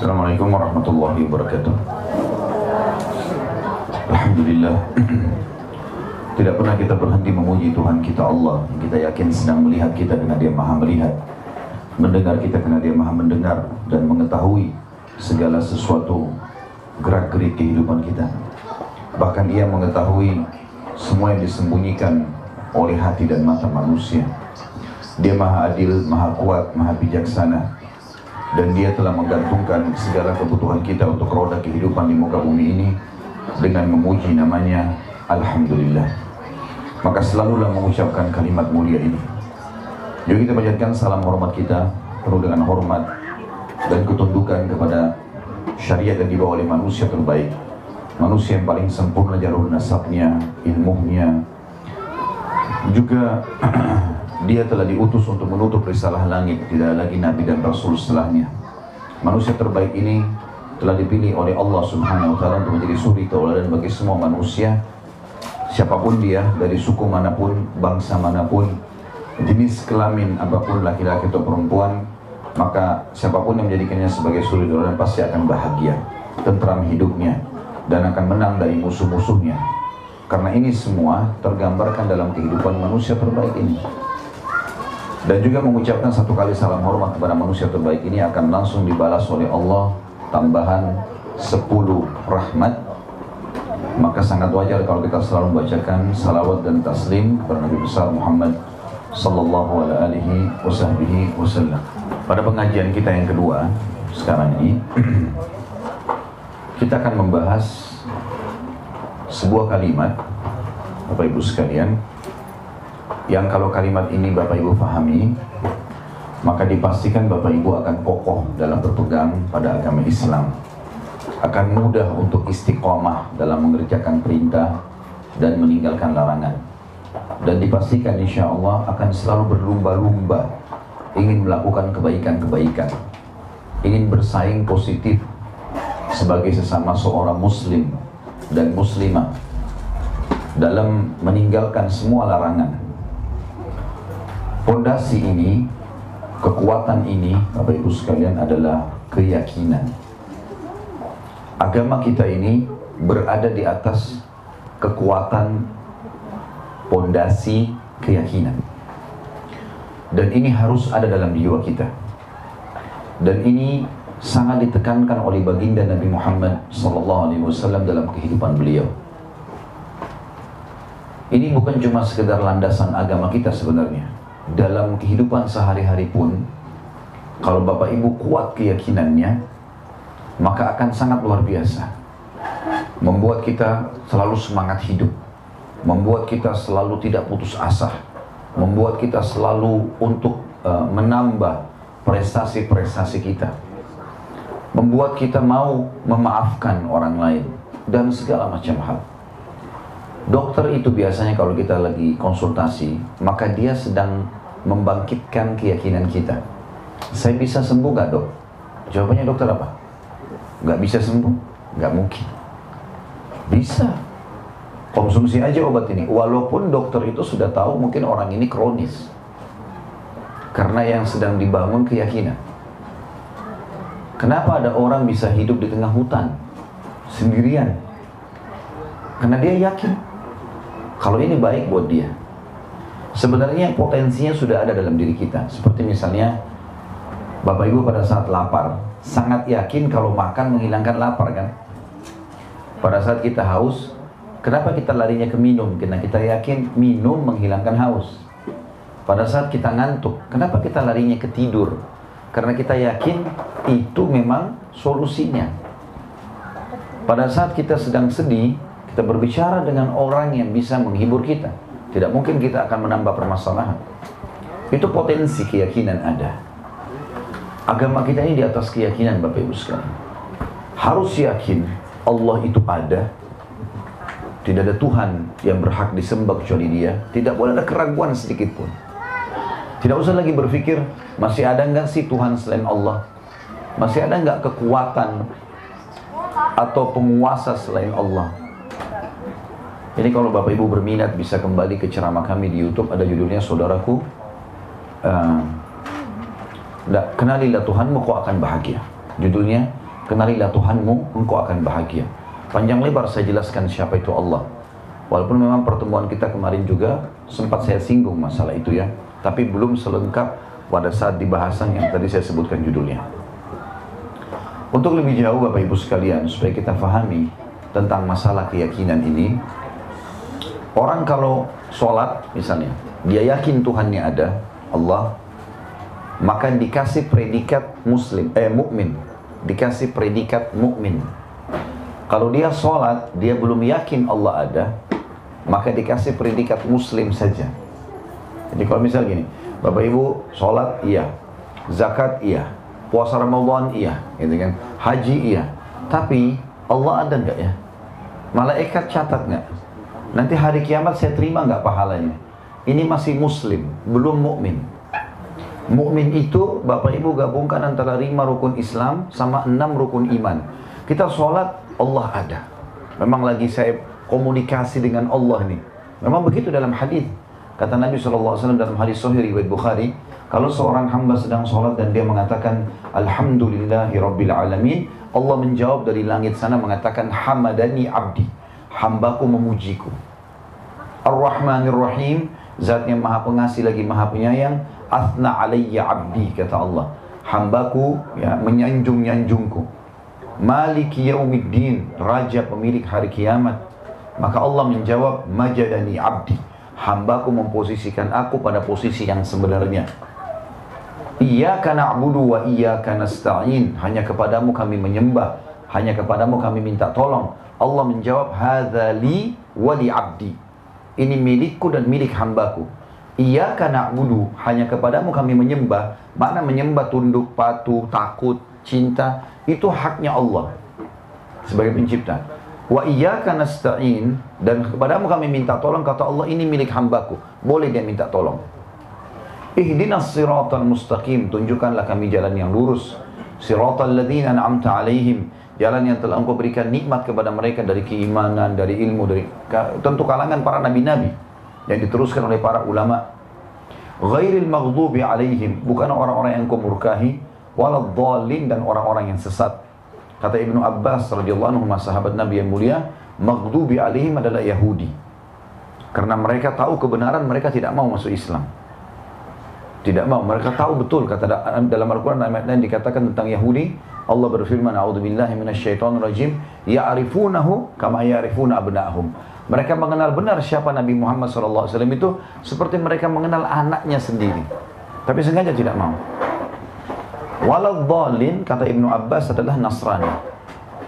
Assalamualaikum warahmatullahi wabarakatuh. Alhamdulillah. Tidak pernah kita berhenti memuji Tuhan kita Allah. Kita yakin sedang melihat kita karena Dia Maha melihat. Mendengar kita karena Dia Maha mendengar dan mengetahui segala sesuatu gerak-gerik kehidupan kita. Bahkan Ia mengetahui semua yang disembunyikan oleh hati dan mata manusia. Dia Maha Adil, Maha Kuat, Maha Bijaksana dan dia telah menggantungkan segala kebutuhan kita untuk roda kehidupan di muka bumi ini dengan memuji namanya Alhamdulillah. Maka selalulah mengucapkan kalimat mulia ini. Jadi kita panjatkan salam hormat kita penuh dengan hormat dan ketundukan kepada syariat yang dibawa oleh manusia terbaik. Manusia yang paling sempurna jalur nasabnya ilmunya juga dia telah diutus untuk menutup risalah langit. Tidak lagi nabi dan rasul setelahnya. Manusia terbaik ini telah dipilih oleh Allah subhanahu wa ta'ala untuk menjadi suri tauladan bagi semua manusia. Siapa pun dia dari suku mana pun bangsa mana pun jenis kelamin apa pun laki-laki atau perempuan maka siapa pun yang menjadikannya sebagai suri tauladan pasti akan bahagia. Tentram hidupnya dan akan menang dari musuh-musuhnya. Karena ini semua tergambarkan dalam kehidupan manusia terbaik ini dan juga mengucapkan satu kali salam hormat kepada manusia terbaik ini akan langsung dibalas oleh Allah tambahan 10 rahmat maka sangat wajar kalau kita selalu membacakan salawat dan taslim kepada Nabi besar Muhammad sallallahu alaihi wasallam. Pada pengajian kita yang kedua sekarang ini kita akan membahas sebuah kalimat Bapak Ibu sekalian yang kalau kalimat ini Bapak Ibu fahami maka dipastikan Bapak Ibu akan kokoh dalam berpegang pada agama Islam. Akan mudah untuk istiqomah dalam mengerjakan perintah dan meninggalkan larangan. Dan dipastikan insya Allah akan selalu berlumba-lumba ingin melakukan kebaikan-kebaikan. Ingin bersaing positif sebagai sesama seorang muslim dan muslimah dalam meninggalkan semua larangan Fondasi ini, kekuatan ini, Bapak Ibu sekalian adalah keyakinan. Agama kita ini berada di atas kekuatan fondasi keyakinan. Dan ini harus ada dalam jiwa kita. Dan ini sangat ditekankan oleh baginda Nabi Muhammad SAW dalam kehidupan beliau. Ini bukan cuma sekedar landasan agama kita sebenarnya, dalam kehidupan sehari-hari pun kalau Bapak Ibu kuat keyakinannya maka akan sangat luar biasa. Membuat kita selalu semangat hidup. Membuat kita selalu tidak putus asa membuat kita selalu untuk uh, menambah prestasi-prestasi kita. Membuat kita mau memaafkan orang lain dan segala macam hal dokter itu biasanya kalau kita lagi konsultasi maka dia sedang membangkitkan keyakinan kita. Saya bisa sembuh gak dok? Jawabannya dokter apa? Gak bisa sembuh? Gak mungkin. Bisa. Konsumsi aja obat ini. Walaupun dokter itu sudah tahu mungkin orang ini kronis. Karena yang sedang dibangun keyakinan. Kenapa ada orang bisa hidup di tengah hutan? Sendirian. Karena dia yakin. Kalau ini baik buat dia. Sebenarnya potensinya sudah ada dalam diri kita. Seperti misalnya Bapak Ibu pada saat lapar, sangat yakin kalau makan menghilangkan lapar kan? Pada saat kita haus, kenapa kita larinya ke minum? Karena kita yakin minum menghilangkan haus. Pada saat kita ngantuk, kenapa kita larinya ke tidur? Karena kita yakin itu memang solusinya. Pada saat kita sedang sedih, kita berbicara dengan orang yang bisa menghibur kita. Tidak mungkin kita akan menambah permasalahan. Itu potensi keyakinan ada. Agama kita ini di atas keyakinan Bapak Ibu sekalian. Harus yakin Allah itu ada. Tidak ada Tuhan yang berhak disembah kecuali dia. Tidak boleh ada keraguan sedikit pun. Tidak usah lagi berpikir, masih ada nggak sih Tuhan selain Allah? Masih ada nggak kekuatan atau penguasa selain Allah? Ini kalau Bapak Ibu berminat bisa kembali ke ceramah kami di YouTube ada judulnya Saudaraku uh, Kenalilah Tuhanmu kau akan bahagia. Judulnya Kenalilah Tuhanmu, engkau akan bahagia. Panjang lebar saya jelaskan siapa itu Allah. Walaupun memang pertemuan kita kemarin juga sempat saya singgung masalah itu ya. Tapi belum selengkap pada saat di bahasan yang tadi saya sebutkan judulnya. Untuk lebih jauh Bapak Ibu sekalian, supaya kita fahami tentang masalah keyakinan ini, orang kalau sholat misalnya, dia yakin Tuhannya ada, Allah, maka dikasih predikat muslim, eh mukmin, dikasih predikat mukmin. Kalau dia sholat, dia belum yakin Allah ada, maka dikasih predikat muslim saja. Jadi kalau misal gini, Bapak Ibu sholat iya, zakat iya, puasa Ramadan iya, gitu kan, haji iya. Tapi Allah ada nggak ya? Malaikat catat nggak? Nanti hari kiamat saya terima nggak pahalanya? Ini masih muslim, belum mukmin. Mukmin itu Bapak Ibu gabungkan antara lima rukun Islam sama enam rukun iman. Kita sholat Allah ada. Memang lagi saya komunikasi dengan Allah nih. Memang begitu dalam hadis. Kata Nabi SAW dalam hadis Sahih riwayat Bukhari, kalau seorang hamba sedang sholat dan dia mengatakan Alhamdulillahi Rabbil Alamin, Allah menjawab dari langit sana mengatakan Hamadani Abdi, hambaku memujiku. Ar-Rahmanir Rahim, zatnya maha pengasih lagi maha penyayang, Athna alayya abdi, kata Allah. Hambaku ya, menyanjung-nyanjungku. Maliki yaumiddin, raja pemilik hari kiamat. Maka Allah menjawab, majadani abdi. Hambaku memposisikan aku pada posisi yang sebenarnya. Iyaka na'budu wa iyaka nasta'in. Hanya kepadamu kami menyembah. Hanya kepadamu kami minta tolong. Allah menjawab, hadha li wa li abdi. Ini milikku dan milik hambaku. Iyaka na'budu. Hanya kepadamu kami menyembah. Mana menyembah tunduk, patuh, takut, cinta. Itu haknya Allah. Sebagai pencipta. Wa iyyaka nasta'in dan kepadamu kami minta tolong kata Allah ini milik hambaku. Boleh dia minta tolong. Ihdinas siratal mustaqim, tunjukkanlah kami jalan yang lurus. Siratal ladzina an'amta alaihim, jalan yang telah Engkau berikan nikmat kepada mereka dari keimanan, dari ilmu, dari tentu kalangan para nabi-nabi yang diteruskan oleh para ulama. Ghairil maghdubi alaihim, bukan orang-orang yang kau murkahi, waladhdallin dan orang-orang yang sesat. Kata Ibnu Abbas radhiyallahu anhu sahabat Nabi yang mulia, maghdubi alaihim adalah Yahudi. Karena mereka tahu kebenaran, mereka tidak mau masuk Islam. Tidak mau, mereka tahu betul kata dalam Al-Qur'an ayat lain dikatakan tentang Yahudi, Allah berfirman, "A'udzubillahi minasyaitonirrajim, ya'rifunahu kama ya'rifuna abna'ahum." Mereka mengenal benar siapa Nabi Muhammad SAW itu seperti mereka mengenal anaknya sendiri. Tapi sengaja tidak mau. Walau dhalin, kata Ibnu Abbas adalah Nasrani.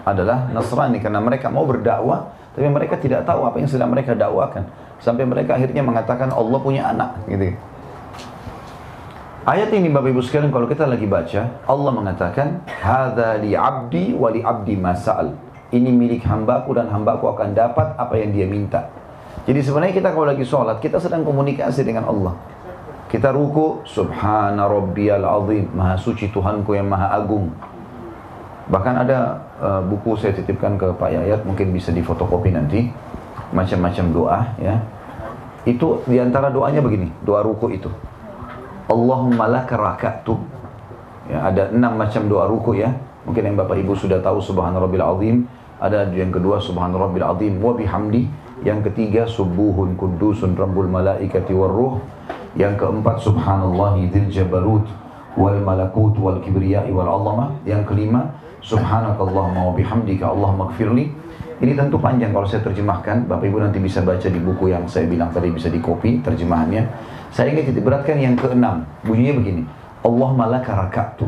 Adalah Nasrani karena mereka mau berdakwah, tapi mereka tidak tahu apa yang sedang mereka dakwakan. Sampai mereka akhirnya mengatakan Allah punya anak. Gitu. Ayat ini Bapak Ibu sekalian kalau kita lagi baca, Allah mengatakan, Hada li abdi wa li abdi masal. Ini milik hambaku dan hambaku akan dapat apa yang dia minta. Jadi sebenarnya kita kalau lagi sholat, kita sedang komunikasi dengan Allah. Kita ruku, subhana rabbiyal azim, maha suci Tuhanku yang maha agung. Bahkan ada uh, buku saya titipkan ke Pak Yayat, mungkin bisa difotokopi nanti. Macam-macam doa ya. Itu di antara doanya begini, doa ruku itu. Allahumma laka raka'tu. Ya, ada enam macam doa ruku ya. Mungkin yang Bapak Ibu sudah tahu subhana rabbil azim. Ada yang kedua subhana rabbil azim wa bihamdi. Yang ketiga subuhun kudusun rabbul malaikati warruh. Yang keempat subhanallah dzil jabarut wal malakut wal kibriyai wal azamah. Yang kelima subhanakallahumma wa bihamdika Allahumma gfirli. Ini tentu panjang kalau saya terjemahkan. Bapak Ibu nanti bisa baca di buku yang saya bilang tadi bisa di copy terjemahannya. Saya ingin titik beratkan yang keenam. Bunyinya begini. Allahumma laka raka'tu.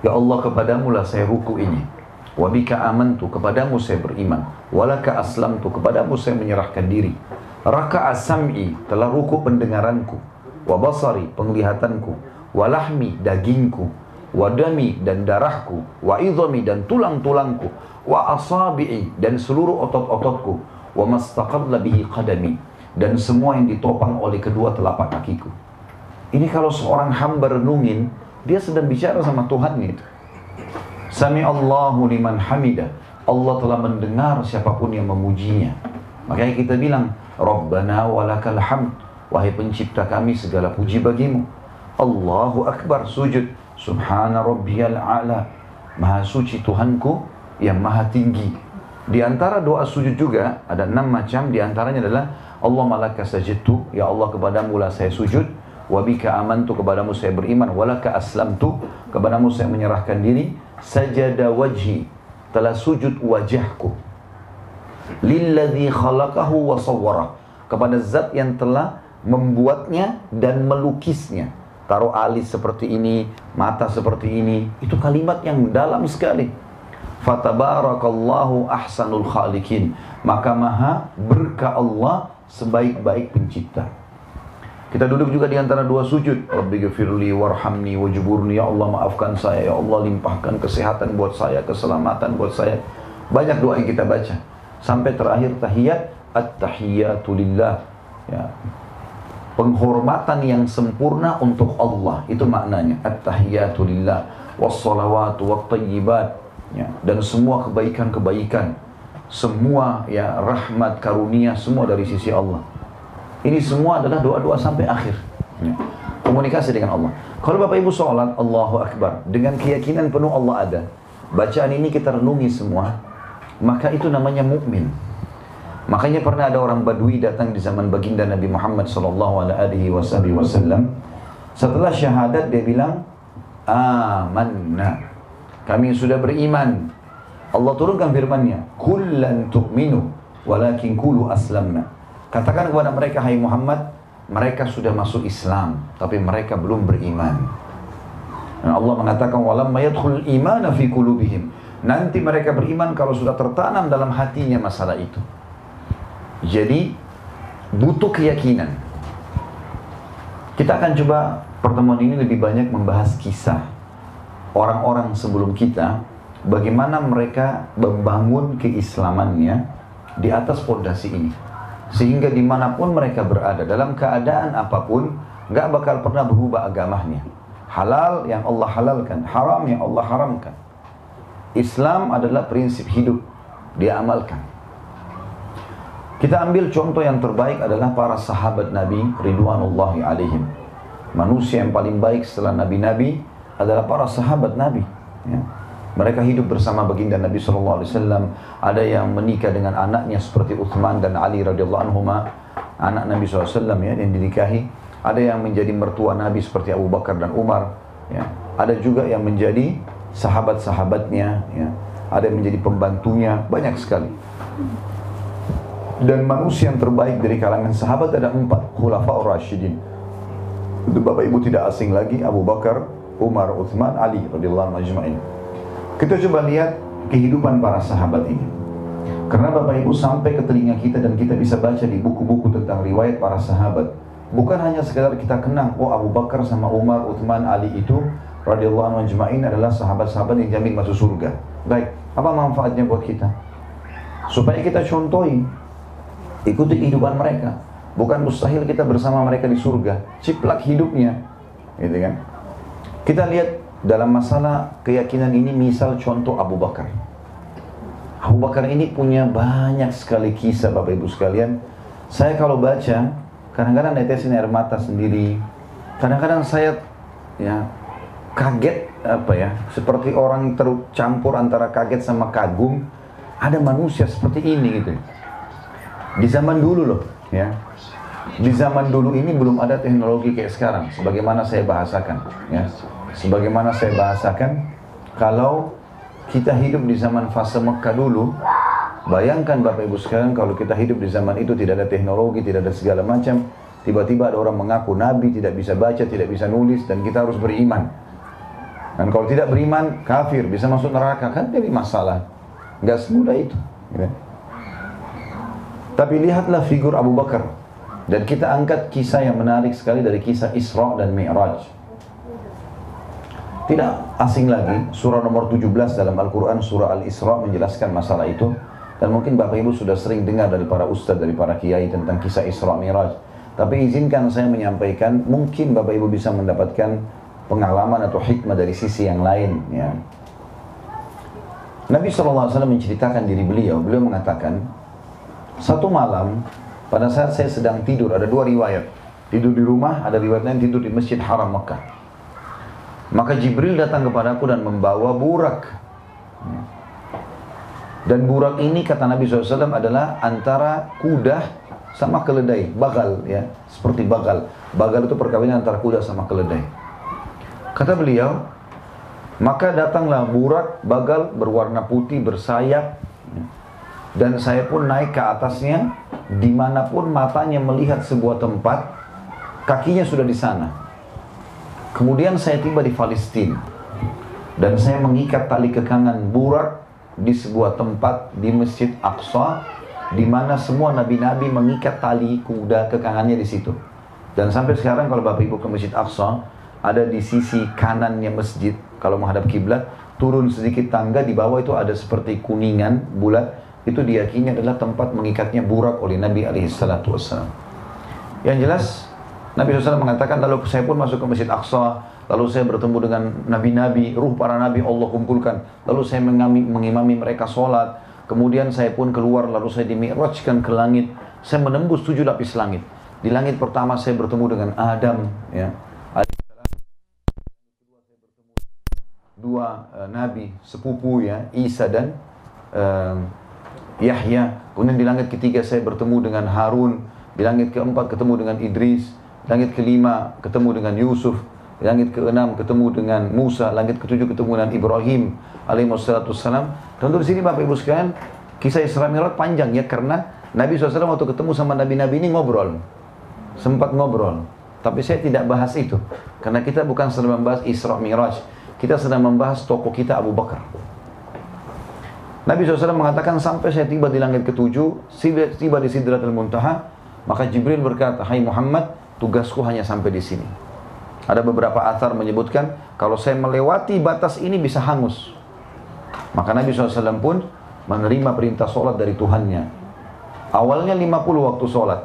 Ya Allah kepadamu lah saya ruku ini. Wabika amantu kepadamu saya beriman. Walaka aslamtu kepadamu saya menyerahkan diri. Raka'a sam'i telah ruku pendengaranku wa basari penglihatanku wa lahmi dagingku wa dami dan darahku wa idhami dan tulang-tulangku wa asabi'i dan seluruh otot-ototku wa mastaqalla bihi qadami dan semua yang ditopang oleh kedua telapak kakiku ini kalau seorang hamba renungin dia sedang bicara sama Tuhan itu Sami Allahu liman hamida Allah telah mendengar siapa pun yang memujinya makanya kita bilang Rabbana walakal hamd Wahai pencipta kami segala puji bagimu. Allahu Akbar sujud. Subhana rabbiyal a'la. Maha suci Tuhanku yang maha tinggi. Di antara doa sujud juga ada enam macam. Di antaranya adalah Allah malaka sajidtu. Ya Allah kepadamu lah saya sujud. Wabika amantu kepadamu saya beriman. Walaka aslamtu kepadamu saya menyerahkan diri. Sajada wajhi telah sujud wajahku. Lilladhi khalaqahu wa sawwara kepada zat yang telah membuatnya dan melukisnya taruh alis seperti ini, mata seperti ini. Itu kalimat yang dalam sekali. Fatabarakallahu ahsanul khalikin. Maka maha berkah Allah sebaik-baik pencipta. Kita duduk juga di antara dua sujud. Rabbi warhamni wajuburni. Ya Allah maafkan saya. Ya Allah limpahkan kesehatan buat saya. Keselamatan buat saya. Banyak doa yang kita baca. Sampai terakhir tahiyat. At-tahiyatu lillah. Ya, penghormatan yang sempurna untuk Allah itu maknanya at-tahiyatu lillah wassalawatu wattayyibat ya dan semua kebaikan-kebaikan semua ya rahmat karunia semua dari sisi Allah ini semua adalah doa-doa sampai akhir ya. komunikasi dengan Allah kalau Bapak Ibu sholat Allahu Akbar dengan keyakinan penuh Allah ada bacaan ini kita renungi semua maka itu namanya mukmin Makanya pernah ada orang Badui datang di zaman baginda Nabi Muhammad wasallam. Setelah syahadat dia bilang, "Amanna." Kami sudah beriman. Allah turunkan firman-Nya, "Kullan tu'minu, walakin kulu aslamna." Katakan kepada mereka, "Hai Muhammad, mereka sudah masuk Islam, tapi mereka belum beriman." Dan Allah mengatakan, "Walam yadkhul imana fi qulubihim." Nanti mereka beriman kalau sudah tertanam dalam hatinya masalah itu. Jadi butuh keyakinan. Kita akan coba pertemuan ini lebih banyak membahas kisah orang-orang sebelum kita, bagaimana mereka membangun keislamannya di atas fondasi ini. Sehingga di mana pun mereka berada, dalam keadaan apa pun, nggak bakal pernah berubah agamanya. Halal yang Allah halalkan, haram yang Allah haramkan. Islam adalah prinsip hidup, dia amalkan. Kita ambil contoh yang terbaik adalah para sahabat Nabi Ridwanullahi alaihim. Manusia yang paling baik setelah Nabi-Nabi adalah para sahabat Nabi. Ya. Mereka hidup bersama baginda Nabi SAW. Ada yang menikah dengan anaknya seperti Uthman dan Ali radhiyallahu anhu anak Nabi SAW ya, yang dinikahi. Ada yang menjadi mertua Nabi seperti Abu Bakar dan Umar. Ya. Ada juga yang menjadi sahabat-sahabatnya. Ya. Ada yang menjadi pembantunya. Banyak sekali dan manusia yang terbaik dari kalangan sahabat ada empat khulafaur rasyidin itu Bapak Ibu tidak asing lagi Abu Bakar, Umar, Uthman, Ali radhiyallahu anhu kita coba lihat kehidupan para sahabat ini karena Bapak Ibu sampai ke telinga kita dan kita bisa baca di buku-buku tentang riwayat para sahabat bukan hanya sekedar kita kenang oh Abu Bakar sama Umar, Uthman, Ali itu radhiyallahu anhu adalah sahabat-sahabat yang jamin masuk surga baik apa manfaatnya buat kita supaya kita contohi Ikuti kehidupan mereka. Bukan mustahil kita bersama mereka di surga. Ciplak hidupnya. Gitu kan? Kita lihat dalam masalah keyakinan ini misal contoh Abu Bakar. Abu Bakar ini punya banyak sekali kisah Bapak Ibu sekalian. Saya kalau baca, kadang-kadang netesin air mata sendiri. Kadang-kadang saya ya kaget apa ya, seperti orang tercampur antara kaget sama kagum. Ada manusia seperti ini gitu. Di zaman dulu loh, ya. Di zaman dulu ini belum ada teknologi kayak sekarang, sebagaimana saya bahasakan, ya. Sebagaimana saya bahasakan, kalau kita hidup di zaman fase Mekah dulu, bayangkan Bapak Ibu sekalian kalau kita hidup di zaman itu tidak ada teknologi, tidak ada segala macam, tiba-tiba ada orang mengaku nabi, tidak bisa baca, tidak bisa nulis, dan kita harus beriman. Dan kalau tidak beriman, kafir, bisa masuk neraka, kan jadi masalah. Gak semudah itu. Gitu. Tapi lihatlah figur Abu Bakar. Dan kita angkat kisah yang menarik sekali dari kisah Isra dan Mi'raj. Tidak asing lagi, surah nomor 17 dalam Al-Quran, surah Al-Isra menjelaskan masalah itu. Dan mungkin Bapak Ibu sudah sering dengar dari para ustadz, dari para kiai tentang kisah Isra Mi'raj. Tapi izinkan saya menyampaikan, mungkin Bapak Ibu bisa mendapatkan pengalaman atau hikmah dari sisi yang lain. Ya. Nabi SAW menceritakan diri beliau, beliau mengatakan, satu malam, pada saat saya sedang tidur, ada dua riwayat. Tidur di rumah, ada riwayat lain tidur di Masjid Haram Mekah. Maka Jibril datang kepadaku dan membawa burak Dan burak ini kata Nabi SAW adalah antara kuda sama keledai, bagal ya, seperti bagal. Bagal itu perkawinan antara kuda sama keledai. Kata beliau, maka datanglah burak bagal berwarna putih bersayap dan saya pun naik ke atasnya di mana pun matanya melihat sebuah tempat kakinya sudah di sana kemudian saya tiba di Palestina. Dan saya mengikat tali kekangan burak di sebuah tempat di Masjid Aqsa di mana semua nabi-nabi mengikat tali kuda kekangannya di situ. Dan sampai sekarang kalau Bapak Ibu ke Masjid Aqsa ada di sisi kanannya masjid. Kalau menghadap kiblat turun sedikit tangga di bawah itu ada seperti kuningan bulat. Itu diyakini adalah tempat mengikatnya burak oleh Nabi alaihi salatu Yang jelas Nabi SAW mengatakan lalu saya pun masuk ke Masjid Aqsa Lalu saya bertemu dengan nabi-nabi, ruh para nabi Allah kumpulkan. Lalu saya mengami, mengimami mereka sholat. Kemudian saya pun keluar, lalu saya dimi'rajkan ke langit. Saya menembus tujuh lapis langit. Di langit pertama saya bertemu dengan Adam. Ya. Dua uh, nabi, sepupu ya, Isa dan uh, Yahya. Kemudian di langit ketiga saya bertemu dengan Harun. Di langit keempat ketemu dengan Idris. Langit kelima ketemu dengan Yusuf langit ke-6 ketemu dengan Musa, langit ke-7 ketemu dengan Ibrahim alaihi wassalam. Tentu di sini Bapak Ibu sekalian, kisah Isra Mi'raj panjang ya karena Nabi SAW waktu ketemu sama Nabi-Nabi ini ngobrol. Sempat ngobrol. Tapi saya tidak bahas itu. Karena kita bukan sedang membahas Isra Mi'raj. Kita sedang membahas tokoh kita Abu Bakar. Nabi SAW mengatakan sampai saya tiba di langit ketujuh, tiba di Sidratul Muntaha, maka Jibril berkata, Hai Muhammad, tugasku hanya sampai di sini. Ada beberapa asar menyebutkan kalau saya melewati batas ini bisa hangus. Maka Nabi SAW pun menerima perintah sholat dari Tuhannya. Awalnya 50 waktu sholat.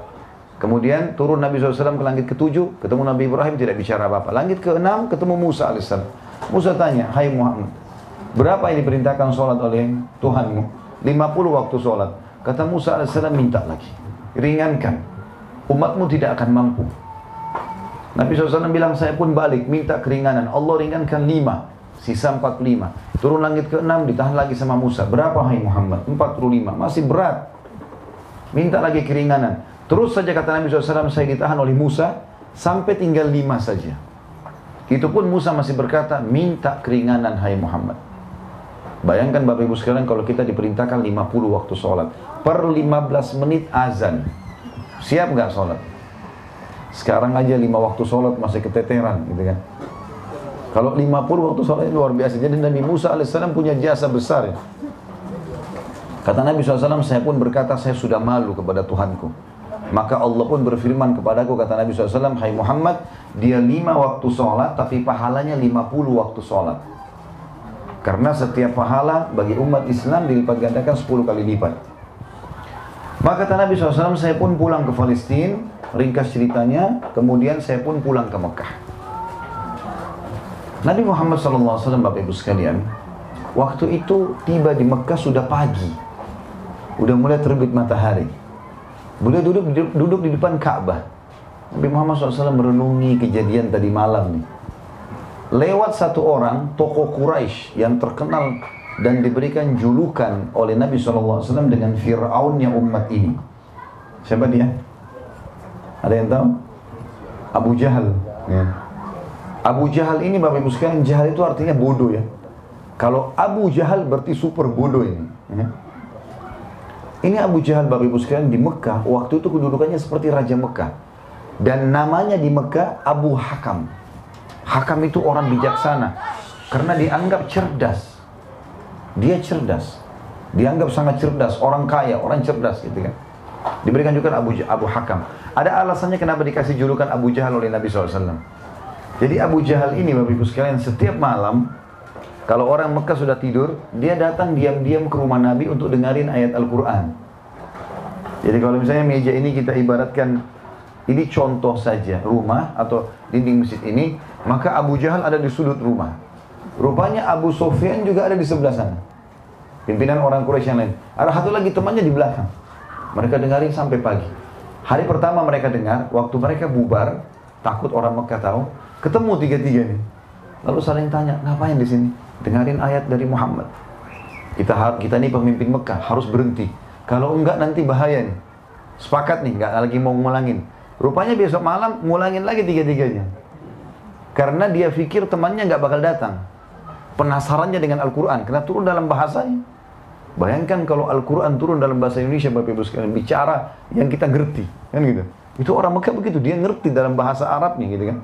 Kemudian turun Nabi SAW ke langit ketujuh, ketemu Nabi Ibrahim tidak bicara apa-apa. Langit ke-6 ketemu Musa AS. Musa tanya, Hai Muhammad, berapa yang diperintahkan sholat oleh Tuhanmu? 50 waktu sholat. Kata Musa AS, minta lagi. Ringankan. Umatmu tidak akan mampu. Nabi SAW bilang, saya pun balik, minta keringanan. Allah ringankan lima, sisa empat lima. Turun langit ke enam, ditahan lagi sama Musa. Berapa hai Muhammad? Empat puluh lima. Masih berat. Minta lagi keringanan. Terus saja kata Nabi SAW, saya ditahan oleh Musa, sampai tinggal lima saja. Itu pun Musa masih berkata, minta keringanan hai Muhammad. Bayangkan Bapak Ibu sekalian kalau kita diperintahkan 50 waktu sholat. Per 15 menit azan. Siap nggak sholat? Sekarang aja lima waktu sholat masih keteteran gitu kan. Kalau lima puluh waktu sholat luar biasa. Jadi Nabi Musa alaihissalam punya jasa besar ya. Kata Nabi SAW, saya pun berkata, saya sudah malu kepada Tuhanku. Maka Allah pun berfirman kepadaku, kata Nabi SAW, Hai Muhammad, dia lima waktu sholat, tapi pahalanya lima puluh waktu sholat. Karena setiap pahala bagi umat Islam dilipat gandakan sepuluh kali lipat. Maka kata Nabi SAW, saya pun pulang ke Palestina, ringkas ceritanya, kemudian saya pun pulang ke Mekah. Nabi Muhammad SAW, Bapak Ibu sekalian, waktu itu tiba di Mekah sudah pagi. Udah mulai terbit matahari. Beliau duduk, duduk di depan Ka'bah. Nabi Muhammad SAW merenungi kejadian tadi malam nih. Lewat satu orang, tokoh Quraisy yang terkenal dan diberikan julukan oleh Nabi SAW dengan Fir'aunnya umat ini. Siapa dia? Ada yang tahu? Abu Jahal. Ya. Abu Jahal ini Bapak Ibu sekalian, Jahal itu artinya bodoh ya. Kalau Abu Jahal berarti super bodoh ini. Ya. Ini Abu Jahal Bapak Ibu sekalian di Mekah, waktu itu kedudukannya seperti Raja Mekah. Dan namanya di Mekah Abu Hakam. Hakam itu orang bijaksana. Karena dianggap cerdas. Dia cerdas. Dianggap sangat cerdas, orang kaya, orang cerdas gitu kan. Diberikan juga Abu Abu Hakam. Ada alasannya kenapa dikasih julukan Abu Jahal oleh Nabi SAW. Jadi Abu Jahal ini Bapak Ibu sekalian setiap malam kalau orang Mekah sudah tidur, dia datang diam-diam ke rumah Nabi untuk dengarin ayat Al-Quran. Jadi kalau misalnya meja ini kita ibaratkan ini contoh saja rumah atau dinding masjid ini, maka Abu Jahal ada di sudut rumah. Rupanya Abu Sofyan juga ada di sebelah sana. Pimpinan orang Quraisy yang lain. Ada satu lagi temannya di belakang. Mereka dengarin sampai pagi. Hari pertama mereka dengar, waktu mereka bubar, takut orang Mekah tahu, ketemu tiga-tiga nih. Lalu saling tanya, ngapain di sini? Dengarin ayat dari Muhammad. Kita kita ini pemimpin Mekah harus berhenti. Kalau enggak nanti bahaya nih. Sepakat nih, enggak lagi mau ngulangin. Rupanya besok malam ngulangin lagi tiga-tiganya. Karena dia pikir temannya nggak bakal datang. Penasarannya dengan Al-Quran, karena turun dalam bahasanya. Bayangkan kalau Al-Quran turun dalam bahasa Indonesia, Bapak Ibu sekalian, bicara yang kita ngerti, kan gitu. Itu orang Mekah begitu, dia ngerti dalam bahasa Arabnya gitu kan.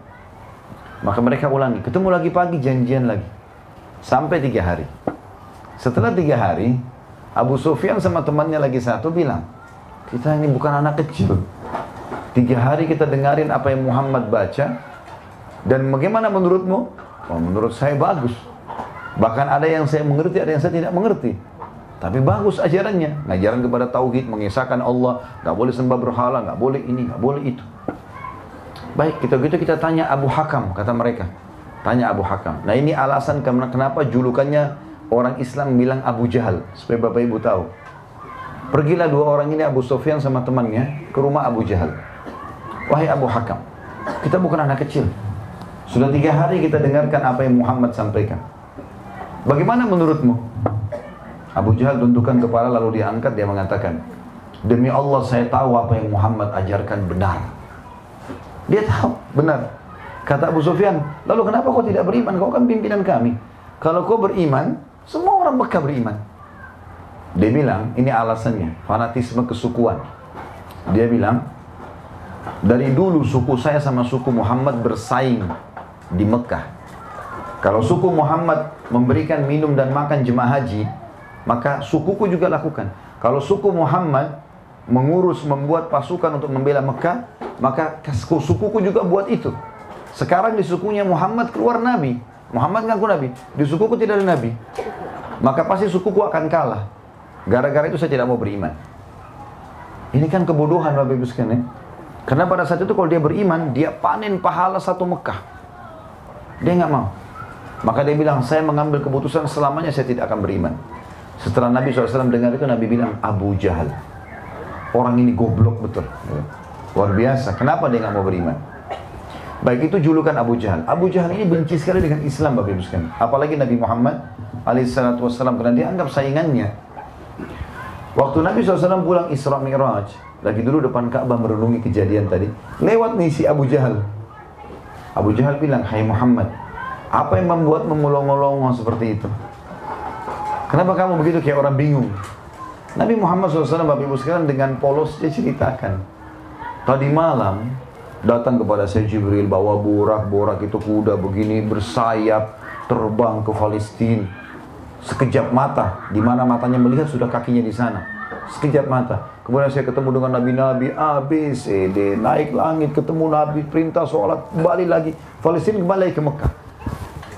Maka mereka ulangi, ketemu lagi pagi, janjian lagi. Sampai tiga hari. Setelah tiga hari, Abu Sufyan sama temannya lagi satu bilang, kita ini bukan anak kecil. Tiga hari kita dengarin apa yang Muhammad baca, dan bagaimana menurutmu? Oh, menurut saya bagus. Bahkan ada yang saya mengerti, ada yang saya tidak mengerti. Tapi bagus ajarannya, ngajaran kepada tauhid, mengisahkan Allah, nggak boleh sembah berhala, nggak boleh ini, nggak boleh itu. Baik, kita gitu kita tanya Abu Hakam, kata mereka. Tanya Abu Hakam. Nah ini alasan kenapa julukannya orang Islam bilang Abu Jahal supaya Bapak Ibu tahu. Pergilah dua orang ini Abu Sofyan sama temannya ke rumah Abu Jahal. Wahai Abu Hakam, kita bukan anak kecil. Sudah tiga hari kita dengarkan apa yang Muhammad sampaikan. Bagaimana menurutmu? Abu Jahal tundukkan kepala lalu dia angkat dia mengatakan, Demi Allah saya tahu apa yang Muhammad ajarkan benar. Dia tahu benar. Kata Abu Sufyan, lalu kenapa kau tidak beriman? Kau kan pimpinan kami. Kalau kau beriman, semua orang Mekah beriman. Dia bilang, ini alasannya, fanatisme kesukuan. Dia bilang, dari dulu suku saya sama suku Muhammad bersaing di Mekah. Kalau suku Muhammad memberikan minum dan makan jemaah haji, maka sukuku juga lakukan. Kalau suku Muhammad mengurus, membuat pasukan untuk membela Mekah, maka sukuku juga buat itu. Sekarang di sukunya Muhammad keluar Nabi. Muhammad ngaku Nabi. Di sukuku tidak ada Nabi maka pasti sukuku akan kalah. Gara-gara itu saya tidak mau beriman. Ini kan kebodohan Bapak Ibu sekalian. Ya. Karena pada saat itu kalau dia beriman, dia panen pahala satu Mekah. Dia nggak mau. Maka dia bilang, saya mengambil keputusan selamanya saya tidak akan beriman. Setelah Nabi SAW dengar itu, Nabi bilang, Abu Jahal. Orang ini goblok betul. Luar biasa. Kenapa dia nggak mau beriman? Baik itu julukan Abu Jahal. Abu Jahal ini benci sekali dengan Islam Bapak Ibu sekalian. Apalagi Nabi Muhammad wassalam karena dia anggap saingannya. Waktu Nabi SAW pulang Isra Mi'raj, lagi dulu depan Ka'bah merenungi kejadian tadi, lewat nih si Abu Jahal. Abu Jahal bilang, "Hai Muhammad, apa yang membuat mengolong-olong seperti itu? Kenapa kamu begitu kayak orang bingung?" Nabi Muhammad SAW Bapak Ibu sekalian dengan polos dia ceritakan. Tadi malam datang kepada saya Jibril bawa borak, borak itu kuda begini bersayap terbang ke Palestina. Sekejap mata, di mana matanya melihat sudah kakinya di sana. Sekejap mata. Kemudian saya ketemu dengan nabi-nabi A, B, C, D. Naik langit, ketemu nabi, perintah sholat, kembali lagi. Palestina kembali ke Mekah.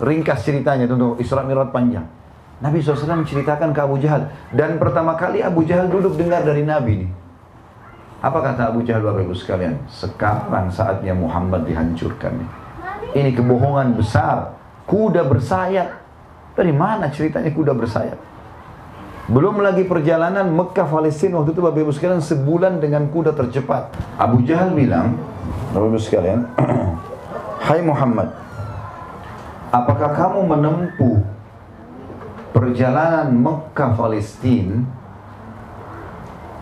Ringkas ceritanya, tentu Isra Mi'raj panjang. Nabi SAW menceritakan ke Abu Jahal. Dan pertama kali Abu Jahal duduk dengar dari Nabi nih. Apa kata Abu Jahal Bapak Ibu sekalian? Sekarang saatnya Muhammad dihancurkan. Ini kebohongan besar. Kuda bersayap. Dari mana ceritanya kuda bersayap? Belum lagi perjalanan Mekah Palestina waktu itu Bapak Ibu sekalian sebulan dengan kuda tercepat. Abu Jahal bilang, Bapak Ibu sekalian, Hai Muhammad, apakah kamu menempuh perjalanan Mekah Palestina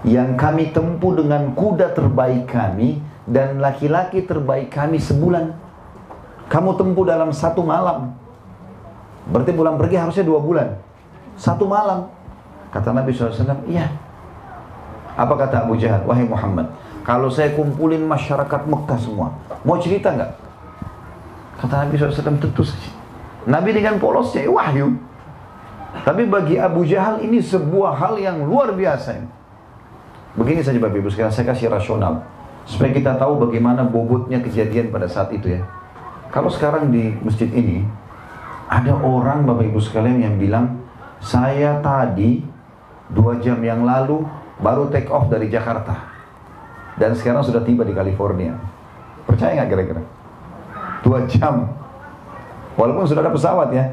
yang kami tempuh dengan kuda terbaik kami dan laki-laki terbaik kami sebulan. Kamu tempuh dalam satu malam. Berarti pulang pergi harusnya dua bulan. Satu malam. Kata Nabi SAW, iya. Apa kata Abu Jahal? Wahai Muhammad, kalau saya kumpulin masyarakat Mekah semua, mau cerita nggak? Kata Nabi SAW, tentu saja. Nabi dengan polosnya, wahyu. Tapi bagi Abu Jahal ini sebuah hal yang luar biasa. Ini. Begini saja Bapak Ibu sekalian, saya kasih rasional. Supaya kita tahu bagaimana bobotnya kejadian pada saat itu ya. Kalau sekarang di masjid ini, ada orang Bapak Ibu sekalian yang bilang, saya tadi dua jam yang lalu baru take off dari Jakarta. Dan sekarang sudah tiba di California. Percaya nggak kira-kira? Dua jam. Walaupun sudah ada pesawat ya.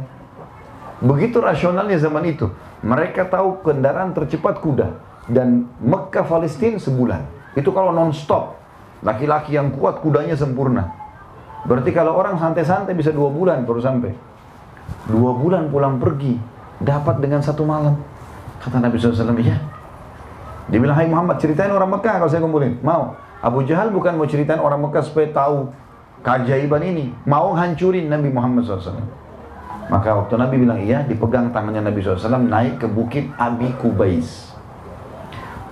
Begitu rasionalnya zaman itu. Mereka tahu kendaraan tercepat kuda dan Mekah Palestina sebulan. Itu kalau non-stop. Laki-laki yang kuat kudanya sempurna. Berarti kalau orang santai-santai bisa dua bulan baru sampai. Dua bulan pulang pergi. Dapat dengan satu malam. Kata Nabi SAW, iya. Dia bilang, hai Muhammad, ceritain orang Mekah kalau saya kumpulin. Mau. Abu Jahal bukan mau ceritain orang Mekah supaya tahu keajaiban ini. Mau hancurin Nabi Muhammad SAW. Maka waktu Nabi bilang iya, dipegang tangannya Nabi SAW naik ke bukit Abi Kubais.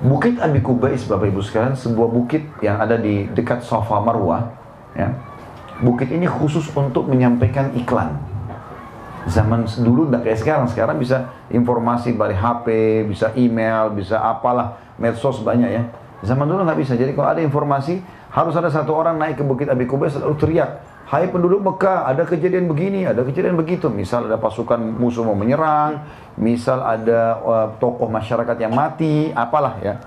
Bukit Abi Kubais, Bapak Ibu sekalian, sebuah bukit yang ada di dekat Safa Marwah. Ya. Bukit ini khusus untuk menyampaikan iklan. Zaman dulu tidak kayak sekarang. Sekarang bisa informasi dari HP, bisa email, bisa apalah, medsos banyak ya. Zaman dulu nggak bisa. Jadi kalau ada informasi, harus ada satu orang naik ke Bukit Abi Kubais lalu teriak, Hai penduduk Mekah, ada kejadian begini, ada kejadian begitu. Misal ada pasukan musuh mau menyerang, misal ada uh, tokoh masyarakat yang mati, apalah ya.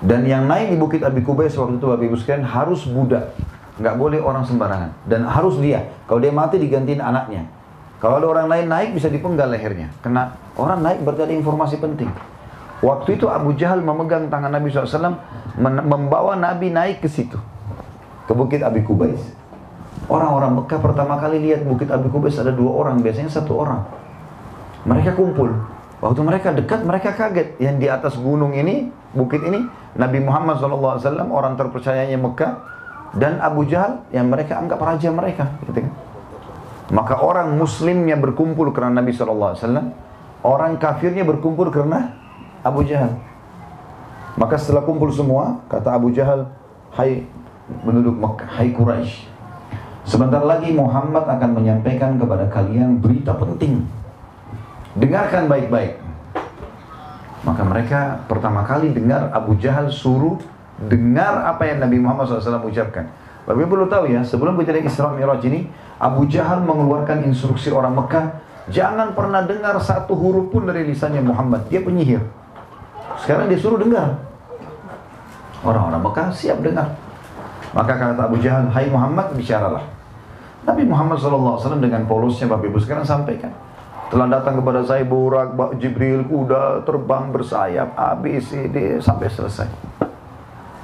Dan yang naik di Bukit Abi Kubais waktu itu Bapak Ibu sekalian harus budak. Nggak boleh orang sembarangan. Dan harus dia. Kalau dia mati digantiin anaknya. Kalau ada orang lain naik bisa dipenggal lehernya. Karena orang naik berarti ada informasi penting. Waktu itu Abu Jahal memegang tangan Nabi SAW, membawa Nabi naik ke situ. Ke Bukit Abi Kubais. Orang-orang Mekah pertama kali lihat Bukit Abi Kubais ada dua orang, biasanya satu orang. Mereka kumpul. Waktu mereka dekat, mereka kaget. Yang di atas gunung ini, bukit ini, Nabi Muhammad SAW, orang terpercayanya Mekah, dan Abu Jahal yang mereka anggap raja mereka. Gitu kan? Maka orang muslimnya berkumpul karena Nabi SAW. Orang kafirnya berkumpul karena Abu Jahal. Maka setelah kumpul semua, kata Abu Jahal, Hai penduduk Makkah, hai Quraisy. Sebentar lagi Muhammad akan menyampaikan kepada kalian berita penting. Dengarkan baik-baik. Maka mereka pertama kali dengar Abu Jahal suruh dengar apa yang Nabi Muhammad SAW ucapkan. Tapi perlu tahu ya, sebelum kejadian Isra Mi'raj ini, Abu Jahal mengeluarkan instruksi orang Mekah, jangan pernah dengar satu huruf pun dari lisannya Muhammad. Dia penyihir. Sekarang dia suruh dengar. Orang-orang Mekah siap dengar. Maka kata Abu Jahal, Hai Muhammad, bicaralah. Nabi Muhammad SAW dengan polosnya Bapak Ibu sekarang sampaikan. Telah datang kepada saya burak, Jibril, kuda, terbang, bersayap, A, B, C, D, sampai selesai.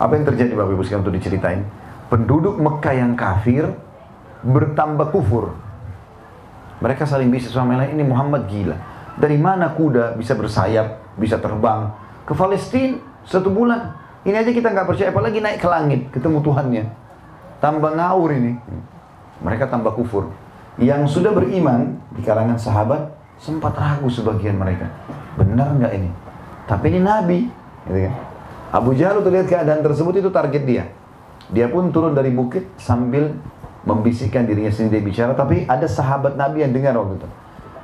Apa yang terjadi Bapak Ibu sekarang untuk diceritain? penduduk Mekah yang kafir bertambah kufur. Mereka saling bisnis sama lain, ini Muhammad gila. Dari mana kuda bisa bersayap, bisa terbang? Ke Palestina satu bulan. Ini aja kita nggak percaya, apalagi naik ke langit, ketemu Tuhannya. Tambah ngawur ini. Mereka tambah kufur. Yang sudah beriman di kalangan sahabat, sempat ragu sebagian mereka. Benar nggak ini? Tapi ini Nabi. Gitu kan? Abu Jahal tuh lihat keadaan tersebut itu target dia. Dia pun turun dari bukit sambil membisikkan dirinya sendiri dia bicara. Tapi ada sahabat Nabi yang dengar waktu itu.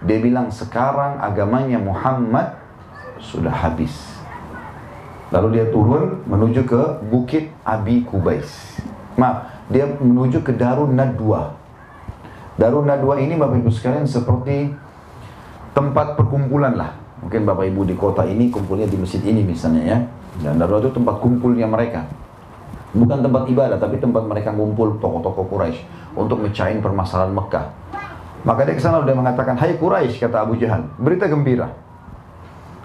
Dia bilang, sekarang agamanya Muhammad sudah habis. Lalu dia turun menuju ke bukit Abi Kubais. Maaf, dia menuju ke Darun Nadwa. Darun Nadwa ini Bapak Ibu sekalian seperti tempat perkumpulan lah. Mungkin Bapak Ibu di kota ini kumpulnya di masjid ini misalnya ya. Dan Darun itu tempat kumpulnya mereka. Bukan tempat ibadah, tapi tempat mereka ngumpul tokoh-tokoh Quraisy untuk mecahin permasalahan Mekah. Maka dia ke sana udah mengatakan, Hai Quraisy, kata Abu Jahal, berita gembira.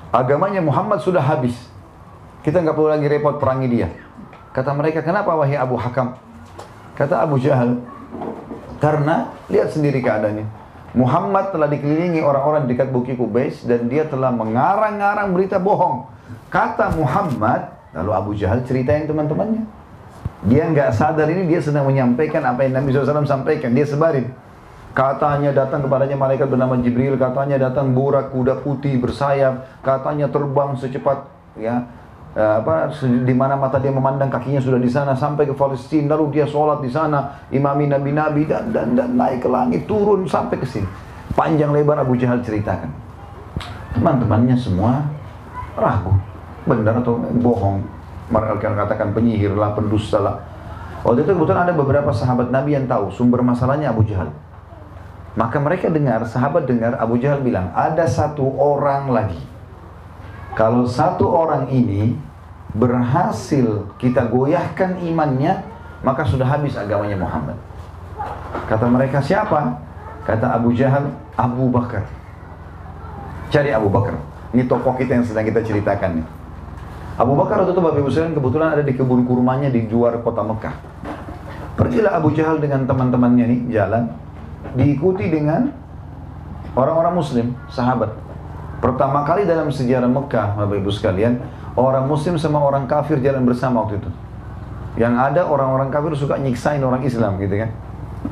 Agamanya Muhammad sudah habis. Kita nggak perlu lagi repot perangi dia. Kata mereka, kenapa wahai Abu Hakam? Kata Abu Jahal, karena lihat sendiri keadaannya. Muhammad telah dikelilingi orang-orang dekat Bukit Kubais dan dia telah mengarang-arang berita bohong. Kata Muhammad, lalu Abu Jahal ceritain teman-temannya. Dia nggak sadar ini dia sedang menyampaikan apa yang Nabi SAW sampaikan. Dia sebarin. Katanya datang kepadanya malaikat bernama Jibril. Katanya datang burak kuda putih bersayap. Katanya terbang secepat ya eh, apa di mana mata dia memandang kakinya sudah di sana sampai ke Palestina lalu dia sholat di sana imami nabi-nabi dan, dan dan naik ke langit turun sampai ke sini panjang lebar Abu Jahal ceritakan teman-temannya semua ragu benar atau bohong mereka katakan penyihir lah, pendusta lah. Waktu itu kebetulan ada beberapa sahabat Nabi yang tahu sumber masalahnya Abu Jahal. Maka mereka dengar, sahabat dengar Abu Jahal bilang, ada satu orang lagi. Kalau satu orang ini berhasil kita goyahkan imannya, maka sudah habis agamanya Muhammad. Kata mereka siapa? Kata Abu Jahal, Abu Bakar. Cari Abu Bakar. Ini tokoh kita yang sedang kita ceritakan nih. Abu Bakar waktu itu Bapak Ibu sekalian kebetulan ada di kebun kurmanya di luar kota Mekah. Pergilah Abu Jahal dengan teman-temannya nih jalan, diikuti dengan orang-orang muslim, sahabat. Pertama kali dalam sejarah Mekah, Bapak Ibu sekalian, orang muslim sama orang kafir jalan bersama waktu itu. Yang ada orang-orang kafir suka nyiksain orang Islam gitu kan.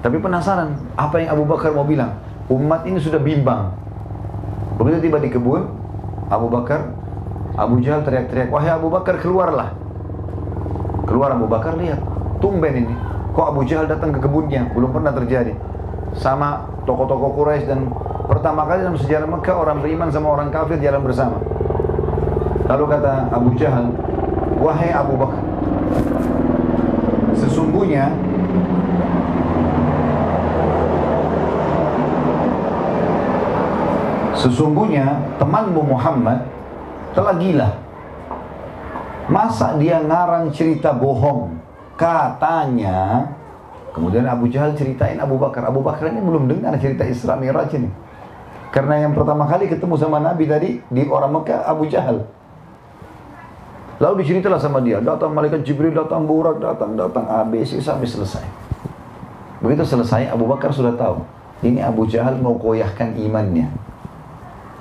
Tapi penasaran, apa yang Abu Bakar mau bilang? Umat ini sudah bimbang. Begitu tiba di kebun, Abu Bakar, Abu Jahal teriak-teriak, wahai Abu Bakar keluarlah. Keluar Abu Bakar lihat, tumben ini. Kok Abu Jahal datang ke kebunnya? Belum pernah terjadi. Sama tokoh-tokoh Quraisy dan Pertama kali dalam sejarah Mekah orang beriman sama orang kafir jalan bersama. Lalu kata Abu Jahal, wahai Abu Bakar, sesungguhnya Sesungguhnya temanmu Muhammad telah gila. Masa dia ngarang cerita bohong? Katanya, kemudian Abu Jahal ceritain Abu Bakar. Abu Bakar ini belum dengar cerita Isra Miraj ini. Karena yang pertama kali ketemu sama Nabi tadi di orang Mekah Abu Jahal. Lalu diceritalah sama dia, datang malaikat Jibril, datang burak, datang, datang ABC sampai selesai. Begitu selesai, Abu Bakar sudah tahu. Ini Abu Jahal mau koyahkan imannya.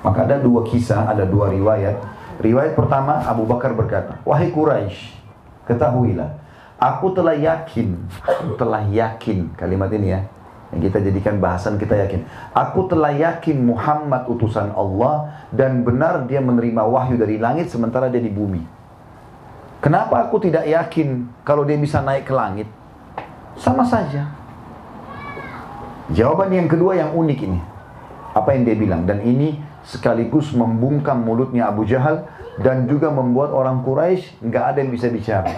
Maka ada dua kisah, ada dua riwayat. Riwayat pertama, Abu Bakar berkata, Wahai Quraisy, ketahuilah, aku telah yakin, aku telah yakin, kalimat ini ya, yang kita jadikan bahasan kita yakin. Aku telah yakin Muhammad utusan Allah dan benar dia menerima wahyu dari langit sementara dia di bumi. Kenapa aku tidak yakin kalau dia bisa naik ke langit? Sama saja. Jawaban yang kedua yang unik ini. Apa yang dia bilang? Dan ini sekaligus membungkam mulutnya Abu Jahal dan juga membuat orang Quraisy nggak ada yang bisa bicara.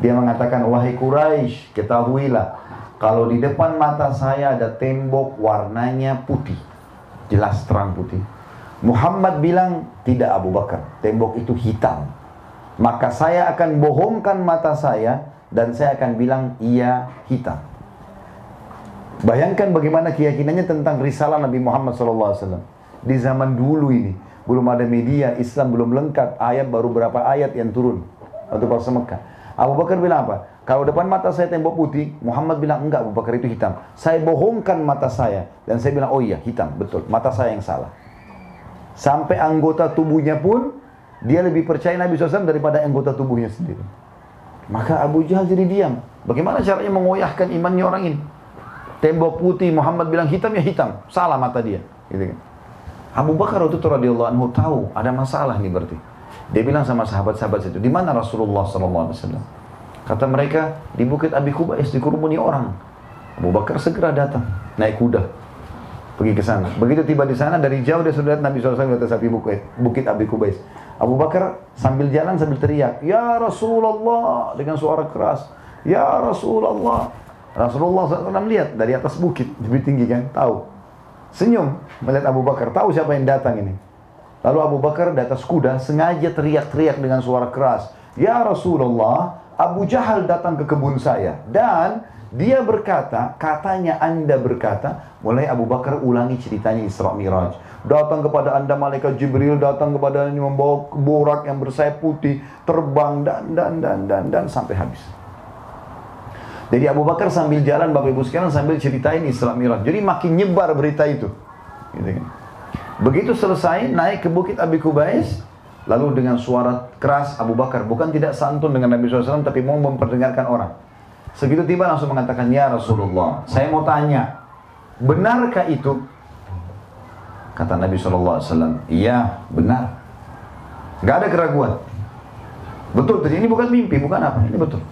Dia mengatakan, wahai Quraisy, ketahuilah kalau di depan mata saya ada tembok warnanya putih. Jelas terang putih. Muhammad bilang, tidak Abu Bakar. Tembok itu hitam. Maka saya akan bohongkan mata saya dan saya akan bilang, iya hitam. Bayangkan bagaimana keyakinannya tentang risalah Nabi Muhammad SAW. Di zaman dulu ini, belum ada media, Islam belum lengkap, ayat baru berapa ayat yang turun. Waktu pas Mekah. Abu Bakar bilang apa? Kalau depan mata saya tembok putih, Muhammad bilang enggak Abu Bakar itu hitam. Saya bohongkan mata saya dan saya bilang oh iya hitam, betul. Mata saya yang salah. Sampai anggota tubuhnya pun dia lebih percaya Nabi SAW daripada anggota tubuhnya sendiri. Maka Abu Jahal jadi diam. Bagaimana caranya mengoyahkan imannya orang ini? Tembok putih, Muhammad bilang hitam ya hitam. Salah mata dia. Gitu kan. Abu Bakar waktu itu radhiyallahu anhu tahu ada masalah nih berarti. Dia bilang sama sahabat-sahabat itu, di mana Rasulullah SAW? Kata mereka, di bukit Abi Kubais, dikurumuni orang. Abu Bakar segera datang, naik kuda. Pergi ke sana. Begitu tiba di sana, dari jauh dia sudah lihat Nabi SAW di atas bukit, bukit Abi Kubais. Abu Bakar sambil jalan sambil teriak, Ya Rasulullah, dengan suara keras. Ya Rasulullah. Rasulullah SAW lihat dari atas bukit, lebih tinggi kan, tahu. Senyum melihat Abu Bakar, tahu siapa yang datang ini. Lalu Abu Bakar di atas kuda sengaja teriak-teriak dengan suara keras. Ya Rasulullah, Abu Jahal datang ke kebun saya. Dan dia berkata, katanya anda berkata, mulai Abu Bakar ulangi ceritanya Isra Miraj. Datang kepada anda malaikat Jibril, datang kepada anda membawa borak yang bersayap putih, terbang dan dan dan dan dan sampai habis. Jadi Abu Bakar sambil jalan Bapak Ibu sekalian sambil ceritain Isra Miraj. Jadi makin nyebar berita itu. Gitu kan. Begitu selesai naik ke bukit Abi Kubais, lalu dengan suara keras Abu Bakar, bukan tidak santun dengan Nabi SAW, tapi mau memperdengarkan orang. Segitu tiba langsung mengatakan, Ya Rasulullah, saya mau tanya, benarkah itu? Kata Nabi SAW, iya benar. Gak ada keraguan. Betul, ini bukan mimpi, bukan apa, ini betul.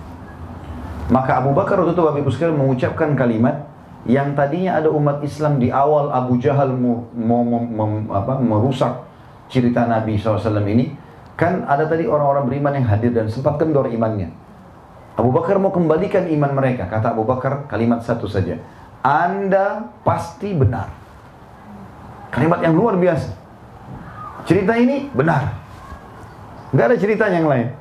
Maka Abu Bakar waktu itu Bapak Ibu sekalian mengucapkan kalimat yang tadinya ada umat Islam di awal Abu Jahal mau, merusak cerita Nabi SAW ini, kan ada tadi orang-orang beriman yang hadir dan sempat kendor imannya. Abu Bakar mau kembalikan iman mereka. Kata Abu Bakar kalimat satu saja. Anda pasti benar. Kalimat yang luar biasa. Cerita ini benar. Gak ada cerita yang lain.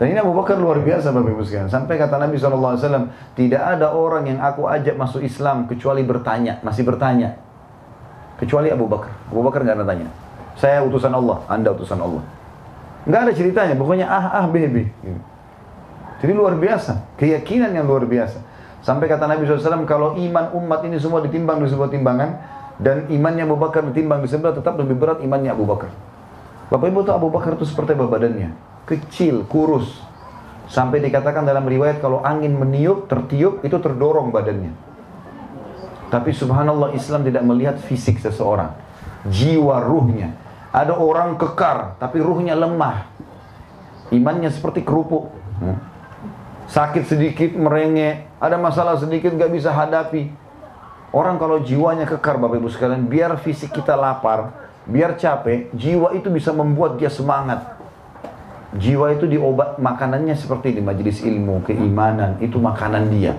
Dan ini Abu Bakar luar biasa Bapak Ibu sekalian. Sampai kata Nabi SAW, tidak ada orang yang aku ajak masuk Islam kecuali bertanya, masih bertanya. Kecuali Abu Bakar. Abu Bakar nggak ada tanya. Saya utusan Allah, Anda utusan Allah. Nggak ada ceritanya, pokoknya ah ah. Gitu. Jadi luar biasa, keyakinan yang luar biasa. Sampai kata Nabi SAW, kalau iman umat ini semua ditimbang di sebuah timbangan, dan imannya Abu Bakar ditimbang di sebelah, tetap lebih berat imannya Abu Bakar. Bapak Ibu tahu Abu Bakar itu seperti apa badannya? Kecil, kurus. Sampai dikatakan dalam riwayat kalau angin meniup, tertiup, itu terdorong badannya. Tapi subhanallah Islam tidak melihat fisik seseorang. Jiwa ruhnya. Ada orang kekar, tapi ruhnya lemah. Imannya seperti kerupuk. Hmm. Sakit sedikit, merengek. Ada masalah sedikit, gak bisa hadapi. Orang kalau jiwanya kekar Bapak Ibu sekalian, biar fisik kita lapar, biar capek, jiwa itu bisa membuat dia semangat. Jiwa itu diobat makanannya seperti di majelis ilmu, keimanan, itu makanan dia.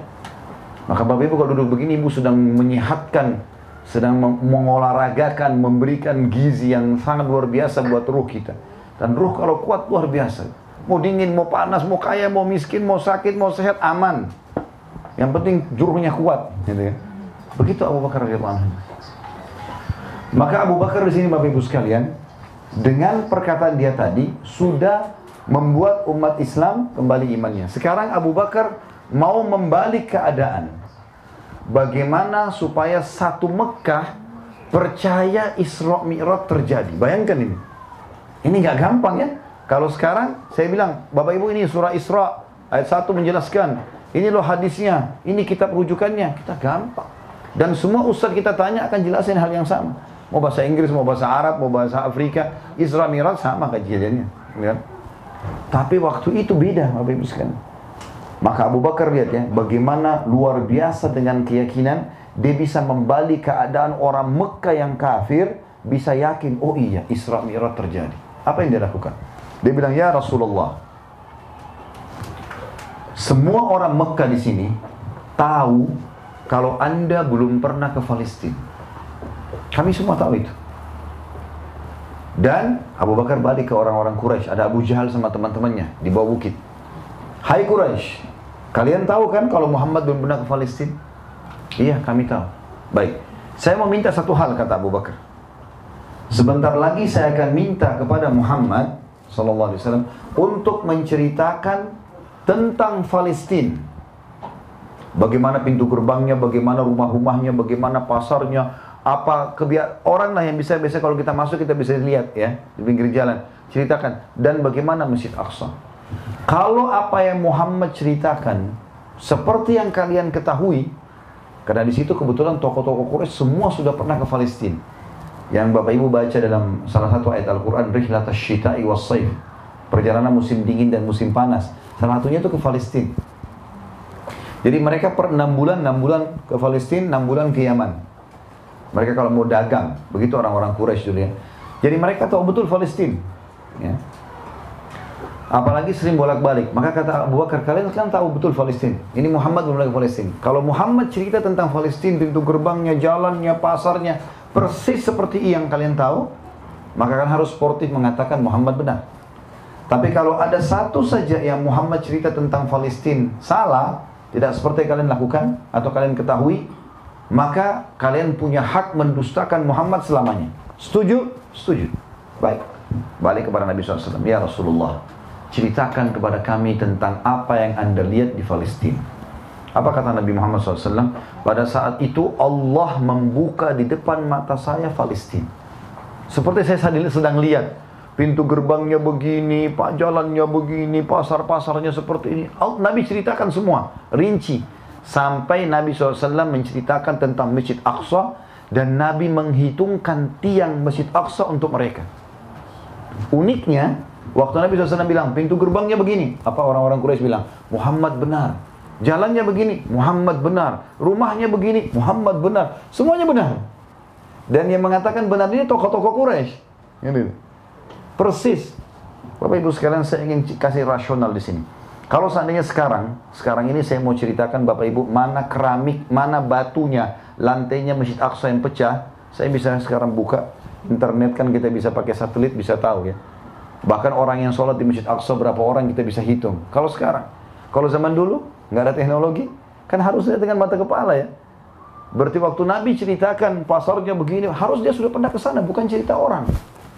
Maka Bapak Ibu kalau duduk begini, Ibu sedang menyehatkan, sedang mengolahragakan, memberikan gizi yang sangat luar biasa buat ruh kita. Dan ruh kalau kuat luar biasa. Mau dingin, mau panas, mau kaya, mau miskin, mau sakit, mau sehat, aman. Yang penting juruhnya kuat. Gitu ya. Begitu Abu Bakar radhiyallahu Maka Abu Bakar di sini Bapak Ibu sekalian, dengan perkataan dia tadi sudah membuat umat Islam kembali imannya. Sekarang Abu Bakar mau membalik keadaan. Bagaimana supaya satu Mekah percaya Isra Mi'raj terjadi. Bayangkan ini. Ini nggak gampang ya. Kalau sekarang saya bilang, Bapak Ibu ini surah Isra ayat 1 menjelaskan, ini loh hadisnya, ini kitab rujukannya, kita gampang. Dan semua ustadz kita tanya akan jelasin hal yang sama. Mau bahasa Inggris, mau bahasa Arab, mau bahasa Afrika, Isra Mi'raj sama kajiannya. Ya. Tapi waktu itu beda, Bapak Ibu sekalian. Maka Abu Bakar lihat ya, bagaimana luar biasa dengan keyakinan dia bisa membalik keadaan orang Mekah yang kafir bisa yakin, oh iya Isra Mi'raj terjadi. Apa yang dia lakukan? Dia bilang, ya Rasulullah, semua orang Mekah di sini tahu kalau Anda belum pernah ke Palestina. Kami semua tahu itu. Dan Abu Bakar balik ke orang-orang Quraisy. Ada Abu Jahal sama teman-temannya di bawah bukit. Hai Quraisy, kalian tahu kan kalau Muhammad belum pernah ke Palestina? Iya, kami tahu. Baik. Saya mau minta satu hal kata Abu Bakar. Sebentar lagi saya akan minta kepada Muhammad sallallahu alaihi wasallam untuk menceritakan tentang Palestina Bagaimana pintu gerbangnya, bagaimana rumah-rumahnya, bagaimana pasarnya, apa kebiasaan orang lah yang bisa biasa kalau kita masuk kita bisa lihat ya di pinggir jalan. Ceritakan dan bagaimana Masjid Aqsa. Kalau apa yang Muhammad ceritakan seperti yang kalian ketahui, karena di situ kebetulan tokoh-tokoh Quraisy semua sudah pernah ke Palestina. Yang Bapak Ibu baca dalam salah satu ayat Al-Quran, Rihlat Shita'i was Perjalanan musim dingin dan musim panas. Salah satunya itu ke Palestina. Jadi mereka per 6 bulan, 6 bulan ke Palestina, 6 bulan ke Yaman. Mereka kalau mau dagang, begitu orang-orang Quraisy dulu ya. Jadi mereka tahu betul Palestina. Ya. Apalagi sering bolak-balik. Maka kata Abu Bakar, kalian kan tahu betul Palestina. Ini Muhammad belum lagi Palestina. Kalau Muhammad cerita tentang Palestina, pintu gerbangnya, jalannya, pasarnya, persis seperti yang kalian tahu, maka kan harus sportif mengatakan Muhammad benar. Tapi kalau ada satu saja yang Muhammad cerita tentang Palestina salah, tidak seperti kalian lakukan atau kalian ketahui, maka kalian punya hak mendustakan Muhammad selamanya. Setuju? Setuju. Baik. Balik kepada Nabi SAW. Ya Rasulullah, ceritakan kepada kami tentang apa yang anda lihat di Palestina. Apa kata Nabi Muhammad SAW? Pada saat itu Allah membuka di depan mata saya Palestina. Seperti saya sedang lihat pintu gerbangnya begini, pak jalannya begini, pasar-pasarnya seperti ini. Nabi ceritakan semua, rinci. Sampai Nabi SAW menceritakan tentang Masjid Aqsa dan Nabi menghitungkan tiang Masjid Aqsa untuk mereka. Uniknya, waktu Nabi SAW bilang, pintu gerbangnya begini. Apa orang-orang Quraisy bilang? Muhammad benar. Jalannya begini, Muhammad benar. Rumahnya begini, Muhammad benar. Semuanya benar. Dan yang mengatakan benar ini tokoh-tokoh Quraisy. Gitu. Persis. Bapak Ibu sekalian saya ingin kasih rasional di sini. Kalau seandainya sekarang, sekarang ini saya mau ceritakan Bapak Ibu mana keramik, mana batunya, lantainya Masjid Aqsa yang pecah, saya bisa sekarang buka internet kan kita bisa pakai satelit bisa tahu ya. Bahkan orang yang sholat di Masjid Aqsa berapa orang kita bisa hitung. Kalau sekarang, kalau zaman dulu nggak ada teknologi, kan harus lihat dengan mata kepala ya. Berarti waktu Nabi ceritakan pasarnya begini, harus dia sudah pernah ke sana, bukan cerita orang.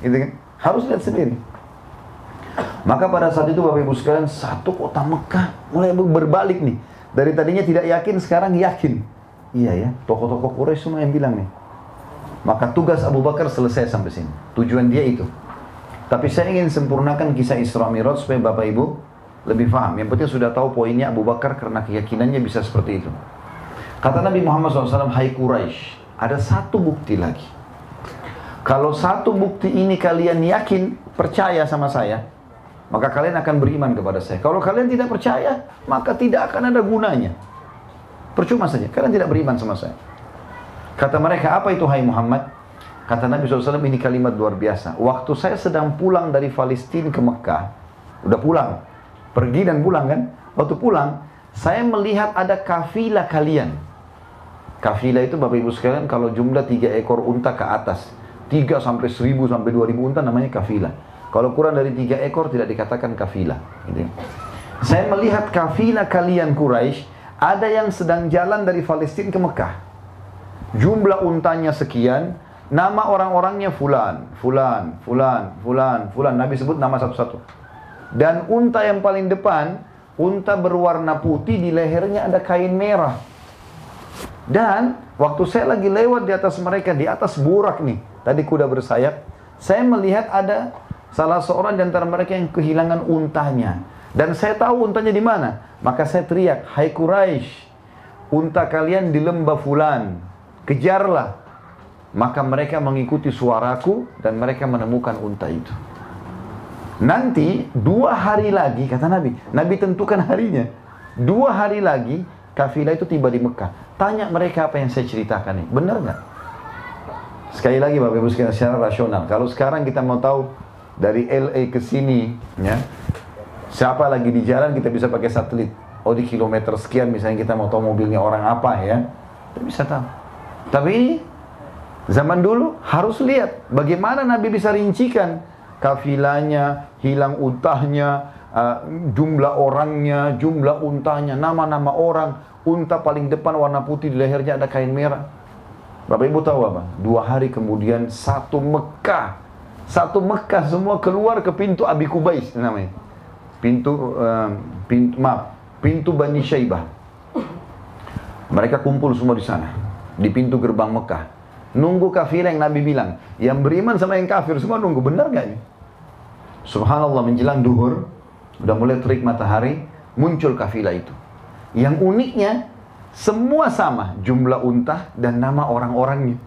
Gitu kan? Harus lihat sendiri. Maka pada saat itu Bapak Ibu sekalian satu kota Mekah mulai berbalik nih. Dari tadinya tidak yakin sekarang yakin. Iya ya, tokoh-tokoh Quraisy semua yang bilang nih. Maka tugas Abu Bakar selesai sampai sini. Tujuan dia itu. Tapi saya ingin sempurnakan kisah Isra Mi'raj supaya Bapak Ibu lebih paham. Yang penting sudah tahu poinnya Abu Bakar karena keyakinannya bisa seperti itu. Kata Nabi Muhammad SAW, Hai Quraisy, ada satu bukti lagi. Kalau satu bukti ini kalian yakin, percaya sama saya, maka kalian akan beriman kepada saya. Kalau kalian tidak percaya, maka tidak akan ada gunanya. Percuma saja, kalian tidak beriman sama saya. Kata mereka, apa itu hai Muhammad? Kata Nabi SAW ini kalimat luar biasa. Waktu saya sedang pulang dari Palestina ke Mekah, udah pulang, pergi dan pulang kan? Waktu pulang, saya melihat ada kafilah kalian. Kafilah itu Bapak Ibu sekalian kalau jumlah tiga ekor unta ke atas, tiga sampai seribu sampai dua ribu unta namanya kafilah. Kalau kurang dari tiga ekor tidak dikatakan kafilah. Gitu. Saya melihat kafilah kalian Quraisy ada yang sedang jalan dari Palestina ke Mekah. Jumlah untanya sekian, Nama orang-orangnya fulan, fulan, fulan, fulan, fulan. Nabi sebut nama satu-satu. Dan unta yang paling depan, unta berwarna putih di lehernya ada kain merah. Dan waktu saya lagi lewat di atas mereka, di atas burak nih, tadi kuda bersayap, saya melihat ada salah seorang di antara mereka yang kehilangan untanya. Dan saya tahu untanya di mana. Maka saya teriak, Hai Quraisy, unta kalian di lembah fulan, kejarlah maka mereka mengikuti suaraku dan mereka menemukan unta itu. Nanti dua hari lagi kata Nabi, Nabi tentukan harinya. Dua hari lagi kafilah itu tiba di Mekah. Tanya mereka apa yang saya ceritakan ini, benar nggak? Sekali lagi Bapak Ibu sekalian secara rasional. Kalau sekarang kita mau tahu dari LA ke sini, ya, siapa lagi di jalan kita bisa pakai satelit. Oh di kilometer sekian misalnya kita mau tahu mobilnya orang apa ya, kita bisa tahu. Tapi ini Zaman dulu harus lihat bagaimana Nabi bisa rincikan kafilanya, hilang untahnya, uh, jumlah orangnya, jumlah untahnya, nama-nama orang, unta paling depan warna putih di lehernya ada kain merah. Bapak Ibu tahu apa? Dua hari kemudian satu Mekah, satu Mekah semua keluar ke pintu Abi Kubais namanya. Pintu, uh, pintu maaf, pintu Bani Syaibah. Mereka kumpul semua di sana, di pintu gerbang Mekah. Nunggu kafilah yang Nabi bilang. Yang beriman sama yang kafir semua nunggu. Benar gak ini? Subhanallah menjelang duhur. Udah mulai terik matahari. Muncul kafilah itu. Yang uniknya. Semua sama. Jumlah unta dan nama orang-orangnya.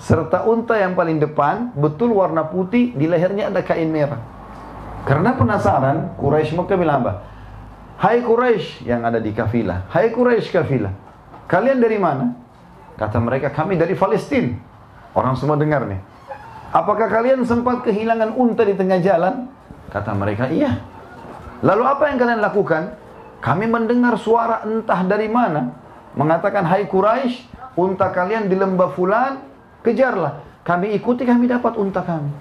Serta unta yang paling depan. Betul warna putih. Di lehernya ada kain merah. Karena penasaran. Quraisy Mekah bilang apa? Hai Quraisy yang ada di kafilah. Hai Quraisy kafilah. Kalian dari mana? Kata mereka, kami dari Palestina. Orang semua dengar nih. Apakah kalian sempat kehilangan unta di tengah jalan? Kata mereka, iya. Lalu apa yang kalian lakukan? Kami mendengar suara entah dari mana. Mengatakan, hai Quraisy, unta kalian di lembah fulan, kejarlah. Kami ikuti, kami dapat unta kami.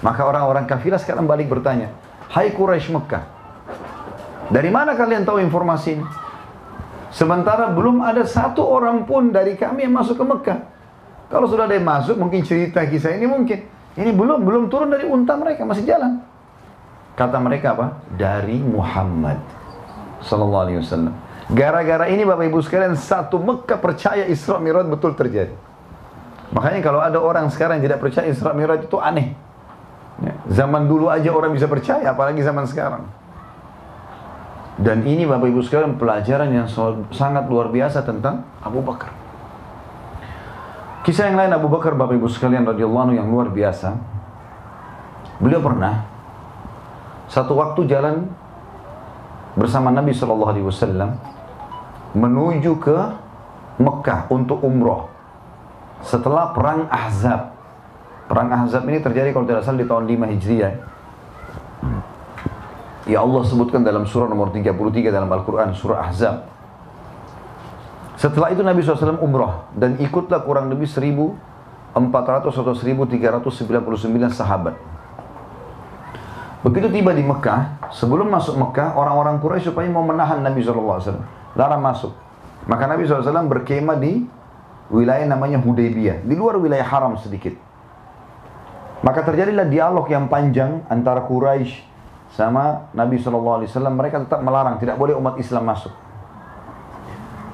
Maka orang-orang kafilah sekarang balik bertanya, hai Quraisy Mekah, dari mana kalian tahu informasi ini? Sementara belum ada satu orang pun dari kami yang masuk ke Mekah. Kalau sudah ada yang masuk, mungkin cerita kisah ini mungkin. Ini belum, belum turun dari unta mereka, masih jalan. Kata mereka apa? Dari Muhammad Sallallahu Alaihi Wasallam. Gara-gara ini Bapak Ibu sekalian, satu Mekah percaya Isra Mi'raj betul terjadi. Makanya kalau ada orang sekarang yang tidak percaya Isra Mi'raj itu aneh. Ya, zaman dulu aja orang bisa percaya, apalagi zaman sekarang. Dan ini Bapak Ibu sekalian pelajaran yang sangat luar biasa tentang Abu Bakar. Kisah yang lain Abu Bakar Bapak Ibu sekalian radhiyallahu anhu yang luar biasa. Beliau pernah satu waktu jalan bersama Nabi Shallallahu Alaihi Wasallam menuju ke Mekah untuk umroh setelah perang Ahzab. Perang Ahzab ini terjadi kalau tidak salah di tahun 5 Hijriah. Ya Allah sebutkan dalam surah nomor 33 dalam Al-Quran, surah Ahzab. Setelah itu Nabi SAW umrah dan ikutlah kurang lebih 1400 atau 1399 sahabat. Begitu tiba di Mekah, sebelum masuk Mekah, orang-orang Quraisy supaya mau menahan Nabi SAW. Larang masuk. Maka Nabi SAW berkemah di wilayah namanya Hudaybiyah, di luar wilayah haram sedikit. Maka terjadilah dialog yang panjang antara Quraisy sama Nabi SAW mereka tetap melarang tidak boleh umat Islam masuk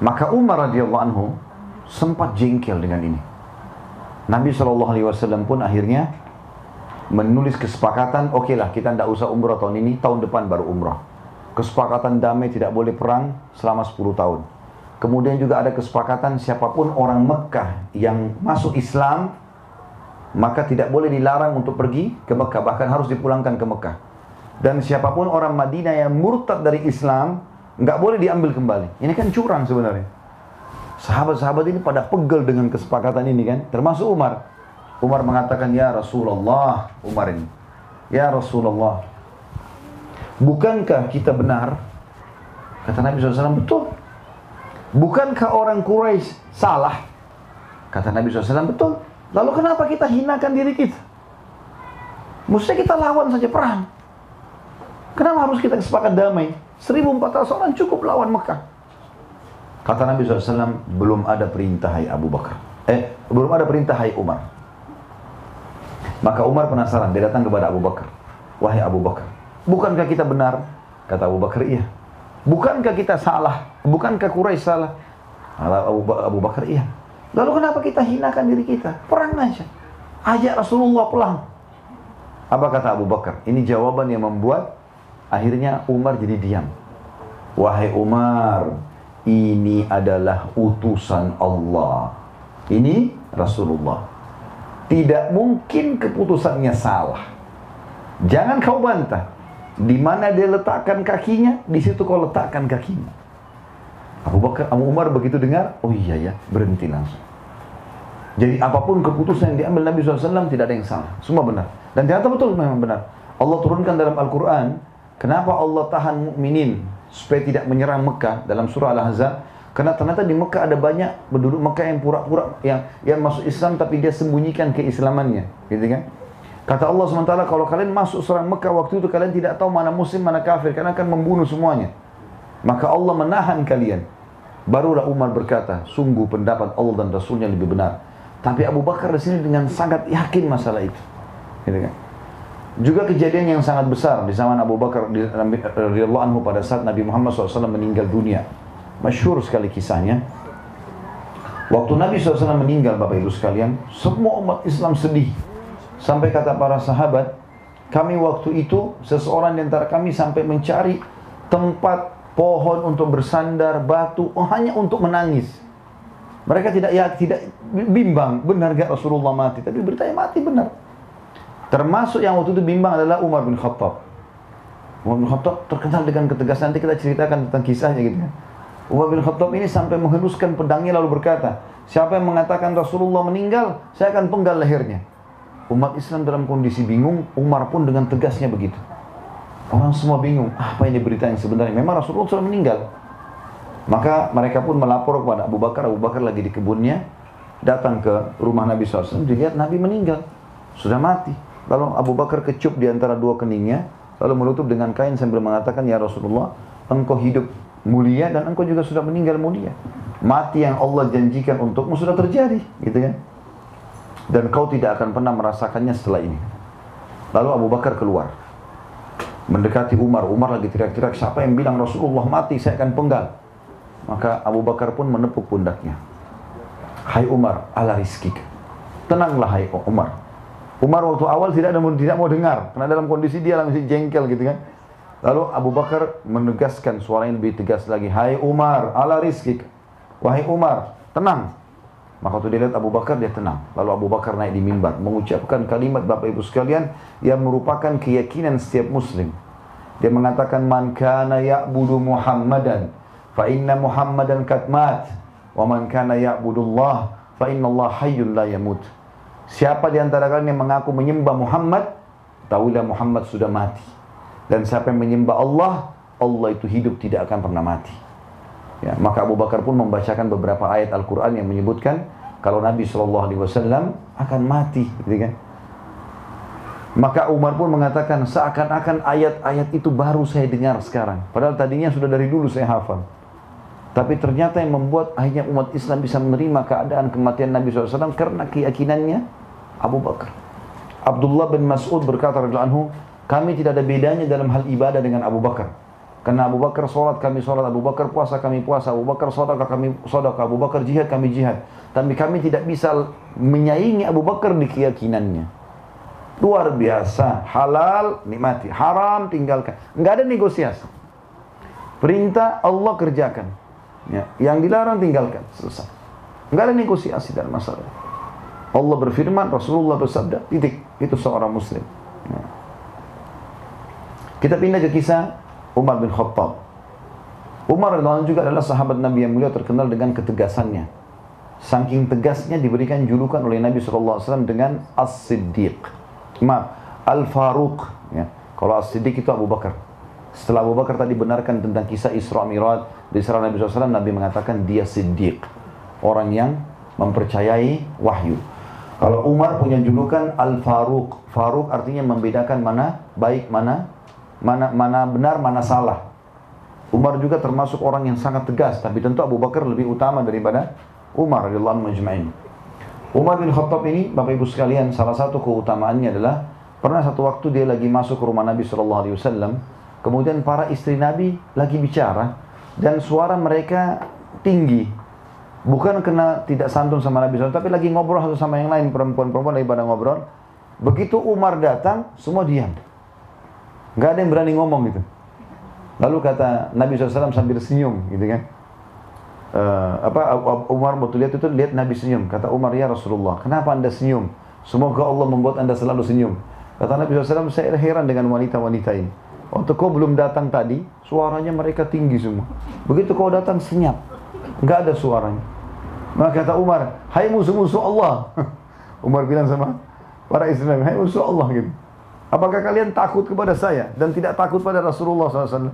maka Umar radhiyallahu anhu sempat jengkel dengan ini Nabi SAW pun akhirnya menulis kesepakatan, oke okay lah kita tidak usah umrah tahun ini, tahun depan baru umrah. Kesepakatan damai tidak boleh perang selama 10 tahun. Kemudian juga ada kesepakatan siapa pun orang Mekah yang masuk Islam maka tidak boleh dilarang untuk pergi ke Mekah, bahkan harus dipulangkan ke Mekah. Dan siapa pun orang Madinah yang murtad dari Islam, nggak boleh diambil kembali. Ini kan curang sebenarnya. Sahabat-sahabat ini pada pegel dengan kesepakatan ini kan, termasuk Umar. Umar mengatakan, Ya Rasulullah, Umar ini. Ya Rasulullah, bukankah kita benar? Kata Nabi SAW, betul. Bukankah orang Quraisy salah? Kata Nabi SAW, betul. Lalu kenapa kita hinakan diri kita? Mestinya kita lawan saja perang. Kenapa harus kita sepakat damai? 1400 orang cukup lawan Mekah. Kata Nabi SAW, belum ada perintah hai Abu Bakar. Eh, belum ada perintah hai Umar. Maka Umar penasaran, dia datang kepada Abu Bakar. Wahai Abu Bakar, bukankah kita benar? Kata Abu Bakar, iya. Bukankah kita salah? Bukankah Quraisy salah? Kata Abu Bakar, iya. Lalu kenapa kita hinakan diri kita? Perang aja. Ajak Rasulullah pulang. Apa kata Abu Bakar? Ini jawaban yang membuat akhirnya Umar jadi diam. Wahai Umar, ini adalah utusan Allah. Ini Rasulullah. Tidak mungkin keputusannya salah. Jangan kau bantah. Di mana dia letakkan kakinya, di situ kau letakkan kakinya. Abu Bakar, Abu Umar begitu dengar, oh iya ya, berhenti langsung. Jadi apa pun keputusan yang diambil Nabi SAW tidak ada yang salah. Semua benar. Dan ternyata betul memang benar. Allah turunkan dalam Al-Quran, kenapa Allah tahan mukminin supaya tidak menyerang Mekah dalam surah Al-Ahzab? Karena ternyata di Mekah ada banyak penduduk Mekah yang pura-pura yang yang masuk Islam tapi dia sembunyikan keislamannya, gitu kan? Kata Allah SWT, kalau kalian masuk serang Mekah waktu itu kalian tidak tahu mana muslim, mana kafir, karena akan membunuh semuanya. Maka Allah menahan kalian. Barulah Umar berkata, sungguh pendapat Allah dan Rasulnya lebih benar. Tapi Abu Bakar di sini dengan sangat yakin masalah itu. Gitu kan? Juga kejadian yang sangat besar di zaman Abu Bakar radhiyallahu anhu pada saat Nabi Muhammad SAW meninggal dunia. Masyhur sekali kisahnya. Waktu Nabi SAW meninggal Bapak Ibu sekalian, semua umat Islam sedih. Sampai kata para sahabat, kami waktu itu seseorang di antara kami sampai mencari tempat pohon untuk bersandar, batu, oh, hanya untuk menangis. Mereka tidak ya tidak bimbang benar gak Rasulullah mati, tapi beritanya mati benar. Termasuk yang waktu itu bimbang adalah Umar bin Khattab. Umar bin Khattab terkenal dengan ketegasan nanti kita ceritakan tentang kisahnya gitu kan. Umar bin Khattab ini sampai menghunuskan pedangnya lalu berkata, siapa yang mengatakan Rasulullah meninggal, saya akan penggal lehernya. Umat Islam dalam kondisi bingung, Umar pun dengan tegasnya begitu. Orang semua bingung, apa ini berita yang sebenarnya? Memang Rasulullah sudah meninggal. Maka mereka pun melapor kepada Abu Bakar. Abu Bakar lagi di kebunnya, datang ke rumah Nabi SAW, dilihat Nabi meninggal, sudah mati. Lalu Abu Bakar kecup di antara dua keningnya, lalu menutup dengan kain sambil mengatakan, Ya Rasulullah, engkau hidup mulia dan engkau juga sudah meninggal mulia. Mati yang Allah janjikan untukmu sudah terjadi, gitu kan? Dan kau tidak akan pernah merasakannya setelah ini. Lalu Abu Bakar keluar. Mendekati Umar. Umar lagi teriak-teriak, siapa yang bilang Rasulullah mati, saya akan penggal. Maka Abu Bakar pun menepuk pundaknya. Hai Umar, ala rizkik. Tenanglah hai Umar. Umar waktu awal tidak ada tidak mau dengar karena dalam kondisi dia masih jengkel gitu kan. Lalu Abu Bakar menegaskan suara yang lebih tegas lagi, "Hai Umar, ala rizkik." Wahai Umar, tenang. Maka waktu dia lihat Abu Bakar dia tenang. Lalu Abu Bakar naik di mimbar mengucapkan kalimat Bapak Ibu sekalian yang merupakan keyakinan setiap muslim. Dia mengatakan man kana ya'budu Muhammadan fa inna Muhammadan kad mat wa man kana ya'budullah fa inna Allah hayyun la yamut. Siapa di antara kalian yang mengaku menyembah Muhammad, tahulah Muhammad sudah mati. Dan siapa yang menyembah Allah, Allah itu hidup tidak akan pernah mati. Ya, maka Abu Bakar pun membacakan beberapa ayat Al-Quran yang menyebutkan kalau Nabi SAW akan mati, gitu kan? Maka Umar pun mengatakan seakan-akan ayat-ayat itu baru saya dengar sekarang. Padahal tadinya sudah dari dulu saya hafal. Tapi ternyata yang membuat akhirnya umat Islam bisa menerima keadaan kematian Nabi SAW karena keyakinannya Abu Bakar. Abdullah bin Mas'ud berkata anhu, kami tidak ada bedanya dalam hal ibadah dengan Abu Bakar. Karena Abu Bakar sholat, kami sholat. Abu Bakar puasa, kami puasa. Abu Bakar sodaka, kami sodaka. Abu Bakar jihad, kami jihad. Tapi kami tidak bisa menyaingi Abu Bakar di keyakinannya. Luar biasa. Halal, nikmati. Haram, tinggalkan. Nggak ada negosiasi. Perintah Allah kerjakan. Ya. Yang dilarang tinggalkan. Selesai. Nggak ada negosiasi dalam masalah. Allah berfirman, Rasulullah bersabda, titik. Itu seorang muslim. Ya. Kita pindah ke kisah Umar bin Khattab. Umar radhiyallahu juga adalah sahabat Nabi yang mulia terkenal dengan ketegasannya. Saking tegasnya diberikan julukan oleh Nabi SAW dengan As-Siddiq. Maaf, Al-Faruq. Ya. Kalau As-Siddiq itu Abu Bakar. Setelah Abu Bakar tadi benarkan tentang kisah Isra Mi'raj di Isra Nabi SAW, Nabi mengatakan dia Siddiq. Orang yang mempercayai wahyu. Kalau Umar punya julukan Al-Faruq. Faruq artinya membedakan mana baik, mana mana mana benar, mana salah. Umar juga termasuk orang yang sangat tegas, tapi tentu Abu Bakar lebih utama daripada Umar anhu Umar bin Khattab ini, Bapak Ibu sekalian, salah satu keutamaannya adalah pernah satu waktu dia lagi masuk ke rumah Nabi Wasallam, kemudian para istri Nabi lagi bicara dan suara mereka tinggi, bukan kena tidak santun sama Nabi SAW, tapi lagi ngobrol satu sama yang lain perempuan-perempuan lagi pada ngobrol. Begitu Umar datang, semua diam, nggak ada yang berani ngomong gitu. Lalu kata Nabi SAW sambil senyum gitu kan. Uh, apa Umar waktu lihat itu lihat Nabi senyum. Kata Umar ya Rasulullah, kenapa anda senyum? Semoga Allah membuat anda selalu senyum. Kata Nabi SAW, saya heran dengan wanita-wanita ini. Waktu kau belum datang tadi, suaranya mereka tinggi semua. Begitu kau datang senyap, nggak ada suaranya. Maka kata Umar, hai musuh-musuh Allah. Umar bilang sama para istri Nabi, hai musuh Allah gitu. Apakah kalian takut kepada saya dan tidak takut pada Rasulullah SAW?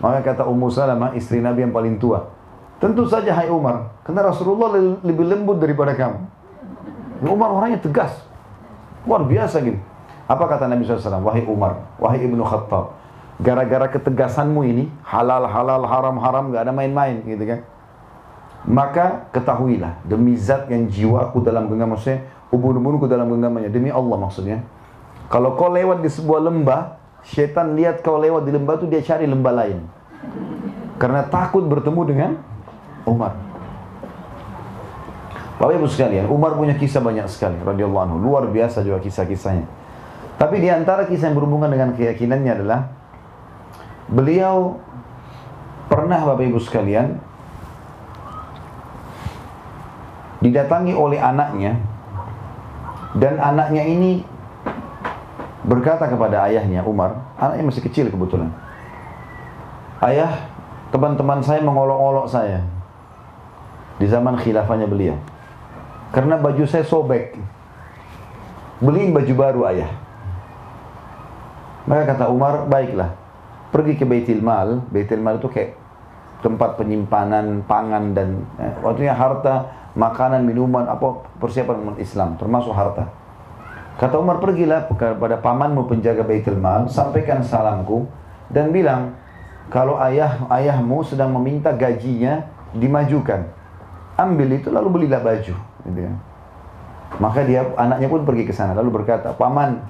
Maka kata Ummu Salamah, istri Nabi yang paling tua. Tentu saja hai Umar, karena Rasulullah lebih lembut daripada kamu. Umar orangnya tegas. Luar biasa gitu. Apa kata Nabi SAW? Wahai Umar, wahai Ibnu Khattab. Gara-gara ketegasanmu ini, halal, halal, haram, haram, gak ada main-main gitu kan. Maka ketahuilah, demi zat yang jiwaku dalam genggaman, maksudnya ubun-ubunku dalam genggamannya, demi Allah maksudnya. Kalau kau lewat di sebuah lembah, setan lihat kau lewat di lembah itu dia cari lembah lain. Karena takut bertemu dengan Umar. Bapak Ibu sekalian, Umar punya kisah banyak sekali radhiyallahu anhu. Luar biasa juga kisah-kisahnya. Tapi di antara kisah yang berhubungan dengan keyakinannya adalah beliau pernah Bapak Ibu sekalian didatangi oleh anaknya dan anaknya ini berkata kepada ayahnya Umar, anaknya masih kecil kebetulan. Ayah, teman-teman saya mengolok-olok saya di zaman khilafahnya beliau. Karena baju saya sobek. Beliin baju baru ayah. Maka kata Umar, baiklah. Pergi ke Baitul Mal. Baitul Mal itu kayak tempat penyimpanan pangan dan eh, waktunya harta, makanan, minuman, apa persiapan umat Islam, termasuk harta. Kata Umar, pergilah kepada pamanmu penjaga Baitul Mal, sampaikan salamku dan bilang, kalau ayah ayahmu sedang meminta gajinya dimajukan, ambil itu lalu belilah baju. Gitu ya. Maka dia anaknya pun pergi ke sana lalu berkata, paman,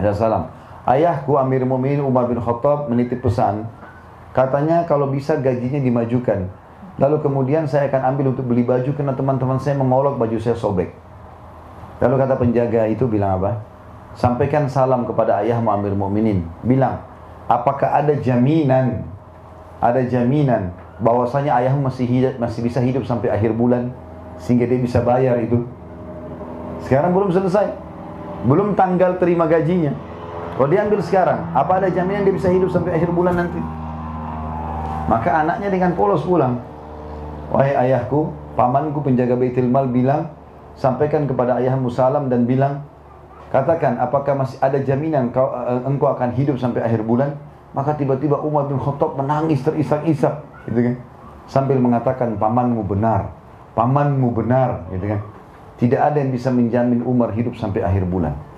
ada salam. Ayahku Amir Mu'minin Umar bin Khattab menitip pesan, katanya kalau bisa gajinya dimajukan. Lalu kemudian saya akan ambil untuk beli baju karena teman-teman saya mengolok baju saya sobek. Lalu kata penjaga itu bilang apa? Sampaikan salam kepada ayah Amir Mukminin. Bilang, apakah ada jaminan? Ada jaminan bahwasanya ayah masih hidup, masih bisa hidup sampai akhir bulan sehingga dia bisa bayar itu. Sekarang belum selesai. Belum tanggal terima gajinya. Kalau dia ambil sekarang, apa ada jaminan dia bisa hidup sampai akhir bulan nanti? Maka anaknya dengan polos pulang. Wahai ayahku, pamanku penjaga Baitul Mal bilang, sampaikan kepada ayahmu salam dan bilang, katakan apakah masih ada jaminan kau, uh, engkau akan hidup sampai akhir bulan? Maka tiba-tiba Umar bin Khattab menangis terisak-isak, gitu kan? Sambil mengatakan pamanmu benar, pamanmu benar, gitu kan? Tidak ada yang bisa menjamin Umar hidup sampai akhir bulan.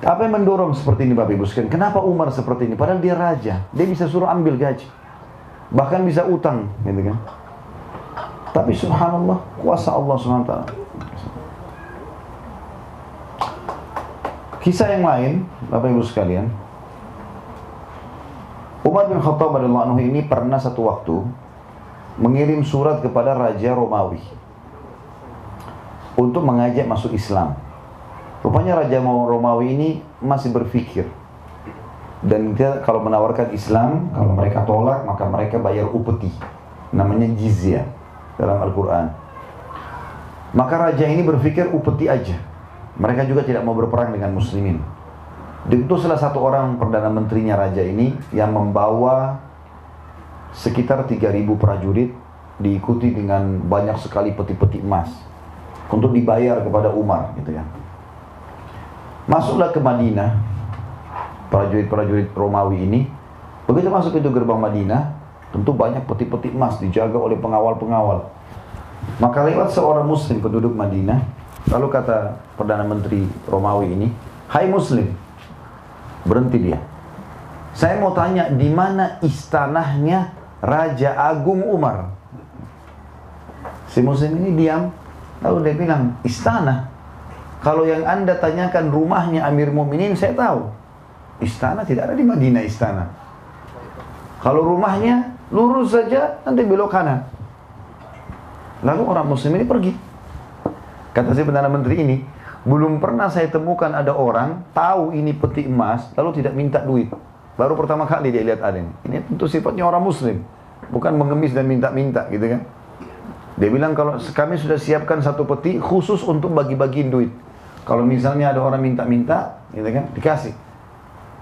Apa yang mendorong seperti ini Bapak Ibu sekalian? Kenapa Umar seperti ini? Padahal dia raja, dia bisa suruh ambil gaji. Bahkan bisa utang, gitu kan? Tapi subhanallah, kuasa Allah SWT. Kisah yang lain, Bapak Ibu sekalian, Umar bin Khattab radhiyallahu anhu ini pernah satu waktu mengirim surat kepada Raja Romawi untuk mengajak masuk Islam. Rupanya Raja Romawi ini masih berpikir. Dan dia kalau menawarkan Islam, kalau mereka tolak, maka mereka bayar upeti. Namanya jizya dalam Al-Quran. Maka raja ini berpikir upeti aja. Mereka juga tidak mau berperang dengan muslimin. Itu salah satu orang Perdana Menterinya raja ini yang membawa sekitar 3000 prajurit diikuti dengan banyak sekali peti-peti emas untuk dibayar kepada Umar gitu ya. Masuklah ke Madinah prajurit-prajurit Romawi ini. Begitu masuk itu gerbang Madinah, tentu banyak peti-peti emas dijaga oleh pengawal-pengawal. Maka lewat seorang muslim penduduk Madinah, lalu kata Perdana Menteri Romawi ini, Hai muslim, berhenti dia. Saya mau tanya, di mana istanahnya Raja Agung Umar? Si muslim ini diam, lalu dia bilang, istana. Kalau yang anda tanyakan rumahnya Amir Muminin, saya tahu. Istana tidak ada di Madinah istana. Kalau rumahnya lurus saja, nanti belok kanan. Lalu orang muslim ini pergi. Kata si Perdana Menteri ini, belum pernah saya temukan ada orang tahu ini peti emas, lalu tidak minta duit. Baru pertama kali dia lihat ada ini. Ini tentu sifatnya orang muslim. Bukan mengemis dan minta-minta gitu kan. Dia bilang kalau kami sudah siapkan satu peti khusus untuk bagi-bagiin duit. Kalau misalnya ada orang minta-minta, gitu kan, dikasih.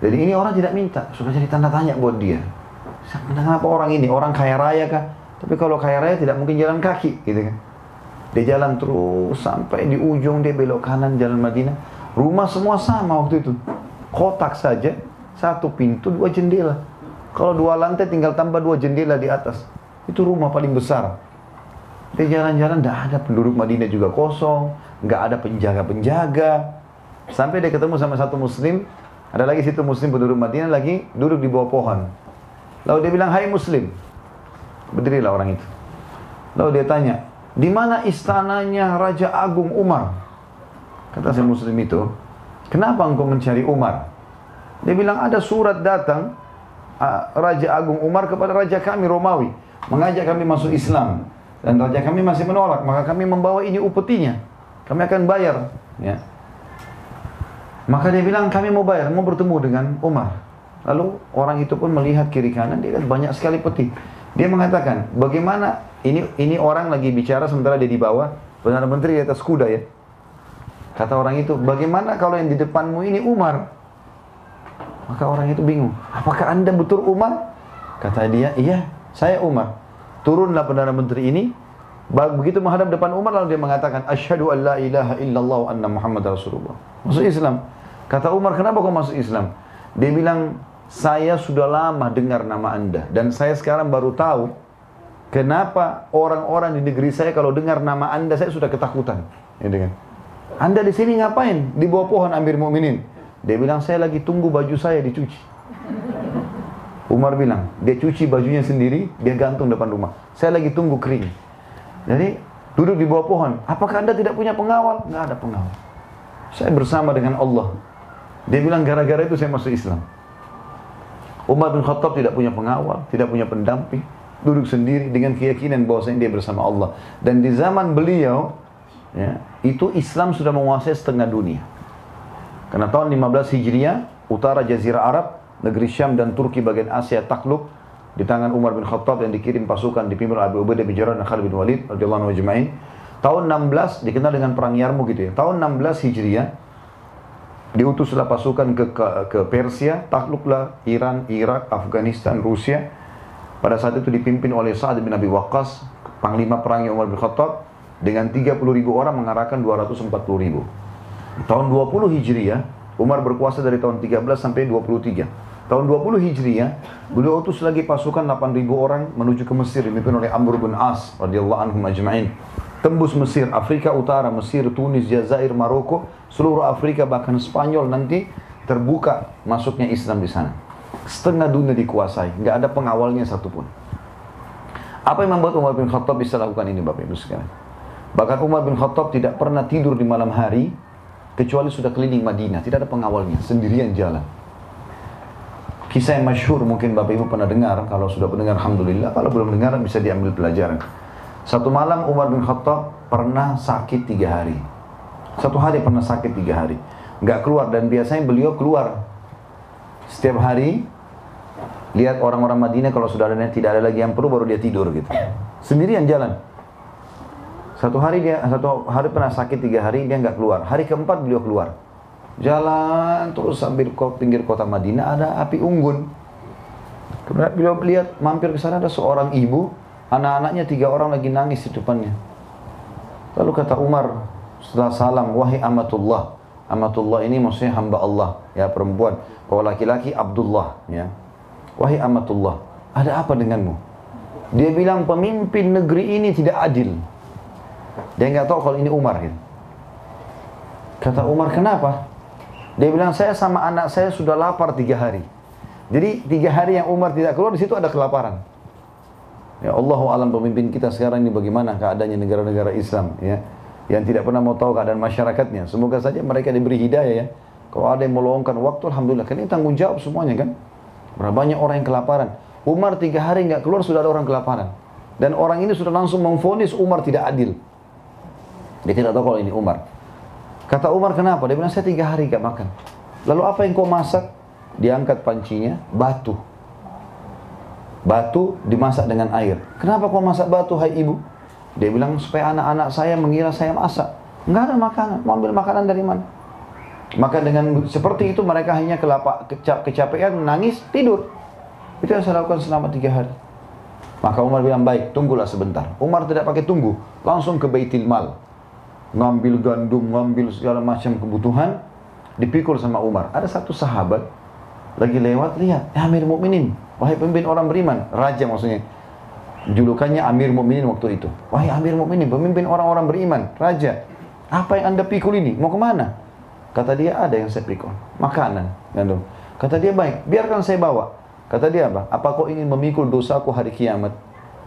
Jadi ini orang tidak minta, sudah jadi tanda tanya buat dia. Kenapa orang ini? Orang kaya raya kah? Tapi kalau kaya raya tidak mungkin jalan kaki, gitu kan. Dia jalan terus sampai di ujung dia belok kanan jalan Madinah. Rumah semua sama waktu itu. Kotak saja, satu pintu, dua jendela. Kalau dua lantai tinggal tambah dua jendela di atas. Itu rumah paling besar. Dia jalan-jalan, tidak ada penduduk Madinah juga kosong, nggak ada penjaga-penjaga. Sampai dia ketemu sama satu muslim, ada lagi situ muslim penduduk Madinah lagi duduk di bawah pohon. Lalu dia bilang, hai muslim, Berdirilah orang itu. Lalu dia tanya, di mana istananya Raja Agung Umar? Kata si muslim itu, kenapa engkau mencari Umar? Dia bilang ada surat datang Raja Agung Umar kepada Raja kami Romawi. Mengajak kami masuk Islam. Dan Raja kami masih menolak. Maka kami membawa ini upetinya. Kami akan bayar. Ya. Maka dia bilang kami mau bayar, mau bertemu dengan Umar. Lalu orang itu pun melihat kiri kanan, dia lihat banyak sekali peti. Dia mengatakan, bagaimana ini ini orang lagi bicara sementara dia di bawah, Perdana Menteri di atas kuda ya. Kata orang itu, bagaimana kalau yang di depanmu ini Umar? Maka orang itu bingung, apakah anda betul Umar? Kata dia, iya, saya Umar. Turunlah Perdana Menteri ini, begitu menghadap depan Umar lalu dia mengatakan, Asyhadu an la ilaha illallah anna Muhammad Rasulullah. Masuk Islam. Kata Umar, kenapa kau masuk Islam? Dia bilang, saya sudah lama dengar nama Anda dan saya sekarang baru tahu kenapa orang-orang di negeri saya kalau dengar nama Anda saya sudah ketakutan. Ya. Anda di sini ngapain? Di bawah pohon Amir Mukminin. Dia bilang saya lagi tunggu baju saya dicuci. Umar bilang, dia cuci bajunya sendiri, dia gantung depan rumah. Saya lagi tunggu kering. Jadi duduk di bawah pohon. Apakah anda tidak punya pengawal? Nggak ada pengawal. Saya bersama dengan Allah. Dia bilang gara-gara itu saya masuk Islam. Umar bin Khattab tidak punya pengawal, tidak punya pendamping, duduk sendiri dengan keyakinan bahwasanya dia bersama Allah. Dan di zaman beliau, ya, itu Islam sudah menguasai setengah dunia. Karena tahun 15 Hijriah, utara Jazirah Arab, negeri Syam dan Turki bagian Asia takluk di tangan Umar bin Khattab yang dikirim pasukan dipimpin Abu Ubaidah bin Jarrah dan Khalid bin Walid radhiyallahu anhu Tahun 16 dikenal dengan perang Yarmuk gitu ya. Tahun 16 Hijriah diutuslah pasukan ke, ke, ke Persia, takluklah Iran, Irak, Afghanistan, Rusia. Pada saat itu dipimpin oleh Sa'ad bin Abi Waqqas, panglima perangnya Umar bin Khattab, dengan 30 ribu orang mengarahkan 240 ribu. Tahun 20 Hijriah, Umar berkuasa dari tahun 13 sampai 23. Tahun 20 Hijriah, beliau utus lagi pasukan 8 ribu orang menuju ke Mesir, dipimpin oleh Amr bin As radhiyallahu anhum ajma'in tembus Mesir, Afrika Utara, Mesir, Tunis, Jazair, Maroko, seluruh Afrika bahkan Spanyol nanti terbuka masuknya Islam di sana. Setengah dunia dikuasai, nggak ada pengawalnya satupun. Apa yang membuat Umar bin Khattab bisa lakukan ini Bapak Ibu sekalian? Bahkan Umar bin Khattab tidak pernah tidur di malam hari kecuali sudah keliling Madinah, tidak ada pengawalnya, sendirian jalan. Kisah yang masyhur mungkin Bapak Ibu pernah dengar, kalau sudah mendengar Alhamdulillah, kalau belum dengar bisa diambil pelajaran. Satu malam Umar bin Khattab pernah sakit tiga hari. Satu hari pernah sakit tiga hari. Nggak keluar dan biasanya beliau keluar. Setiap hari lihat orang-orang Madinah kalau sudah ada tidak ada lagi yang perlu baru dia tidur gitu. Sendirian jalan. Satu hari dia satu hari pernah sakit tiga hari dia nggak keluar. Hari keempat beliau keluar. Jalan terus sambil ke pinggir kota Madinah ada api unggun. Kemudian beliau lihat mampir ke sana ada seorang ibu, anak-anaknya tiga orang lagi nangis di depannya. Lalu kata Umar setelah salam, wahai amatullah. Amatullah ini maksudnya hamba Allah, ya perempuan. Kalau laki-laki Abdullah, ya. Wahai amatullah, ada apa denganmu? Dia bilang pemimpin negeri ini tidak adil. Dia nggak tahu kalau ini Umar. Gitu. Kata Umar, kenapa? Dia bilang, saya sama anak saya sudah lapar tiga hari. Jadi tiga hari yang Umar tidak keluar, di situ ada kelaparan. Ya Allah alam pemimpin kita sekarang ini bagaimana keadaannya negara-negara Islam ya yang tidak pernah mau tahu keadaan masyarakatnya. Semoga saja mereka diberi hidayah ya. Kalau ada yang meluangkan waktu, Alhamdulillah. Kan ini tanggung jawab semuanya kan. Berapa banyak orang yang kelaparan. Umar tiga hari nggak keluar sudah ada orang kelaparan. Dan orang ini sudah langsung memfonis Umar tidak adil. Dia tidak tahu kalau ini Umar. Kata Umar kenapa? Dia bilang saya tiga hari nggak makan. Lalu apa yang kau masak? Diangkat pancinya, batu. Batu dimasak dengan air. Kenapa kau masak batu, hai ibu? Dia bilang supaya anak-anak saya mengira saya masak. Enggak ada makanan. Mau ambil makanan dari mana? Maka dengan seperti itu mereka hanya kelapa, kecap, kecapean, nangis, tidur. Itu yang saya lakukan selama tiga hari. Maka Umar bilang, baik, tunggulah sebentar. Umar tidak pakai tunggu, langsung ke Baitil Mal. Ngambil gandum, ngambil segala macam kebutuhan, dipikul sama Umar. Ada satu sahabat, lagi lewat, lihat, ya Amir Mukminin, wahai pemimpin orang beriman, raja maksudnya. Julukannya Amir Mukminin waktu itu. Wahai Amir Mukminin, pemimpin orang-orang beriman, raja. Apa yang anda pikul ini? Mau ke mana? Kata dia ada yang saya pikul, makanan, gandum. Kata dia baik, biarkan saya bawa. Kata dia apa? Apa kau ingin memikul dosaku hari kiamat?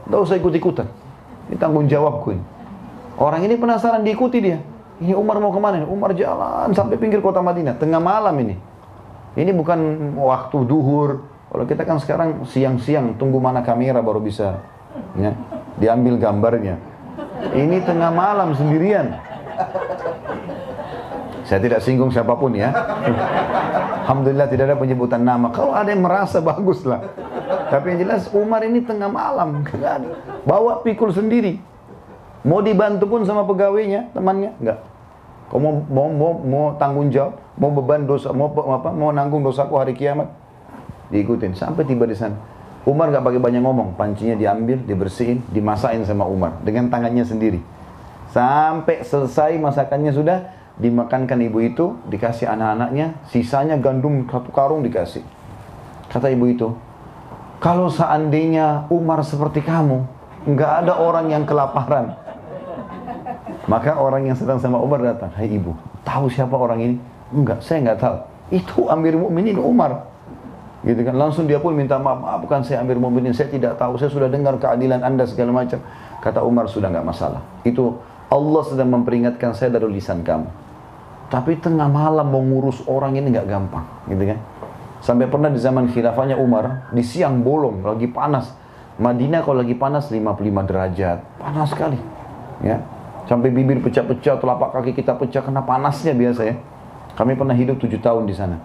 Tidak usah ikut-ikutan. Ini tanggung jawabku ini. Orang ini penasaran diikuti dia. Ini Umar mau ke mana? Umar jalan sampai pinggir kota Madinah, tengah malam ini. Ini bukan waktu duhur. Kalau kita kan sekarang siang-siang tunggu mana kamera baru bisa ya, diambil gambarnya. Ini tengah malam sendirian. Saya tidak singgung siapa pun ya. Alhamdulillah tidak ada penyebutan nama. Kalau ada yang merasa bagus lah. Tapi yang jelas Umar ini tengah malam. Bawa pikul sendiri. Mau dibantu pun sama pegawainya, temannya? Enggak. Kau mau, mau, mau, mau tanggung jawab, mau beban dosa, mau apa, mau nanggung dosaku hari kiamat, diikutin sampai tiba di sana. Umar nggak pakai banyak ngomong, pancinya diambil, dibersihin, dimasakin sama Umar dengan tangannya sendiri. Sampai selesai masakannya sudah, dimakankan ibu itu, dikasih anak-anaknya, sisanya gandum satu karung dikasih. Kata ibu itu, kalau seandainya Umar seperti kamu, nggak ada orang yang kelaparan. Maka orang yang sedang sama Umar datang, Hai ibu, tahu siapa orang ini? Enggak, saya nggak tahu. Itu Amir Mukminin Umar. Gitu kan, langsung dia pun minta maaf, maaf bukan saya Amir Mukminin, saya tidak tahu, saya sudah dengar keadilan anda segala macam. Kata Umar sudah nggak masalah. Itu Allah sedang memperingatkan saya dari lisan kamu. Tapi tengah malam mau ngurus orang ini nggak gampang, gitu kan? Sampai pernah di zaman khilafahnya Umar, di siang bolong, lagi panas. Madinah kalau lagi panas 55 derajat, panas sekali. Ya, sampai bibir pecah-pecah, telapak kaki kita pecah karena panasnya biasa ya. Kami pernah hidup tujuh tahun di sana.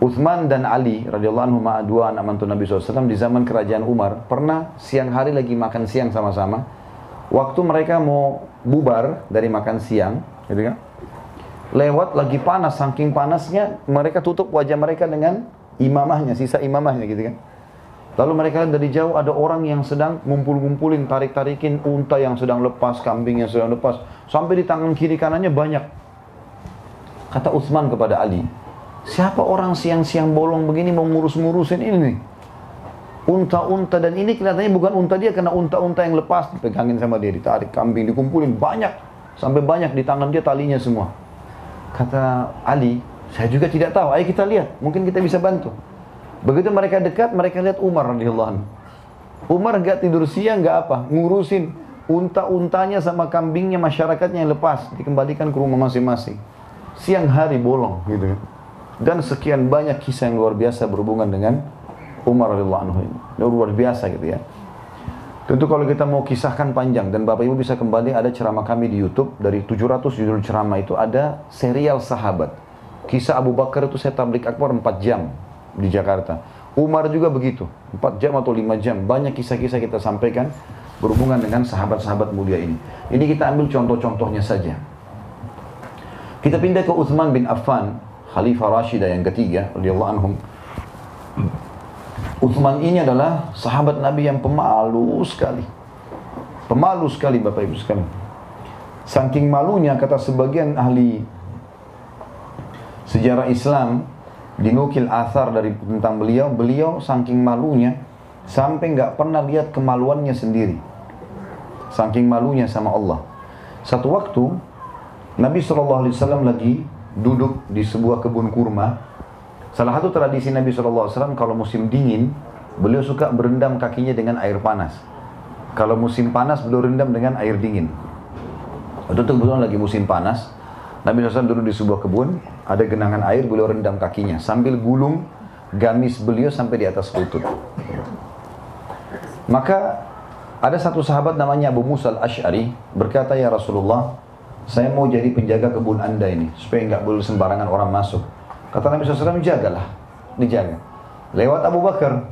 Uthman dan Ali radhiyallahu anhu dua anak mantu Nabi SAW di zaman kerajaan Umar pernah siang hari lagi makan siang sama-sama. Waktu mereka mau bubar dari makan siang, gitu kan? lewat lagi panas, saking panasnya mereka tutup wajah mereka dengan imamahnya, sisa imamahnya gitu kan. Lalu mereka lihat dari jauh ada orang yang sedang ngumpul-ngumpulin, tarik-tarikin unta yang sedang lepas, kambing yang sedang lepas. Sampai di tangan kiri kanannya banyak. Kata Utsman kepada Ali, siapa orang siang-siang bolong begini mau ngurus-ngurusin ini nih? Unta-unta dan ini kelihatannya bukan unta dia karena unta-unta yang lepas dipegangin sama dia, ditarik kambing, dikumpulin banyak. Sampai banyak di tangan dia talinya semua. Kata Ali, saya juga tidak tahu. Ayo kita lihat, mungkin kita bisa bantu. Begitu mereka dekat, mereka lihat Umar radhiyallahu anhu. Umar gak tidur siang, gak apa, ngurusin unta-untanya sama kambingnya masyarakatnya yang lepas dikembalikan ke rumah masing-masing. Siang hari bolong gitu kan. Dan sekian banyak kisah yang luar biasa berhubungan dengan Umar radhiyallahu anhu ini. Luar biasa gitu ya. Tentu kalau kita mau kisahkan panjang dan Bapak Ibu bisa kembali ada ceramah kami di YouTube dari 700 judul ceramah itu ada serial sahabat. Kisah Abu Bakar itu saya tablik akbar 4 jam di Jakarta. Umar juga begitu, 4 jam atau 5 jam. Banyak kisah-kisah kita sampaikan berhubungan dengan sahabat-sahabat mulia ini. Ini kita ambil contoh-contohnya saja. Kita pindah ke Uthman bin Affan, Khalifah Rashidah yang ketiga, radhiyallahu anhum. Uthman ini adalah sahabat Nabi yang pemalu sekali. Pemalu sekali Bapak Ibu sekalian. Saking malunya kata sebagian ahli sejarah Islam dinukil asar dari tentang beliau, beliau saking malunya sampai nggak pernah lihat kemaluannya sendiri. Saking malunya sama Allah. Satu waktu Nabi SAW lagi duduk di sebuah kebun kurma Salah satu tradisi Nabi SAW kalau musim dingin, beliau suka berendam kakinya dengan air panas. Kalau musim panas, beliau rendam dengan air dingin. Waktu itu kebetulan lagi musim panas, Nabi SAW duduk di sebuah kebun, ada genangan air, beliau rendam kakinya. Sambil gulung gamis beliau sampai di atas lutut. Maka ada satu sahabat namanya Abu Musa al-Ash'ari berkata, Ya Rasulullah, saya mau jadi penjaga kebun anda ini, supaya nggak boleh sembarangan orang masuk. Kata Nabi SAW, jagalah. Dijaga. Lewat Abu Bakar.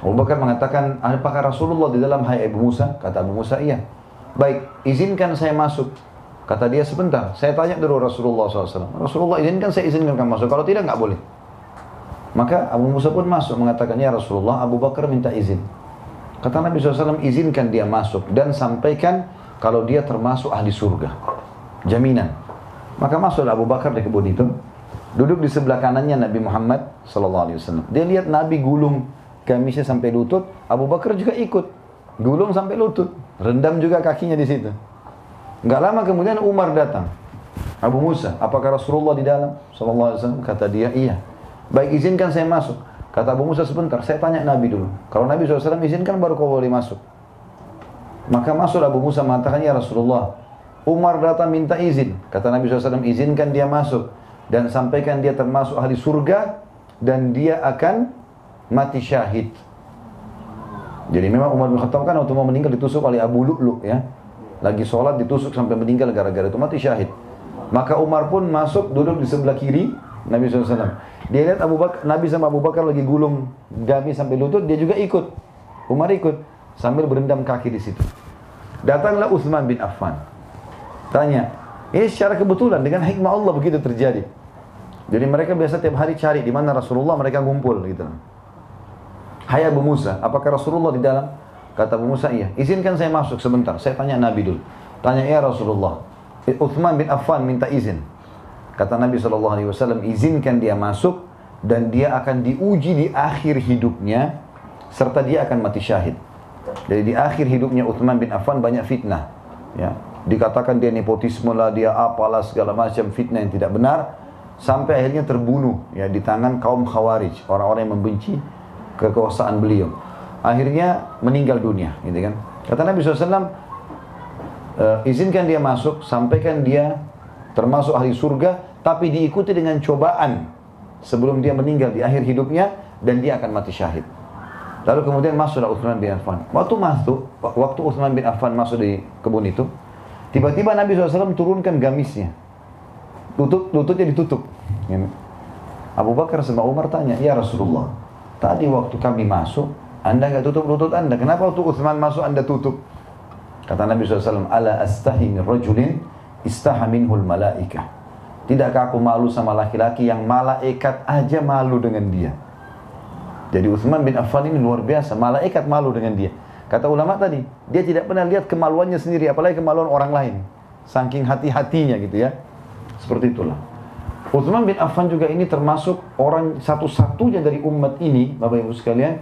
Abu Bakar mengatakan, apakah Rasulullah di dalam hai Abu Musa? Kata Abu Musa, iya. Baik, izinkan saya masuk. Kata dia, sebentar, saya tanya dulu Rasulullah SAW. Rasulullah izinkan, saya izinkan kamu masuk. Kalau tidak, nggak boleh. Maka Abu Musa pun masuk, mengatakan, ya Rasulullah, Abu Bakar minta izin. Kata Nabi SAW, izinkan dia masuk. Dan sampaikan kalau dia termasuk ahli surga. Jaminan. Maka masuklah Abu Bakar di kebun itu. Duduk di sebelah kanannya Nabi Muhammad SAW. Dia lihat Nabi gulung gamisnya sampai lutut, Abu Bakar juga ikut. Gulung sampai lutut, rendam juga kakinya di situ. Gak lama kemudian Umar datang. Abu Musa, apakah Rasulullah di dalam? SAW kata dia, iya. Baik izinkan saya masuk. Kata Abu Musa sebentar, saya tanya Nabi dulu. Kalau Nabi SAW izinkan baru kau boleh masuk. Maka masuk Abu Musa mengatakan, ya Rasulullah, Umar datang minta izin. Kata Nabi SAW, izinkan dia masuk dan sampaikan dia termasuk ahli surga dan dia akan mati syahid. Jadi memang Umar bin Khattab kan waktu mau meninggal ditusuk oleh Abu Lu'lu ya. Lagi sholat ditusuk sampai meninggal gara-gara itu mati syahid. Maka Umar pun masuk duduk di sebelah kiri Nabi SAW. Dia lihat Abu Bakar, Nabi sama Abu Bakar lagi gulung gamis sampai lutut, dia juga ikut. Umar ikut sambil berendam kaki di situ. Datanglah Utsman bin Affan. Tanya, ini secara kebetulan dengan hikmah Allah begitu terjadi. Jadi mereka biasa tiap hari cari di mana Rasulullah mereka ngumpul gitu. Hai Abu Musa, apakah Rasulullah di dalam? Kata Abu Musa, iya. Izinkan saya masuk sebentar. Saya tanya Nabi dulu. Tanya ya Rasulullah. Uthman bin Affan minta izin. Kata Nabi SAW, izinkan dia masuk dan dia akan diuji di akhir hidupnya serta dia akan mati syahid. Jadi di akhir hidupnya Uthman bin Affan banyak fitnah. Ya, dikatakan dia nepotisme lah, dia apalah segala macam fitnah yang tidak benar sampai akhirnya terbunuh ya di tangan kaum khawarij orang-orang yang membenci kekuasaan beliau akhirnya meninggal dunia gitu kan kata Nabi SAW e, eh, izinkan dia masuk sampaikan dia termasuk ahli surga tapi diikuti dengan cobaan sebelum dia meninggal di akhir hidupnya dan dia akan mati syahid lalu kemudian masuklah Uthman bin Affan waktu masuk waktu Uthman bin Affan masuk di kebun itu tiba-tiba Nabi SAW turunkan gamisnya lutut lututnya ditutup. Ini. Abu Bakar sama Umar tanya, ya Rasulullah, tadi waktu kami masuk, anda nggak tutup lutut anda, kenapa waktu Uthman masuk anda tutup? Kata Nabi SAW, ala astahi min rajulin istaha minhul malaika. Tidakkah aku malu sama laki-laki yang malaikat aja malu dengan dia? Jadi Uthman bin Affan ini luar biasa, malaikat malu dengan dia. Kata ulama tadi, dia tidak pernah lihat kemaluannya sendiri, apalagi kemaluan orang lain. Saking hati-hatinya gitu ya. Seperti itulah. Uthman bin Affan juga ini termasuk orang satu-satunya dari umat ini, Bapak Ibu sekalian,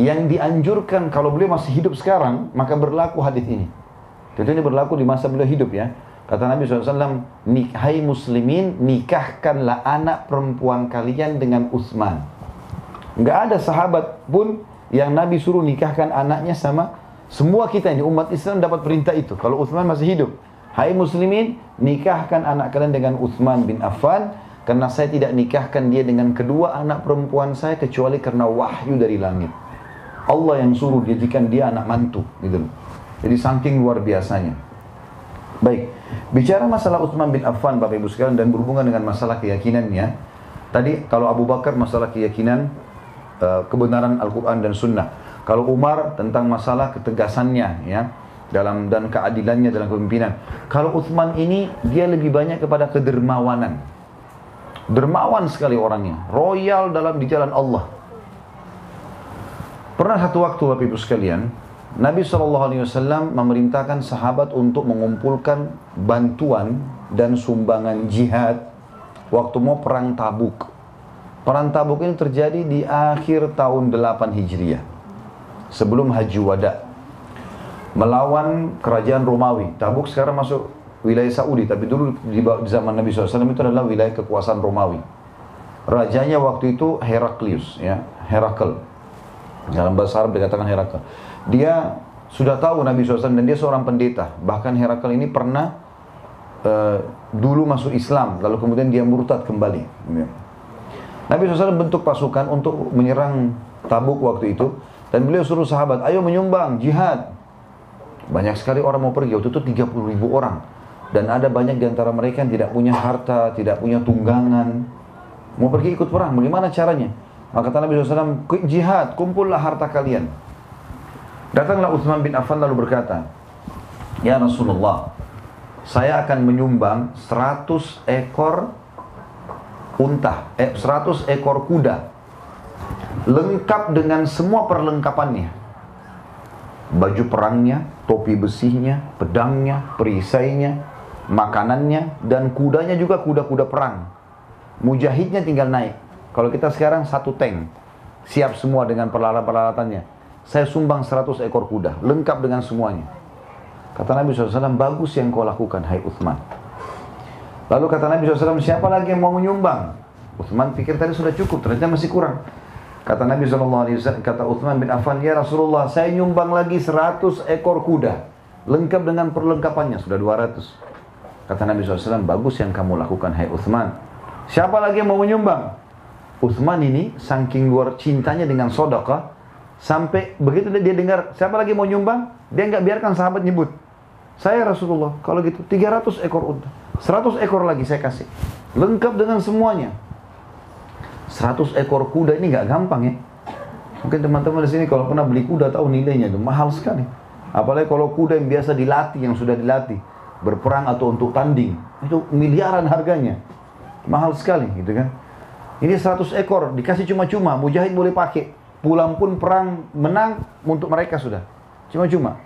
yang dianjurkan kalau beliau masih hidup sekarang, maka berlaku hadis ini. Tentu ini berlaku di masa beliau hidup ya. Kata Nabi SAW, Hai muslimin, nikahkanlah anak perempuan kalian dengan Uthman. Enggak ada sahabat pun yang Nabi suruh nikahkan anaknya sama semua kita ini umat Islam dapat perintah itu. Kalau Uthman masih hidup. Hai muslimin, nikahkan anak kalian dengan Uthman bin Affan karena saya tidak nikahkan dia dengan kedua anak perempuan saya kecuali karena wahyu dari langit. Allah yang suruh jadikan dia anak mantu gitu loh. Jadi saking luar biasanya. Baik, bicara masalah Utsman bin Affan Bapak Ibu sekalian dan berhubungan dengan masalah keyakinannya. Tadi kalau Abu Bakar masalah keyakinan uh, kebenaran Al-Qur'an dan Sunnah. Kalau Umar tentang masalah ketegasannya ya dalam dan keadilannya dalam kepemimpinan. Kalau Utsman ini dia lebih banyak kepada kedermawanan. Dermawan sekali orangnya, royal dalam di jalan Allah. Pernah satu waktu Bapak Ibu sekalian, Nabi SAW memerintahkan sahabat untuk mengumpulkan bantuan dan sumbangan jihad waktu mau perang tabuk. Perang tabuk ini terjadi di akhir tahun 8 Hijriah. Sebelum Haji Wada. Melawan kerajaan Romawi. Tabuk sekarang masuk wilayah Saudi, tapi dulu di zaman Nabi SAW itu adalah wilayah kekuasaan Romawi. Rajanya waktu itu Heraklius, ya, Herakl. Dalam bahasa Arab dikatakan Herakl. Dia sudah tahu Nabi SAW dan dia seorang pendeta. Bahkan Herakl ini pernah uh, dulu masuk Islam, lalu kemudian dia murtad kembali. Nabi SAW bentuk pasukan untuk menyerang Tabuk waktu itu. Dan beliau suruh sahabat, ayo menyumbang, jihad. Banyak sekali orang mau pergi, waktu itu 30 ribu orang. Dan ada banyak di antara mereka yang tidak punya harta, tidak punya tunggangan. Mau pergi ikut perang, bagaimana caranya? Maka kata Nabi SAW, jihad, kumpullah harta kalian. Datanglah Uthman bin Affan lalu berkata, Ya Rasulullah, saya akan menyumbang 100 ekor unta, eh, 100 ekor kuda, lengkap dengan semua perlengkapannya. Baju perangnya, topi besinya, pedangnya, perisainya, makanannya, dan kudanya juga kuda-kuda perang. Mujahidnya tinggal naik. Kalau kita sekarang satu tank, siap semua dengan peralatan-peralatannya saya sumbang 100 ekor kuda, lengkap dengan semuanya. Kata Nabi SAW, bagus yang kau lakukan, hai Uthman. Lalu kata Nabi SAW, siapa lagi yang mau menyumbang? Uthman pikir tadi sudah cukup, ternyata masih kurang. Kata Nabi SAW, kata Uthman bin Affan, Ya Rasulullah, saya nyumbang lagi 100 ekor kuda. Lengkap dengan perlengkapannya, sudah 200. Kata Nabi SAW, bagus yang kamu lakukan, hai Uthman. Siapa lagi yang mau menyumbang? Uthman ini, saking luar cintanya dengan sodakah, Sampai begitu dia dengar, siapa lagi mau nyumbang? Dia nggak biarkan sahabat nyebut. Saya Rasulullah, kalau gitu 300 ekor unta. 100 ekor lagi saya kasih. Lengkap dengan semuanya. 100 ekor kuda ini nggak gampang ya. Mungkin teman-teman di sini kalau pernah beli kuda tahu nilainya itu mahal sekali. Apalagi kalau kuda yang biasa dilatih, yang sudah dilatih, berperang atau untuk tanding, itu miliaran harganya. Mahal sekali gitu kan. Ini 100 ekor dikasih cuma-cuma, mujahid boleh pakai pulang pun perang menang untuk mereka sudah. Cuma-cuma.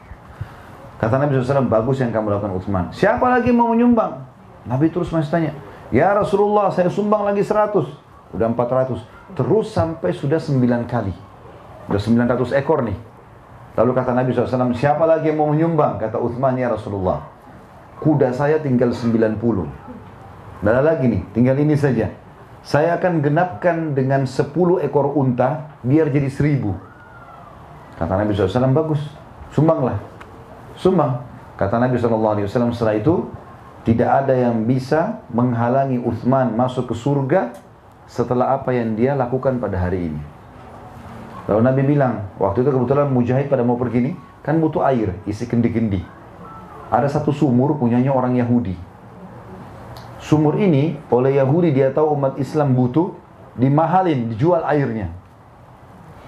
Kata Nabi SAW, bagus yang kamu lakukan Utsman. Siapa lagi mau menyumbang? Nabi terus masih tanya, Ya Rasulullah, saya sumbang lagi 100. Udah 400. Terus sampai sudah 9 kali. Udah 900 ekor nih. Lalu kata Nabi SAW, siapa lagi yang mau menyumbang? Kata Uthman, ya Rasulullah. Kuda saya tinggal 90. Dan lagi nih, tinggal ini saja saya akan genapkan dengan 10 ekor unta biar jadi 1000. Kata Nabi SAW, bagus, sumbanglah. Sumbang. Kata Nabi SAW setelah itu, tidak ada yang bisa menghalangi Uthman masuk ke surga setelah apa yang dia lakukan pada hari ini. Lalu Nabi bilang, waktu itu kebetulan Mujahid pada mau pergi nih, kan butuh air, isi kendi-kendi. Ada satu sumur punyanya orang Yahudi. Sumur ini oleh Yahudi dia tahu umat Islam butuh, dimahalin, dijual airnya.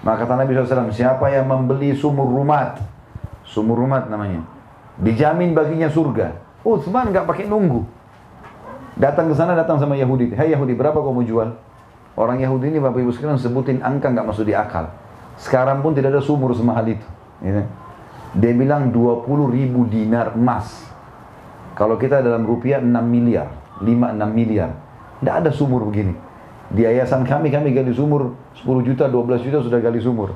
Maka kata Nabi SAW, siapa yang membeli sumur rumat, sumur rumat namanya, dijamin baginya surga. Utsman nggak pakai nunggu. Datang ke sana, datang sama Yahudi. Hei Yahudi, berapa kau mau jual? Orang Yahudi ini Bapak Ibu sekalian sebutin angka nggak masuk di akal. Sekarang pun tidak ada sumur semahal itu. Dia bilang 20 ribu dinar emas. Kalau kita dalam rupiah 6 miliar. 5-6 miliar. Tidak ada sumur begini. Di yayasan kami, kami gali sumur 10 juta, 12 juta sudah gali sumur.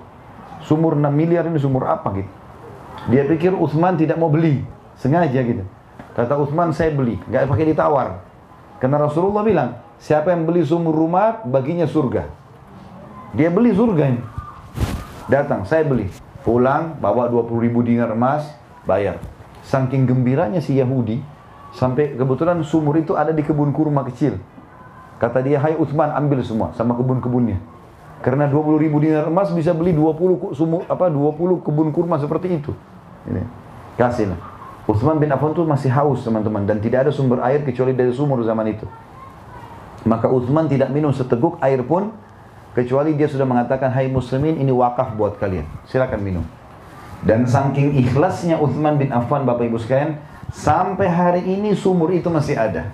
Sumur 6 miliar ini sumur apa gitu. Dia pikir Utsman tidak mau beli. Sengaja gitu. Kata Utsman saya beli. Gak pakai ditawar. Karena Rasulullah bilang, siapa yang beli sumur rumah, baginya surga. Dia beli surga ini. Datang, saya beli. Pulang, bawa 20 ribu dinar emas, bayar. Saking gembiranya si Yahudi, Sampai kebetulan sumur itu ada di kebun kurma kecil. Kata dia, hai Utsman ambil semua sama kebun-kebunnya. Karena 20 ribu dinar emas bisa beli 20 sumur, apa 20 kebun kurma seperti itu. Ini. Kasihlah. Utsman bin Affan itu masih haus teman-teman dan tidak ada sumber air kecuali dari sumur zaman itu. Maka Utsman tidak minum seteguk air pun kecuali dia sudah mengatakan hai muslimin ini wakaf buat kalian. Silakan minum. Dan saking ikhlasnya Utsman bin Affan Bapak Ibu sekalian sampai hari ini sumur itu masih ada.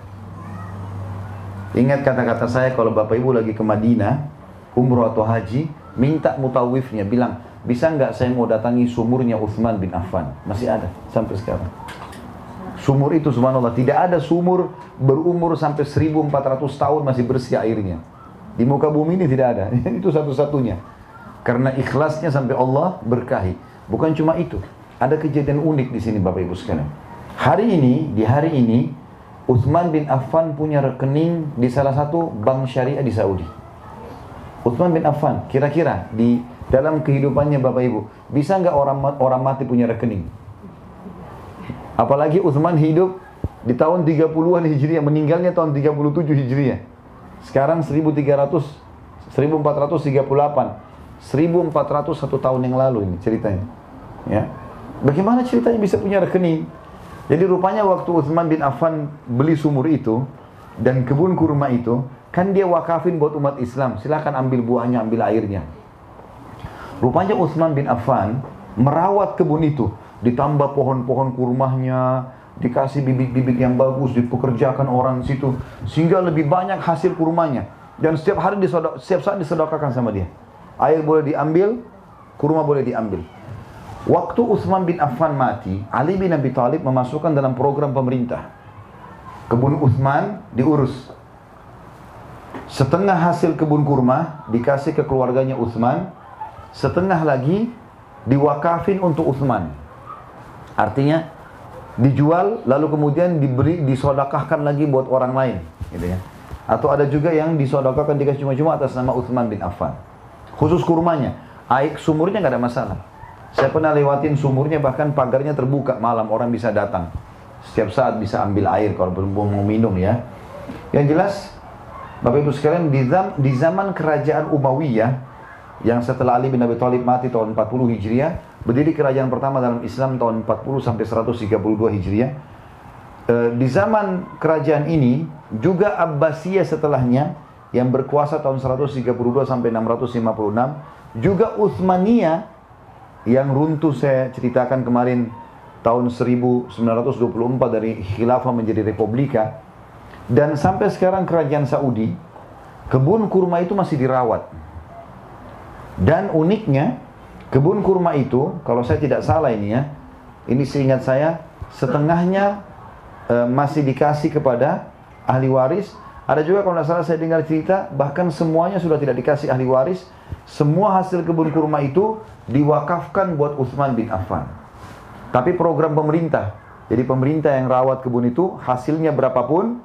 Ingat kata-kata saya kalau Bapak Ibu lagi ke Madinah, umroh atau haji, minta mutawifnya bilang, bisa nggak saya mau datangi sumurnya Uthman bin Affan? Masih ada sampai sekarang. Sumur itu subhanallah tidak ada sumur berumur sampai 1400 tahun masih bersih airnya. Di muka bumi ini tidak ada. itu satu-satunya. Karena ikhlasnya sampai Allah berkahi. Bukan cuma itu. Ada kejadian unik di sini Bapak Ibu sekalian. Hari ini, di hari ini, Uthman bin Affan punya rekening di salah satu bank syariah di Saudi. Uthman bin Affan, kira-kira di dalam kehidupannya Bapak Ibu, bisa nggak orang orang mati punya rekening? Apalagi Uthman hidup di tahun 30-an Hijriah, meninggalnya tahun 37 Hijriah. Sekarang 1300 1438 1401 tahun yang lalu ini ceritanya. Ya. Bagaimana ceritanya bisa punya rekening? Jadi rupanya waktu Uthman bin Affan beli sumur itu dan kebun kurma itu, Kan dia wakafin buat umat Islam. Silahkan ambil buahnya, ambil airnya. Rupanya Utsman bin Affan merawat kebun itu. Ditambah pohon-pohon kurmahnya, dikasih bibit-bibit yang bagus, dipekerjakan orang situ. Sehingga lebih banyak hasil kurmanya. Dan setiap hari disodok, setiap saat disedekahkan sama dia. Air boleh diambil, kurma boleh diambil. Waktu Utsman bin Affan mati, Ali bin Abi Thalib memasukkan dalam program pemerintah. Kebun Utsman diurus. Setengah hasil kebun kurma dikasih ke keluarganya Uthman, setengah lagi diwakafin untuk Uthman. Artinya dijual lalu kemudian diberi disodakahkan lagi buat orang lain, gitu ya. Atau ada juga yang disodakahkan dikasih cuma-cuma atas nama Uthman bin Affan. Khusus kurmanya, air sumurnya nggak ada masalah. Saya pernah lewatin sumurnya bahkan pagarnya terbuka malam orang bisa datang. Setiap saat bisa ambil air kalau mau minum ya. Yang jelas Bapak Ibu sekalian, di, zam, di zaman kerajaan Umayyah yang setelah Ali bin Abi Thalib mati tahun 40 Hijriah, berdiri kerajaan pertama dalam Islam tahun 40 sampai 132 Hijriah. E, di zaman kerajaan ini juga Abbasiyah setelahnya yang berkuasa tahun 132 sampai 656, juga Uthmaniyah yang runtuh saya ceritakan kemarin tahun 1924 dari khilafah menjadi republika dan sampai sekarang kerajaan Saudi, kebun kurma itu masih dirawat. Dan uniknya, kebun kurma itu, kalau saya tidak salah ini ya, ini seingat saya, setengahnya e, masih dikasih kepada ahli waris. Ada juga kalau tidak salah saya dengar cerita, bahkan semuanya sudah tidak dikasih ahli waris. Semua hasil kebun kurma itu diwakafkan buat Utsman bin Affan. Tapi program pemerintah, jadi pemerintah yang rawat kebun itu, hasilnya berapapun,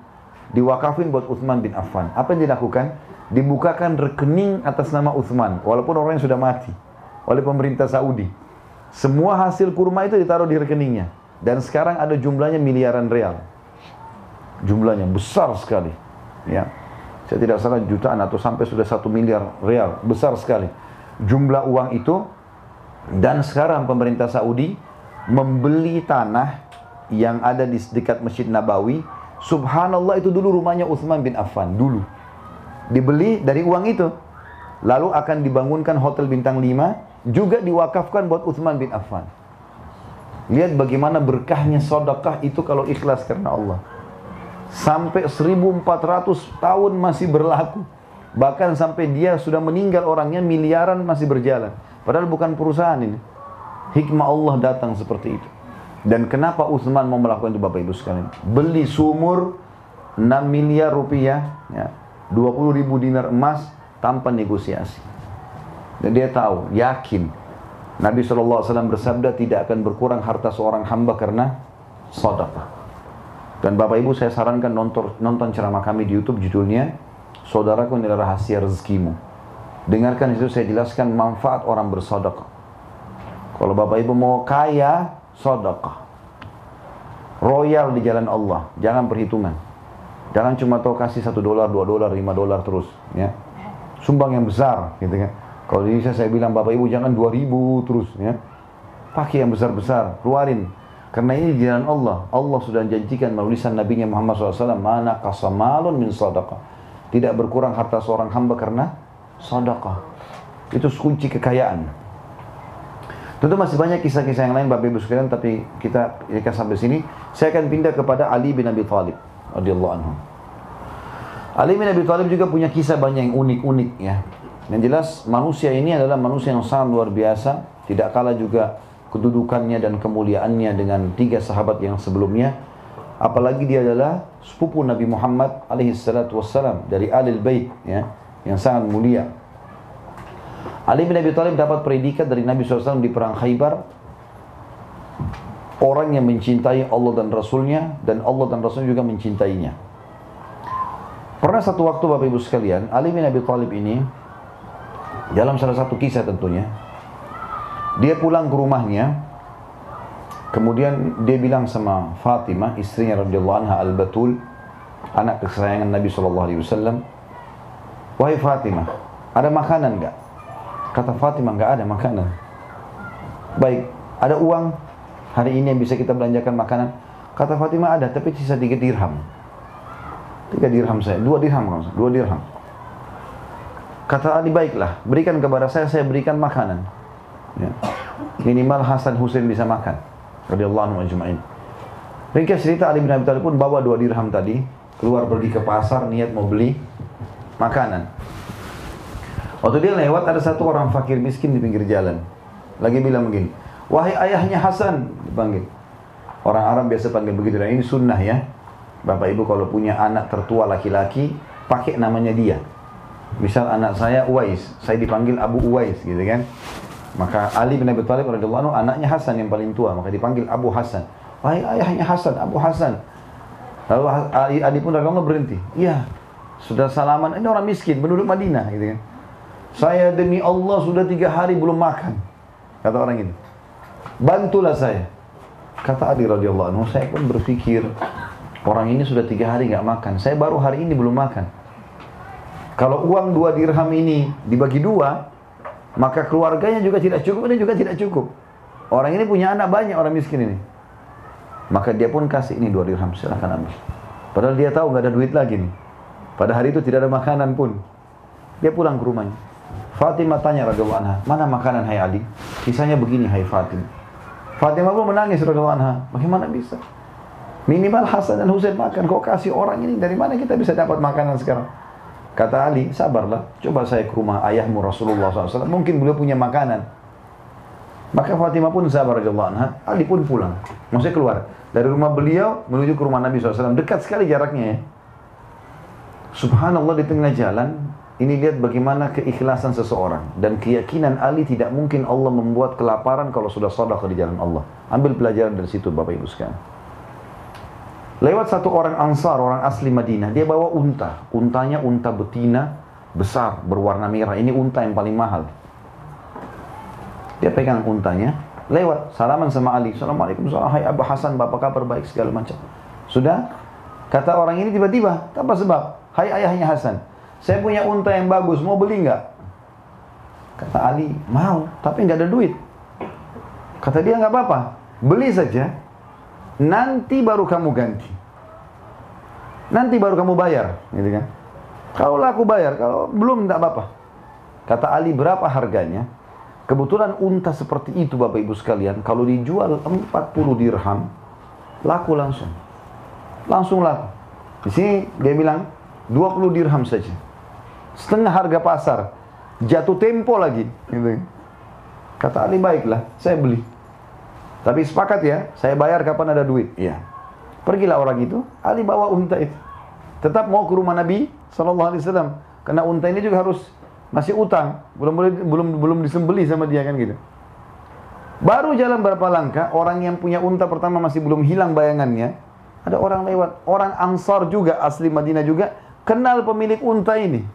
diwakafin buat Uthman bin Affan. Apa yang dilakukan? Dibukakan rekening atas nama Uthman, walaupun orang yang sudah mati oleh pemerintah Saudi. Semua hasil kurma itu ditaruh di rekeningnya. Dan sekarang ada jumlahnya miliaran real. Jumlahnya besar sekali. Ya. Saya tidak salah jutaan atau sampai sudah satu miliar real. Besar sekali. Jumlah uang itu. Dan sekarang pemerintah Saudi membeli tanah yang ada di dekat Masjid Nabawi Subhanallah itu dulu rumahnya Uthman bin Affan dulu. Dibeli dari uang itu. Lalu akan dibangunkan hotel bintang 5 juga diwakafkan buat Uthman bin Affan. Lihat bagaimana berkahnya sodakah itu kalau ikhlas karena Allah. Sampai 1400 tahun masih berlaku. Bahkan sampai dia sudah meninggal orangnya miliaran masih berjalan. Padahal bukan perusahaan ini. Hikmah Allah datang seperti itu. Dan kenapa Utsman mau melakukan itu Bapak Ibu sekalian? Beli sumur 6 miliar rupiah, ya, 20 ribu dinar emas tanpa negosiasi. Dan dia tahu, yakin. Nabi SAW bersabda tidak akan berkurang harta seorang hamba karena sodapa. Dan Bapak Ibu saya sarankan nonton, nonton ceramah kami di Youtube judulnya Saudaraku adalah rahasia rezekimu. Dengarkan itu saya jelaskan manfaat orang bersodakah. Kalau Bapak Ibu mau kaya, sodakah. Royal di jalan Allah, jangan perhitungan. Jangan cuma tahu kasih satu dolar, dua dolar, lima dolar terus. Ya. sumbang yang besar gitu kan. Kalau di Indonesia saya bilang Bapak Ibu jangan 2000 terus ya. Pakai yang besar-besar, keluarin. Karena ini jalan Allah. Allah sudah janjikan melalui lisan Nabi Muhammad SAW, mana kasamalun min sadaqah. Tidak berkurang harta seorang hamba karena sadaqah. Itu kunci kekayaan. Tentu masih banyak kisah-kisah yang lain Bapak Ibu sekalian tapi kita jika sampai sini saya akan pindah kepada Ali bin Abi Thalib radhiyallahu anhu. Ali bin Abi Thalib juga punya kisah banyak yang unik-unik ya. Yang jelas manusia ini adalah manusia yang sangat luar biasa, tidak kalah juga kedudukannya dan kemuliaannya dengan tiga sahabat yang sebelumnya. Apalagi dia adalah sepupu Nabi Muhammad alaihi salatu wassalam dari Alil Bait ya, yang sangat mulia. Ali bin Abi Thalib dapat predikat dari Nabi SAW di perang Khaybar orang yang mencintai Allah dan Rasulnya dan Allah dan Rasulnya juga mencintainya. Pernah satu waktu Bapak Ibu sekalian, Ali bin Abi Thalib ini dalam salah satu kisah tentunya, dia pulang ke rumahnya, kemudian dia bilang sama Fatimah, istrinya radhiyallahu anha Al-Batul, anak kesayangan Nabi SAW, Wahai Fatimah, ada makanan enggak? Kata Fatimah, nggak ada makanan. Baik, ada uang hari ini yang bisa kita belanjakan makanan. Kata Fatimah ada, tapi sisa tiga dirham. Tiga dirham saya, dua dirham kalau dua dirham. Kata Ali, baiklah, berikan kepada saya, saya berikan makanan. Ya. Minimal Hasan Hussein bisa makan. Radiyallahu anhu ajma'in. Ringkas cerita Ali bin Abi Thalib pun bawa dua dirham tadi, keluar pergi ke pasar, niat mau beli makanan. Waktu dia lewat ada satu orang fakir miskin di pinggir jalan. Lagi bilang begini, wahai ayahnya Hasan, dipanggil. Orang Arab biasa panggil begitu, dan ini sunnah ya. Bapak ibu kalau punya anak tertua laki-laki, pakai namanya dia. Misal anak saya Uwais, saya dipanggil Abu Uwais gitu kan. Maka Ali bin Abi Thalib radhiyallahu anhu anaknya Hasan yang paling tua, maka dipanggil Abu Hasan. Wahai ayahnya Hasan, Abu Hasan. Lalu Ali, Ali pun radhiyallahu berhenti. Iya, sudah salaman. Ini orang miskin, penduduk Madinah gitu kan. Saya demi Allah sudah tiga hari belum makan. Kata orang ini. Bantulah saya. Kata Ali radhiyallahu anhu, saya pun berpikir orang ini sudah tiga hari nggak makan. Saya baru hari ini belum makan. Kalau uang dua dirham ini dibagi dua, maka keluarganya juga tidak cukup, ini juga tidak cukup. Orang ini punya anak banyak orang miskin ini. Maka dia pun kasih ini dua dirham, silahkan ambil. Padahal dia tahu nggak ada duit lagi nih. Pada hari itu tidak ada makanan pun. Dia pulang ke rumahnya. Fatimah tanya radhiyallahu anha, mana makanan hai Ali? Kisahnya begini hai Fatimah. Fatimah pun menangis radhiyallahu anha. Bagaimana bisa? Minimal Hasan dan Husain makan. Kok kasih orang ini dari mana kita bisa dapat makanan sekarang? Kata Ali, sabarlah. Coba saya ke rumah ayahmu Rasulullah SAW. Mungkin beliau punya makanan. Maka Fatimah pun sabar anha. Ali pun pulang. Maksudnya keluar dari rumah beliau menuju ke rumah Nabi SAW. Dekat sekali jaraknya ya. Subhanallah di tengah jalan ini lihat bagaimana keikhlasan seseorang dan keyakinan Ali tidak mungkin Allah membuat kelaparan kalau sudah sedekah di jalan Allah. Ambil pelajaran dari situ Bapak Ibu sekalian. Lewat satu orang Ansar, orang asli Madinah, dia bawa unta. Untanya unta betina besar, berwarna merah. Ini unta yang paling mahal. Dia pegang untanya, lewat salaman sama Ali. Assalamualaikum, hai Abu Hasan, bapak kabar baik segala macam. Sudah? Kata orang ini tiba-tiba, apa sebab? Hai ayahnya Hasan, saya punya unta yang bagus, mau beli nggak? Kata Ali, mau, tapi nggak ada duit. Kata dia nggak apa-apa, beli saja. Nanti baru kamu ganti. Nanti baru kamu bayar, gitu kan? Kalau laku bayar, kalau belum nggak apa-apa. Kata Ali, berapa harganya? Kebetulan unta seperti itu Bapak Ibu sekalian, kalau dijual 40 dirham, laku langsung. Langsung laku. Di sini dia bilang 20 dirham saja setengah harga pasar, jatuh tempo lagi. Gitu. Kata Ali baiklah, saya beli. Tapi sepakat ya, saya bayar kapan ada duit. Iya. Pergilah orang itu, Ali bawa unta itu. Tetap mau ke rumah Nabi Sallallahu Alaihi Wasallam, karena unta ini juga harus masih utang, belum boleh belum belum disembeli sama dia kan gitu. Baru jalan berapa langkah, orang yang punya unta pertama masih belum hilang bayangannya. Ada orang lewat, orang Ansar juga asli Madinah juga kenal pemilik unta ini.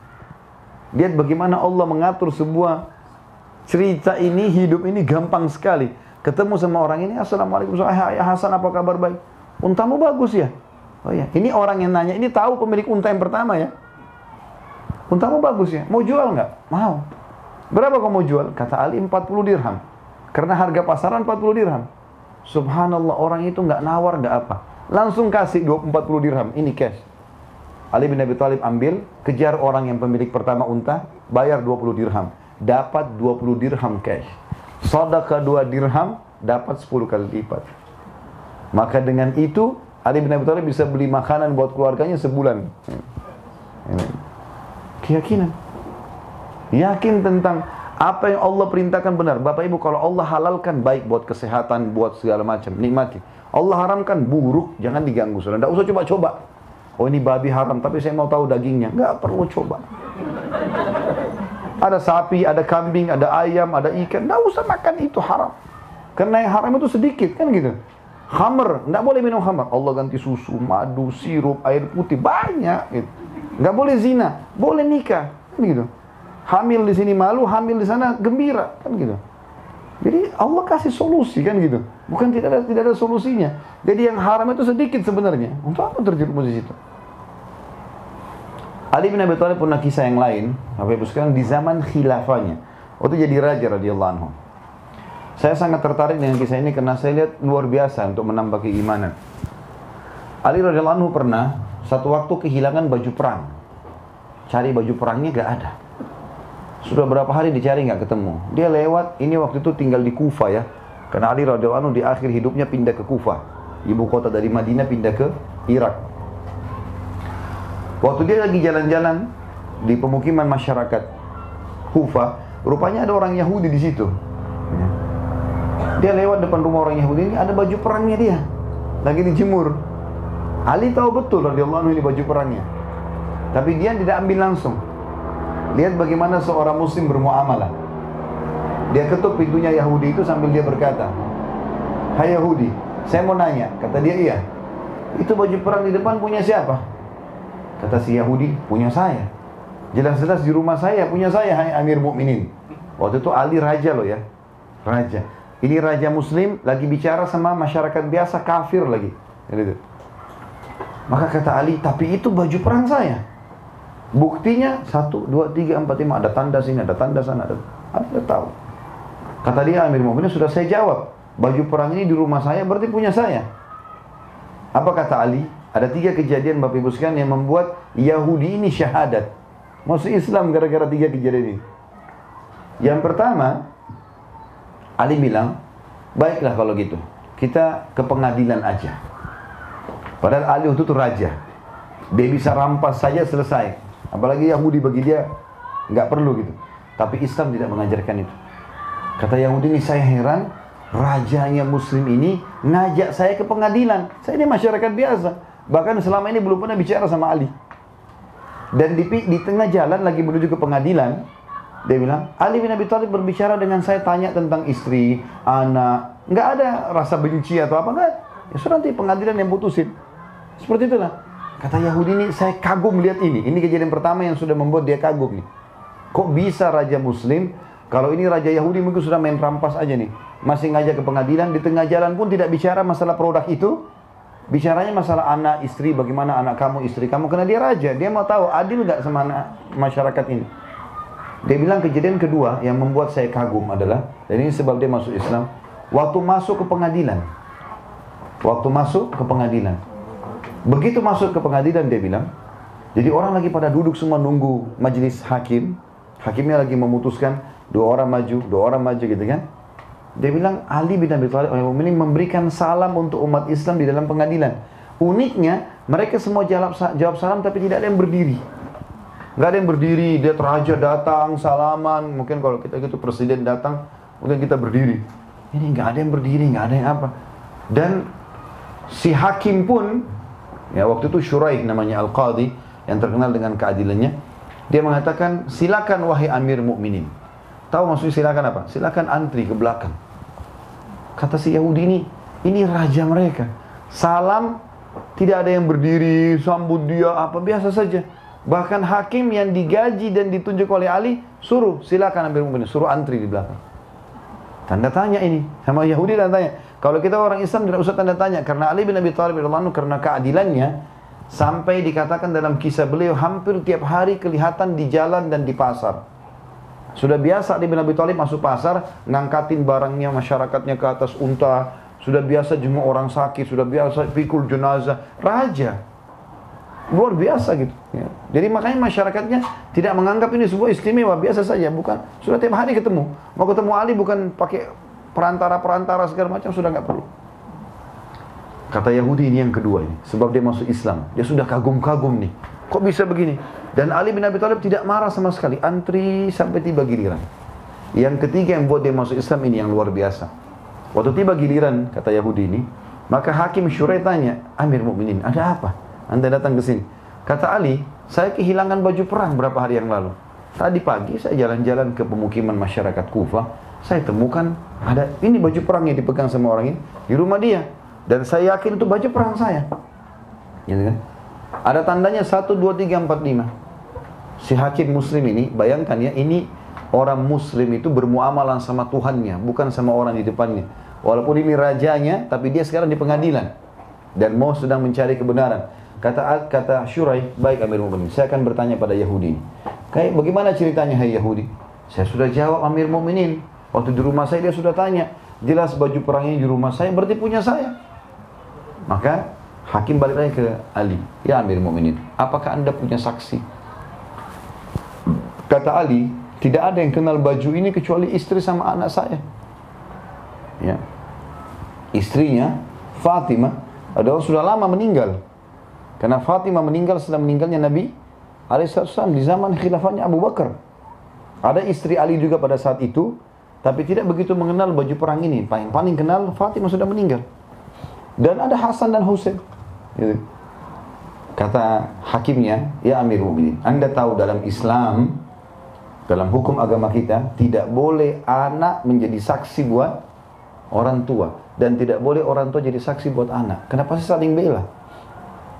Lihat bagaimana Allah mengatur sebuah cerita ini, hidup ini gampang sekali. Ketemu sama orang ini, Assalamualaikum, ya Hasan apa kabar baik? Untamu bagus ya? Oh ya, ini orang yang nanya, ini tahu pemilik unta yang pertama ya. untamu bagus ya, mau jual nggak? Mau. Berapa kau mau jual? Kata Ali 40 dirham. Karena harga pasaran 40 dirham. Subhanallah orang itu nggak nawar nggak apa. Langsung kasih 40 dirham. Ini cash. Ali bin Abi Thalib ambil, kejar orang yang pemilik pertama unta, bayar 20 dirham. Dapat 20 dirham cash. Sedekah 2 dirham, dapat 10 kali lipat. Maka dengan itu, Ali bin Abi Thalib bisa beli makanan buat keluarganya sebulan. Keyakinan. Yakin tentang apa yang Allah perintahkan benar. Bapak Ibu kalau Allah halalkan baik buat kesehatan, buat segala macam, nikmati. Allah haramkan buruk, jangan diganggu. Sudah tidak usah coba-coba. Oh ini babi haram, tapi saya mau tahu dagingnya. Nggak perlu coba. Ada sapi, ada kambing, ada ayam, ada ikan. Nggak usah makan itu haram. Karena yang haram itu sedikit kan gitu. Hammer, nggak boleh minum hammer. Allah ganti susu, madu, sirup, air putih, banyak. Gitu. Nggak boleh zina, boleh nikah, kan gitu. Hamil di sini malu, hamil di sana gembira, kan gitu. Jadi Allah kasih solusi kan gitu. Bukan tidak ada tidak ada solusinya. Jadi yang haram itu sedikit sebenarnya. Untuk apa terjerumus di situ? Ali bin Abi Thalib punya kisah yang lain, Ibu sekarang di zaman khilafahnya. Waktu jadi raja radhiyallahu anhu. Saya sangat tertarik dengan kisah ini karena saya lihat luar biasa untuk menambah keimanan. Ali radhiyallahu anhu pernah satu waktu kehilangan baju perang. Cari baju perangnya gak ada. Sudah berapa hari dicari gak ketemu. Dia lewat, ini waktu itu tinggal di Kufa ya. Karena Ali radhiyallahu anhu di akhir hidupnya pindah ke Kufa. Ibu kota dari Madinah pindah ke Irak. Waktu dia lagi jalan-jalan di pemukiman masyarakat Kufa, rupanya ada orang Yahudi di situ. Dia lewat depan rumah orang Yahudi ini ada baju perangnya dia. Lagi dijemur. Ali tahu betul radhiyallahu anhu ini baju perangnya. Tapi dia tidak ambil langsung. Lihat bagaimana seorang muslim bermuamalah. Dia ketuk pintunya Yahudi itu sambil dia berkata, Hai Yahudi, saya mau nanya. Kata dia, iya. Itu baju perang di depan punya siapa? Kata si Yahudi, punya saya. Jelas-jelas di rumah saya, punya saya, hai Amir Mukminin. Waktu itu Ali raja loh ya. Raja. Ini raja muslim lagi bicara sama masyarakat biasa kafir lagi. Maka kata Ali, tapi itu baju perang saya. Buktinya satu, dua, tiga, empat, lima. Ada tanda sini, ada tanda sana. Ada, ada tahu. Kata dia Amir Mu'minin sudah saya jawab. Baju perang ini di rumah saya berarti punya saya. Apa kata Ali? Ada tiga kejadian Bapak Ibu sekalian yang membuat Yahudi ini syahadat. Masuk Islam gara-gara tiga kejadian ini. Yang pertama, Ali bilang, baiklah kalau gitu. Kita ke pengadilan aja. Padahal Ali itu raja. Dia bisa rampas saja selesai. Apalagi Yahudi bagi dia nggak perlu gitu. Tapi Islam tidak mengajarkan itu. Kata Yahudi ini saya heran, rajanya Muslim ini ngajak saya ke pengadilan. Saya ini masyarakat biasa. Bahkan selama ini belum pernah bicara sama Ali. Dan di, di tengah jalan lagi menuju ke pengadilan, dia bilang, Ali bin Abi Thalib berbicara dengan saya tanya tentang istri, anak. Nggak ada rasa benci atau apa, enggak. Ya sudah nanti pengadilan yang putusin. Seperti itulah. Kata Yahudi ini, saya kagum lihat ini. Ini kejadian pertama yang sudah membuat dia kagum nih. Kok bisa Raja Muslim, kalau ini Raja Yahudi mungkin sudah main rampas aja nih. Masih ngajak ke pengadilan, di tengah jalan pun tidak bicara masalah produk itu. Bicaranya masalah anak, istri, bagaimana anak kamu, istri kamu. Karena dia raja, dia mau tahu adil nggak sama anak masyarakat ini. Dia bilang kejadian kedua yang membuat saya kagum adalah, dan ini sebab dia masuk Islam, waktu masuk ke pengadilan. Waktu masuk ke pengadilan. Begitu masuk ke pengadilan dia bilang, jadi orang lagi pada duduk semua nunggu majelis hakim. Hakimnya lagi memutuskan dua orang maju, dua orang maju gitu kan. Dia bilang Ali bin Abi Thalib ini memberikan salam untuk umat Islam di dalam pengadilan. Uniknya mereka semua jawab, jawab salam tapi tidak ada yang berdiri. Gak ada yang berdiri, dia teraja datang, salaman. Mungkin kalau kita gitu presiden datang, mungkin kita berdiri. Ini nggak ada yang berdiri, nggak ada yang apa. Dan si hakim pun Ya, waktu itu Shuraih namanya Al-Qadhi yang terkenal dengan keadilannya. Dia mengatakan, silakan wahai Amir Mukminin. Tahu maksudnya silakan apa? Silakan antri ke belakang. Kata si Yahudi ini, ini raja mereka. Salam tidak ada yang berdiri, sambut dia apa biasa saja. Bahkan hakim yang digaji dan ditunjuk oleh Ali suruh silakan Amir Mukminin, suruh antri di belakang. Tanda tanya ini sama Yahudi dan tanya, kalau kita orang Islam tidak usah tanda tanya karena Ali bin Abi Thalib radhiyallahu karena keadilannya Sampai dikatakan dalam kisah beliau hampir tiap hari kelihatan di jalan dan di pasar. Sudah biasa di bin Abi Thalib masuk pasar, ngangkatin barangnya masyarakatnya ke atas unta. Sudah biasa jenguk orang sakit, sudah biasa pikul jenazah. Raja. Luar biasa gitu. Ya. Jadi makanya masyarakatnya tidak menganggap ini sebuah istimewa, biasa saja. Bukan, sudah tiap hari ketemu. Mau ketemu Ali bukan pakai perantara-perantara segala macam, sudah nggak perlu. Kata Yahudi ini yang kedua ini, sebab dia masuk Islam. Dia sudah kagum-kagum nih. Kok bisa begini? Dan Ali bin Abi Thalib tidak marah sama sekali, antri sampai tiba giliran. Yang ketiga yang buat dia masuk Islam ini yang luar biasa. Waktu tiba giliran, kata Yahudi ini, maka Hakim Syurai tanya, Amir Mukminin, ada apa? Anda datang ke sini. Kata Ali, saya kehilangan baju perang berapa hari yang lalu. Tadi pagi saya jalan-jalan ke pemukiman masyarakat Kufah, saya temukan ada ini baju perang yang dipegang sama orang ini di rumah dia. Dan saya yakin itu baju perang saya. Gitu kan? Ada tandanya 1, 2, 3, 4, 5 si hakim muslim ini, bayangkan ya, ini orang muslim itu bermuamalah sama Tuhannya, bukan sama orang di depannya. Walaupun ini rajanya, tapi dia sekarang di pengadilan dan mau sedang mencari kebenaran. Kata kata Syurai, baik Amir Mu'minin, saya akan bertanya pada Yahudi. Kayak bagaimana ceritanya hai Yahudi? Saya sudah jawab Amir Mu'minin. Waktu di rumah saya dia sudah tanya, jelas baju perangnya di rumah saya berarti punya saya. Maka hakim balik lagi ke Ali, ya Amir Mu'minin, apakah anda punya saksi? Kata Ali, tidak ada yang kenal baju ini kecuali istri sama anak saya. Ya. Istrinya, Fatimah, adalah sudah lama meninggal. Karena Fatimah meninggal setelah meninggalnya Nabi Alaihissalam di zaman khilafahnya Abu Bakar. Ada istri Ali juga pada saat itu, tapi tidak begitu mengenal baju perang ini. Paling paling kenal Fatimah sudah meninggal. Dan ada Hasan dan Husain. Gitu. Kata hakimnya, ya Amir Mu'minin, Anda tahu dalam Islam dalam hukum agama kita tidak boleh anak menjadi saksi buat orang tua dan tidak boleh orang tua jadi saksi buat anak. Kenapa sih saling bela?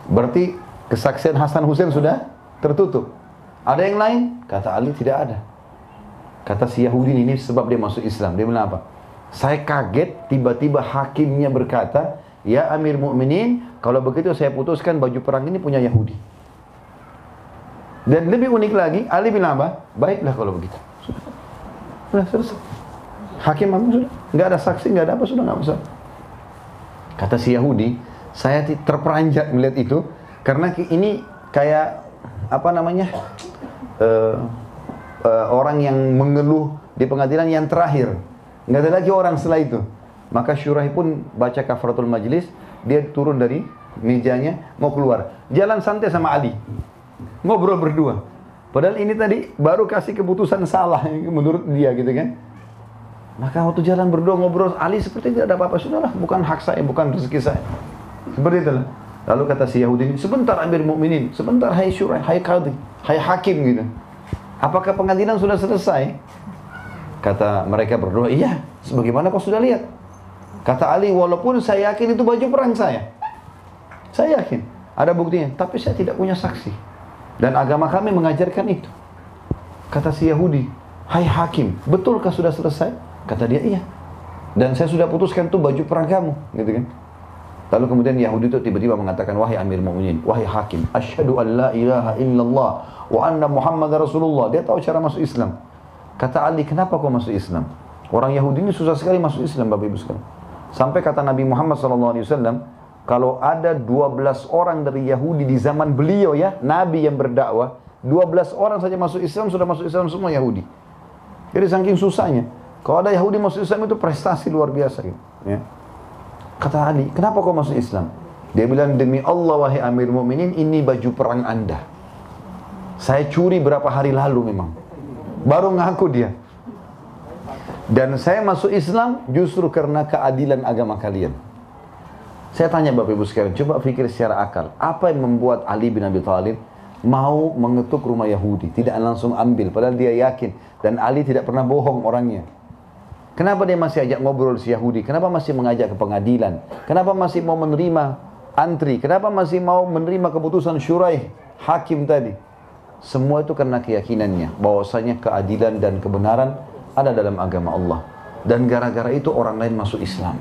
Berarti kesaksian Hasan Hussein sudah tertutup. Ada yang lain? Kata Ali tidak ada. Kata si Yahudi ini sebab dia masuk Islam. Dia bilang apa? Saya kaget tiba-tiba hakimnya berkata, "Ya Amir Mukminin, kalau begitu saya putuskan baju perang ini punya Yahudi." Dan lebih unik lagi, Ali bin apa? Baiklah kalau begitu. Sudah, sudah selesai. Hakim Abu sudah, nggak ada saksi, nggak ada apa, sudah nggak usah. Kata si Yahudi, saya terperanjat melihat itu karena ini kayak apa namanya uh, uh, orang yang mengeluh di pengadilan yang terakhir, nggak ada lagi orang setelah itu. Maka Syurahi pun baca kafaratul majlis, dia turun dari mejanya mau keluar, jalan santai sama Ali ngobrol berdua. Padahal ini tadi baru kasih keputusan salah menurut dia gitu kan. Maka waktu jalan berdua ngobrol, Ali seperti tidak ada apa-apa. Sudahlah, bukan hak saya, bukan rezeki saya. Seperti itu. Lalu kata si Yahudi sebentar Amir Mukminin, sebentar hai syurai, hai qadhi, hai hakim gitu. Apakah pengadilan sudah selesai? Kata mereka berdua, iya, sebagaimana kau sudah lihat. Kata Ali, walaupun saya yakin itu baju perang saya. Saya yakin, ada buktinya, tapi saya tidak punya saksi. Dan agama kami mengajarkan itu. Kata si Yahudi, Hai hakim, betulkah sudah selesai? Kata dia, iya. Dan saya sudah putuskan tuh baju perang kamu, gitu kan. Lalu kemudian Yahudi itu tiba-tiba mengatakan, Wahai Amir Mu'minin, wahai hakim, Asyhadu an la ilaha illallah wa anna Muhammad Rasulullah. Dia tahu cara masuk Islam. Kata Ali, kenapa kau masuk Islam? Orang Yahudi ini susah sekali masuk Islam, Bapak Ibu sekalian. Sampai kata Nabi Muhammad SAW, kalau ada 12 orang dari Yahudi di zaman beliau ya, Nabi yang berdakwah, 12 orang saja masuk Islam, sudah masuk Islam semua Yahudi. Jadi saking susahnya. Kalau ada Yahudi masuk Islam itu prestasi luar biasa gitu. Ya. Kata Ali, kenapa kau masuk Islam? Dia bilang, demi Allah wahai Amir Mu'minin, ini baju perang anda. Saya curi berapa hari lalu memang. Baru ngaku dia. Dan saya masuk Islam justru karena keadilan agama kalian. Saya tanya Bapak Ibu sekalian, coba pikir secara akal. Apa yang membuat Ali bin Abi Thalib mau mengetuk rumah Yahudi? Tidak langsung ambil, padahal dia yakin. Dan Ali tidak pernah bohong orangnya. Kenapa dia masih ajak ngobrol si Yahudi? Kenapa masih mengajak ke pengadilan? Kenapa masih mau menerima antri? Kenapa masih mau menerima keputusan syurai hakim tadi? Semua itu karena keyakinannya bahwasanya keadilan dan kebenaran ada dalam agama Allah. Dan gara-gara itu orang lain masuk Islam.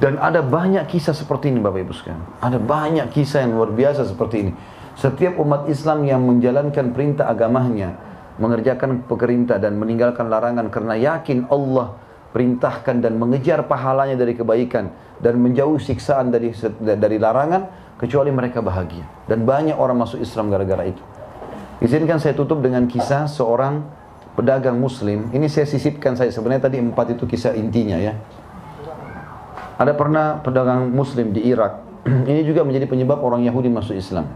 Dan ada banyak kisah seperti ini Bapak Ibu sekalian. Ada banyak kisah yang luar biasa seperti ini. Setiap umat Islam yang menjalankan perintah agamanya, mengerjakan perintah dan meninggalkan larangan karena yakin Allah perintahkan dan mengejar pahalanya dari kebaikan dan menjauh siksaan dari dari larangan kecuali mereka bahagia. Dan banyak orang masuk Islam gara-gara itu. Izinkan saya tutup dengan kisah seorang pedagang muslim. Ini saya sisipkan saya sebenarnya tadi empat itu kisah intinya ya. Ada pernah pedagang muslim di Irak. Ini juga menjadi penyebab orang Yahudi masuk Islam.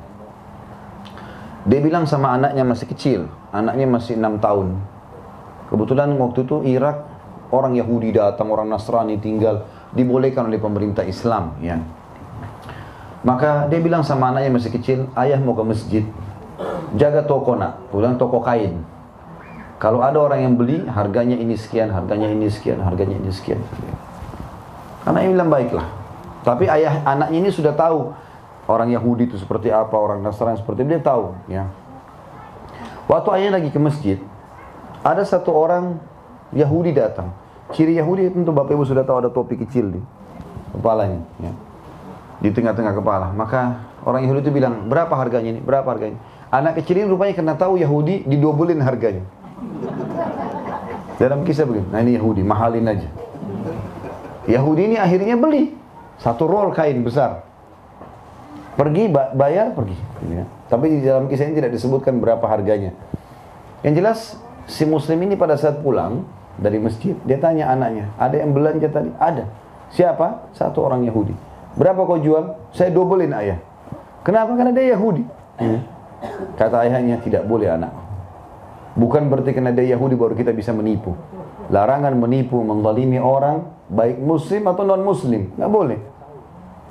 Dia bilang sama anaknya masih kecil, anaknya masih enam tahun. Kebetulan waktu itu Irak orang Yahudi datang, orang Nasrani tinggal, dibolehkan oleh pemerintah Islam ya. Maka dia bilang sama anaknya masih kecil, ayah mau ke masjid, jaga toko nak, pulang toko kain. Kalau ada orang yang beli, harganya ini sekian, harganya ini sekian, harganya ini sekian. Anaknya bilang baiklah. Tapi ayah anaknya ini sudah tahu orang Yahudi itu seperti apa, orang Nasrani seperti dia tahu. Ya. Waktu ayah lagi ke masjid, ada satu orang Yahudi datang. Ciri Yahudi tentu Bapak Ibu sudah tahu ada topi kecil di kepalanya. Ya. Di tengah-tengah kepala. Maka orang Yahudi itu bilang, berapa harganya ini? Berapa harganya? Anak kecil ini rupanya karena tahu Yahudi didobelin harganya. Dalam kisah begini, nah ini Yahudi, mahalin aja. Yahudi ini akhirnya beli satu roll kain besar. Pergi bayar pergi. Ya. Tapi di dalam kisah ini tidak disebutkan berapa harganya. Yang jelas si muslim ini pada saat pulang dari masjid dia tanya anaknya, ada yang belanja tadi? Ada. Siapa? Satu orang Yahudi. Berapa kau jual? Saya dobelin ayah. Kenapa? Karena dia Yahudi. Ya. Kata ayahnya tidak boleh anak. Bukan berarti karena dia Yahudi baru kita bisa menipu. Larangan menipu, menzalimi orang, baik muslim atau non muslim, nggak boleh.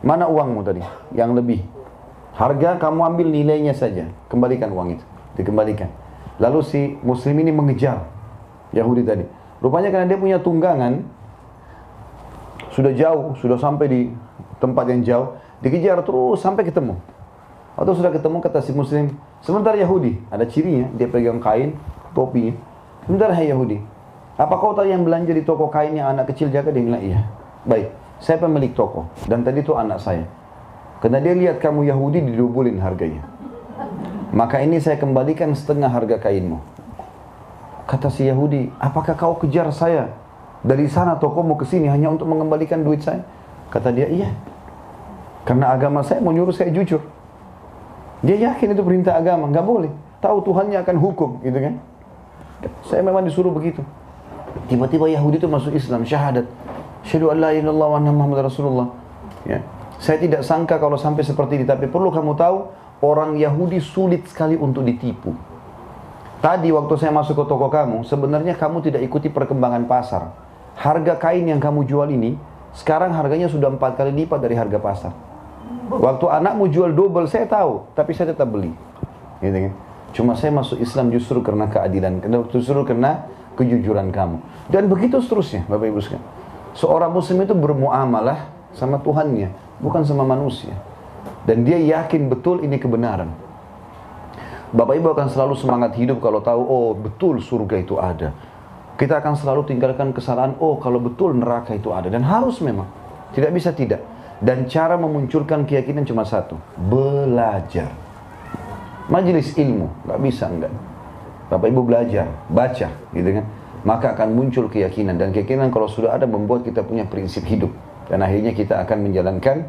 Mana uangmu tadi? Yang lebih. Harga kamu ambil nilainya saja, kembalikan uang itu, dikembalikan. Lalu si muslim ini mengejar Yahudi tadi. Rupanya karena dia punya tunggangan, sudah jauh, sudah sampai di tempat yang jauh, dikejar terus sampai ketemu. Atau sudah ketemu kata si muslim, sebentar Yahudi, ada cirinya, dia pegang kain, topinya. Sebentar hai Yahudi, apa kau tadi yang belanja di toko kain yang anak kecil jaga? Dia bilang, iya. Baik, saya pemilik toko. Dan tadi itu anak saya. Karena dia lihat kamu Yahudi didubulin harganya. Maka ini saya kembalikan setengah harga kainmu. Kata si Yahudi, apakah kau kejar saya? Dari sana tokomu ke sini hanya untuk mengembalikan duit saya? Kata dia, iya. Karena agama saya mau nyuruh saya jujur. Dia yakin itu perintah agama, nggak boleh. Tahu Tuhannya akan hukum, gitu kan? Saya memang disuruh begitu. Tiba-tiba Yahudi itu masuk Islam, syahadat. Syahadu an la wa Muhammad Rasulullah. Ya. Saya tidak sangka kalau sampai seperti ini, tapi perlu kamu tahu, orang Yahudi sulit sekali untuk ditipu. Tadi waktu saya masuk ke toko kamu, sebenarnya kamu tidak ikuti perkembangan pasar. Harga kain yang kamu jual ini, sekarang harganya sudah empat kali lipat dari harga pasar. Waktu anakmu jual double, saya tahu, tapi saya tetap beli. Gitu kan? Cuma saya masuk Islam justru karena keadilan, justru karena kejujuran kamu. Dan begitu seterusnya, Bapak Ibu sekalian. Seorang muslim itu bermuamalah sama Tuhannya, bukan sama manusia. Dan dia yakin betul ini kebenaran. Bapak Ibu akan selalu semangat hidup kalau tahu, oh betul surga itu ada. Kita akan selalu tinggalkan kesalahan, oh kalau betul neraka itu ada. Dan harus memang. Tidak bisa tidak. Dan cara memunculkan keyakinan cuma satu. Belajar. Majelis ilmu. Gak bisa enggak. Bapak Ibu belajar, baca, gitu kan. Maka akan muncul keyakinan dan keyakinan kalau sudah ada membuat kita punya prinsip hidup dan akhirnya kita akan menjalankan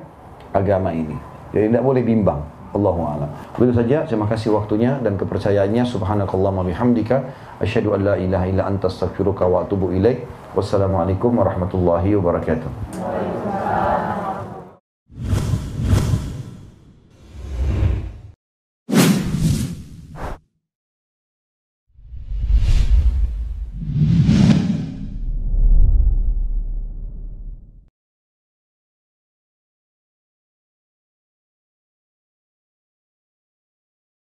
agama ini. Jadi tidak boleh bimbang. Allahu a'lam. Begitu saja. Terima kasih waktunya dan kepercayaannya. Subhanakallahumma bihamdika asyhadu an la ilaha illa anta astaghfiruka wa atubu ilaik. Wassalamualaikum warahmatullahi wabarakatuh.